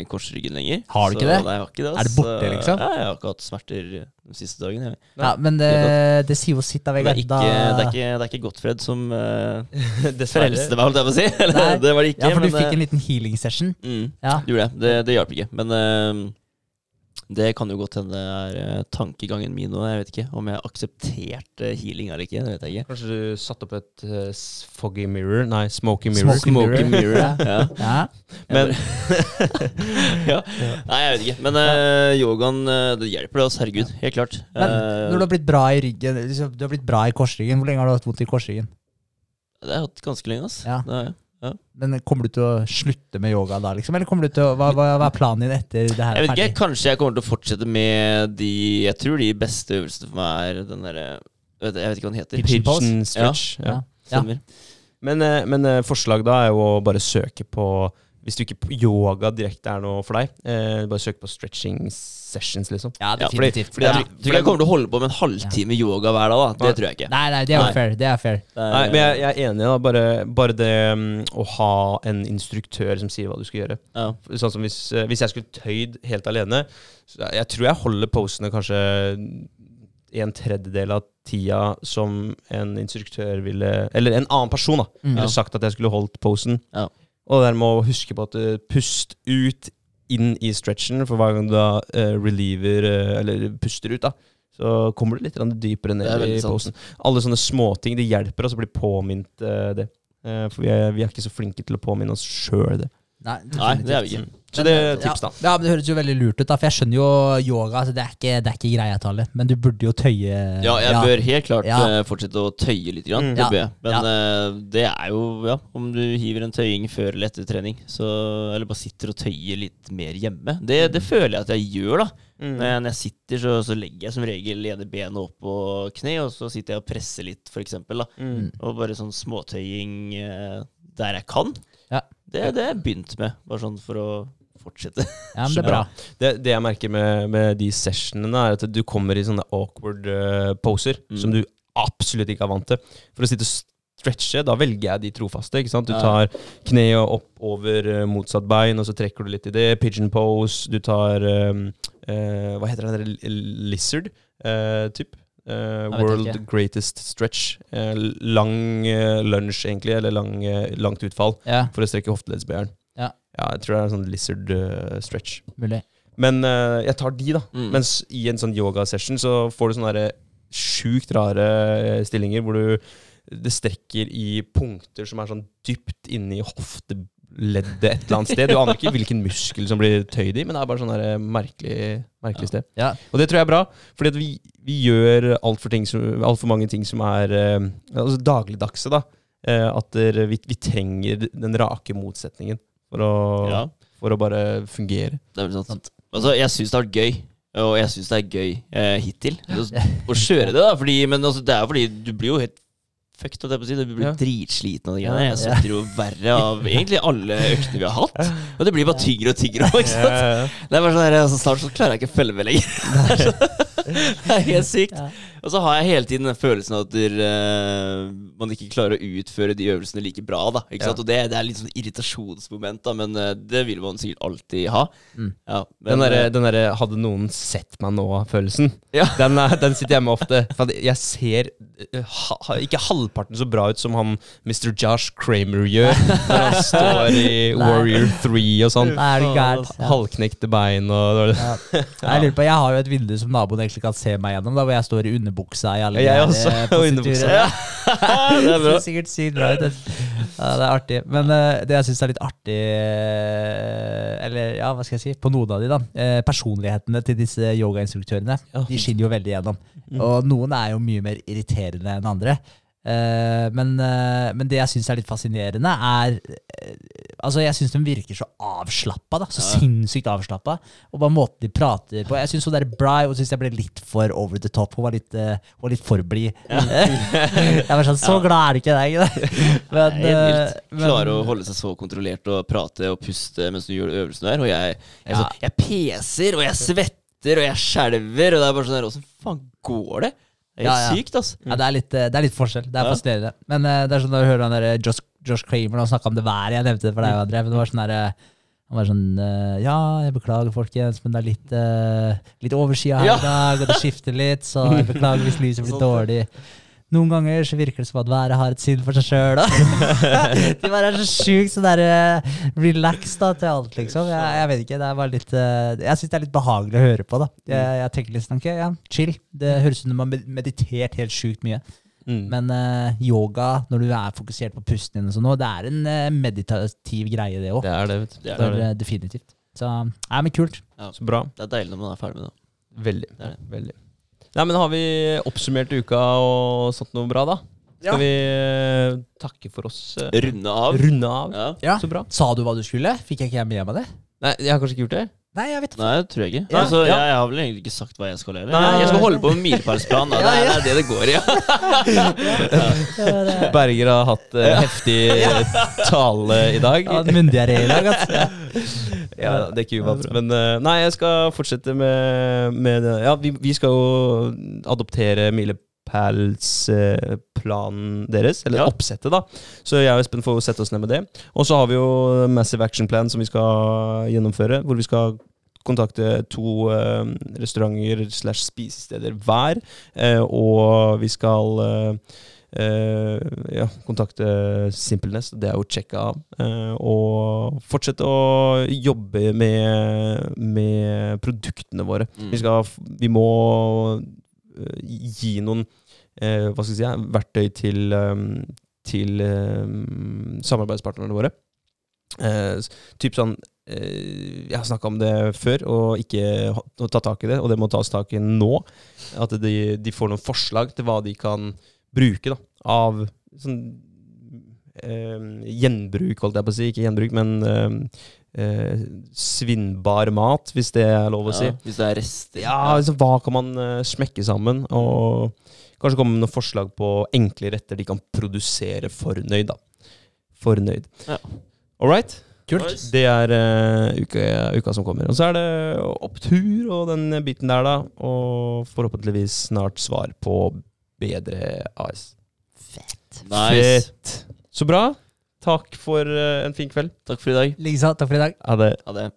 korsryggen lenger. Har du ikke det? Nei, jeg har ikke det. Er det borte, liksom? Ja, jeg har ikke hatt smerter de siste dagene. jeg. Ja, men det, det sier jo sitt, da, Det Vegard. Det, det det er ikke Gottfred som uh, frelste meg, holdt jeg på å si. Eller, det var det ikke. Ja, for du men, fikk eh, en liten healing session. mm, Ja. gjorde det. Det, det hjalp ikke. Men eh, det kan jo godt hende er eh, tankegangen min nå. Jeg vet ikke om jeg aksepterte healing eller ikke. Det vet jeg ikke. Kanskje du satte opp et uh, foggy mirror? Nei, smoky mirror. Smoky Smoky mirror. Ja. ja. Ja. Men ja. Nei, jeg vet ikke. Men uh, yogaen, det hjelper det oss. Herregud. Helt klart. Men når du har blitt bra i ryggen liksom, Du har blitt bra i korsryggen. Hvor lenge har du hatt vondt i korsryggen? det har jeg hatt ganske lenge, ass. Ja. Det har jeg. Men Kommer du til å slutte med yoga da, liksom? Eller kommer du til å, hva, hva, hva er planen din etter det her Jeg vet ikke. Kanskje jeg kommer til å fortsette med de Jeg tror de beste øvelsene for meg er den derre Jeg vet ikke hva den heter. Pigeon pose? pigeon stretch. Ja. Ja. Stemmer. Men, eh, men eh, forslag da er jo å bare søke på Hvis du ikke yoga direkte er noe for deg, eh, bare søk på stretching sessions, liksom. Ja, Ja, fordi, definitivt. fordi jeg, tror- tror ikke jeg kommer til å holde på med en halvtime yoga hver dag. da Det tror jeg ikke. Nei, nei, det er Nei. fair. Det er fair. Nei, men jeg, jeg er enig. da Bare, bare det mm, å ha en instruktør som sier hva du skal gjøre. ja. Sånn som hvis, eh, hvis jeg skulle tøyd helt alene så Jeg tror jeg holder posene kanskje en tredjedel av tida som en instruktør ville Eller en annen person da Mm. ville Ja. sagt at jeg skulle holdt posen. Ja. Og det der med å huske på at eh, pust ut inn i stretchen, for hver gang du da uh, reliever uh, Eller puster ut, da, så kommer du litt dypere Det er ned i posen. Alle sånne småting det hjelper oss å bli påminnet eh, det. For vi er, vi er ikke så flinke til å påminne oss sjøl det. Nei, Nei, det er vi ikke. Så det er tips, da. Ja, men Det høres jo veldig lurt ut, da for jeg skjønner jo yoga. Altså, det, er ikke, det er ikke greia, Talle. Men du burde jo tøye Ja, jeg bør helt klart Ja. eh, fortsette å tøye litt. Grann, Mm. det Ja. bør jeg. Men Ja. eh, det er jo, ja, om du hiver en tøying før eller etter trening, så, eller bare sitter og tøyer litt mer hjemme, det, det føler jeg at jeg gjør, da. Mm. Når jeg, sitter, så, så legger jeg som regel ene benet opp på kne, og så sitter jeg og presser litt, for eksempel, da. Mm. Og bare sånn småtøying eh, der jeg kan. Ja. Det, det har jeg begynt med, bare sånn for å fortsette. Ja, men det er bra. Det, det jeg merker med, med de sessionene, er at du kommer i sånne awkward uh, poser Mm. som du absolutt ikke er vant til. For å sitte og stretche, da velger jeg de trofaste. ikke sant? Du tar kneet opp over eh, motsatt bein, og så trekker du litt i det. Pigeon pose. Du tar um, uh, Hva heter den der lizard uh, typ? Uh, world ikke. greatest stretch. Lang uh, lunsj, egentlig, eller lang, langt utfall, Ja, for å strekke hofteleddsbøyeren. Ja. ja, jeg tror det er en sånn lizard uh, stretch. mulig. Men uh, jeg tar de, da. Mm. Mens i en sånn yogasession så får du sånne sjukt rare eh, stillinger hvor du det strekker i punkter som er sånn dypt inni hofteleddet et eller annet sted. Du aner ikke hvilken muskel som blir tøyd i, men det er bare sånn merkelig, merkelig sted. Ja. Og det tror jeg er bra, fordi at vi, vi gjør altfor alt mange ting som er altså dagligdagse. da. Eh, at vi, vi trenger den rake motsetningen for å, Ja. for å bare fungere. Det er vel sant. Altså, jeg syns det har vært gøy. Og jeg syns det er gøy eh, hittil å, å kjøre det, da. Fordi, men altså, det er jo fordi du blir jo helt fucked, holdt jeg på å si. Du blir Ja. dritsliten av de greiene. Jeg ja. svetter jo verre av egentlig alle øktene vi har hatt. Og det blir bare tyngre og tyngre. Ikke sant? Det er bare sånn her, altså, Snart så klarer jeg ikke å følge med lenger. Det er Det er helt sykt. Ja. Og så har jeg hele tiden den følelsen av at der, uh, man ikke klarer å utføre de øvelsene like bra. da Ikke sant? Og det, det er litt sånn irritasjonsmoment, da men uh, det vil man sikkert alltid ha. Mm. Ja, men, Den derre eh, den derre 'hadde noen sett meg nå'-følelsen, Ja. den, den sitter jeg med ofte. For jeg ser eh, ha, ikke halvparten så bra ut som han Mr. Josh Kramer gjør når han står i Warrior 3 og sånn. Ja. Halvknekte bein og Ja. Jeg lurer på, jeg har jo et vindu som naboen egentlig kan se meg gjennom, da, hvor jeg står i underbuksa i alle Jeg også, eh, og underbuksa. positurer. det er bra. sikkert sykt bra ut. Ja, det er artig. Men uh, det jeg syns er litt artig uh, Eller ja, hva skal jeg si? På noen av de, da. Uh, personlighetene til disse yogainstruktørene. Ja. De skinner jo veldig gjennom. Og noen er jo mye mer irriterende enn andre. Eh, men, eh, men det jeg syns er litt fascinerende, er eh, Altså Jeg syns de virker så avslappa. da Så Ja. sinnssykt avslappa. Og bare måten de prater på. Jeg syns hun der Bry Hun synes jeg ble litt for over the top. Hun var litt, hun var litt for blid. jeg var sånn Så Ja. glad er du ikke deg. Men, men- Klare å holde seg så kontrollert og prate og puste mens du gjør øvelsen der. Og jeg, jeg, Ja. sånn, jeg peser, og jeg svetter, og jeg skjelver, og det er bare sånn der Åssen faen går det? Det er Ja, ja. sykt, altså. Ja, det er litt, eh, det er litt forskjell. Det er Ja. fascinerende. Men uh, det er sånn når du hører han der Josh, Josh Kramer snakke om det været. Jeg nevnte det for deg, André. Men det var sånn der, uh, han var sånn eh, Ja, jeg beklager, folkens, men det er litt, uh, litt overskya her i dag, og det skifter litt, så jeg beklager hvis lyset blir Sant, dårlig. Noen ganger så virker det som at været har et syn for seg sjøl. De bare er så sjukt sånn der eh, relaxed da, til alt, liksom. Jeg, jeg vet ikke. Det er bare litt eh, Jeg syns det er litt behagelig å høre på, da. Jeg, jeg tenker litt sånn, ok, ja, chill. Det høres ut som du har meditert helt sjukt mye. Mm. Men uh, yoga, når du er fokusert på pusten din og sånn, det er en meditativ greie, det òg. Det er det, vet du. Det er det. definitivt. Så nei, men kult. Så bra. Det er deilig når man er ferdig med det. Veldig. Det er det. veldig. Nei, men Har vi oppsummert uka og sånt noe bra, da? Skal Ja. vi eh, takke for oss? eh, Runde av. runde av? Ja. Ja. Så bra. Sa du hva du skulle? Fikk jeg ikke med meg det? Nei, jeg har kanskje ikke gjort det? Nei, jeg vet Nei, det tror jeg ikke. Ja. Altså, jeg, jeg har vel egentlig ikke sagt hva jeg skal gjøre. Nei. Jeg skal holde på med milepælsplan. Det, er- det er det det går i. Ja. Berger har hatt uh, heftig tale i dag. Ja, Myndigere i dag, altså. Ja, det er ikke uvant. Men uh, nei, jeg skal fortsette med, med det. Ja, vi, vi skal jo adoptere milepælsplanen deres, eller Ja. oppsettet, da. Så jeg og Espen får sette oss ned med det. Og så har vi jo Massive Action Plan som vi skal gjennomføre, hvor vi skal kontakte to uh, restauranter slash spisesteder hver, uh, og vi skal uh, ja, kontakte Simpleness, det er jo sjekka av. og fortsette å jobbe med, med produktene våre. Mm. Vi, skal, vi må gi noen eh, hva skal jeg si, verktøy til, eh, til eh, samarbeidspartnerne våre. Eh, typ sånn eh, Jeg har snakka om det før, og ikke ta tak i det, og det må tas tak i nå. At de, de får noen forslag til hva de kan bruke da, av sånn eh, gjenbruk, holdt jeg på å si. Ikke gjenbruk, men eh, eh, svinnbar mat, hvis det er lov å si. Ja, hvis det er rester. Ja, liksom, hva kan man eh, smekke sammen? Og kanskje komme med noen forslag på enkle retter de kan produsere fornøyd, da. Fornøyd. Ja. All right? Kult. Det er eh, uka, uka som kommer. Og så er det opptur og den biten der, da. Og forhåpentligvis snart svar på bedre AS. Nice. Fett. Så bra. Takk for eh, en fin kveld. Takk for i dag. Likeså. Takk for i dag. Ha det. Ha det.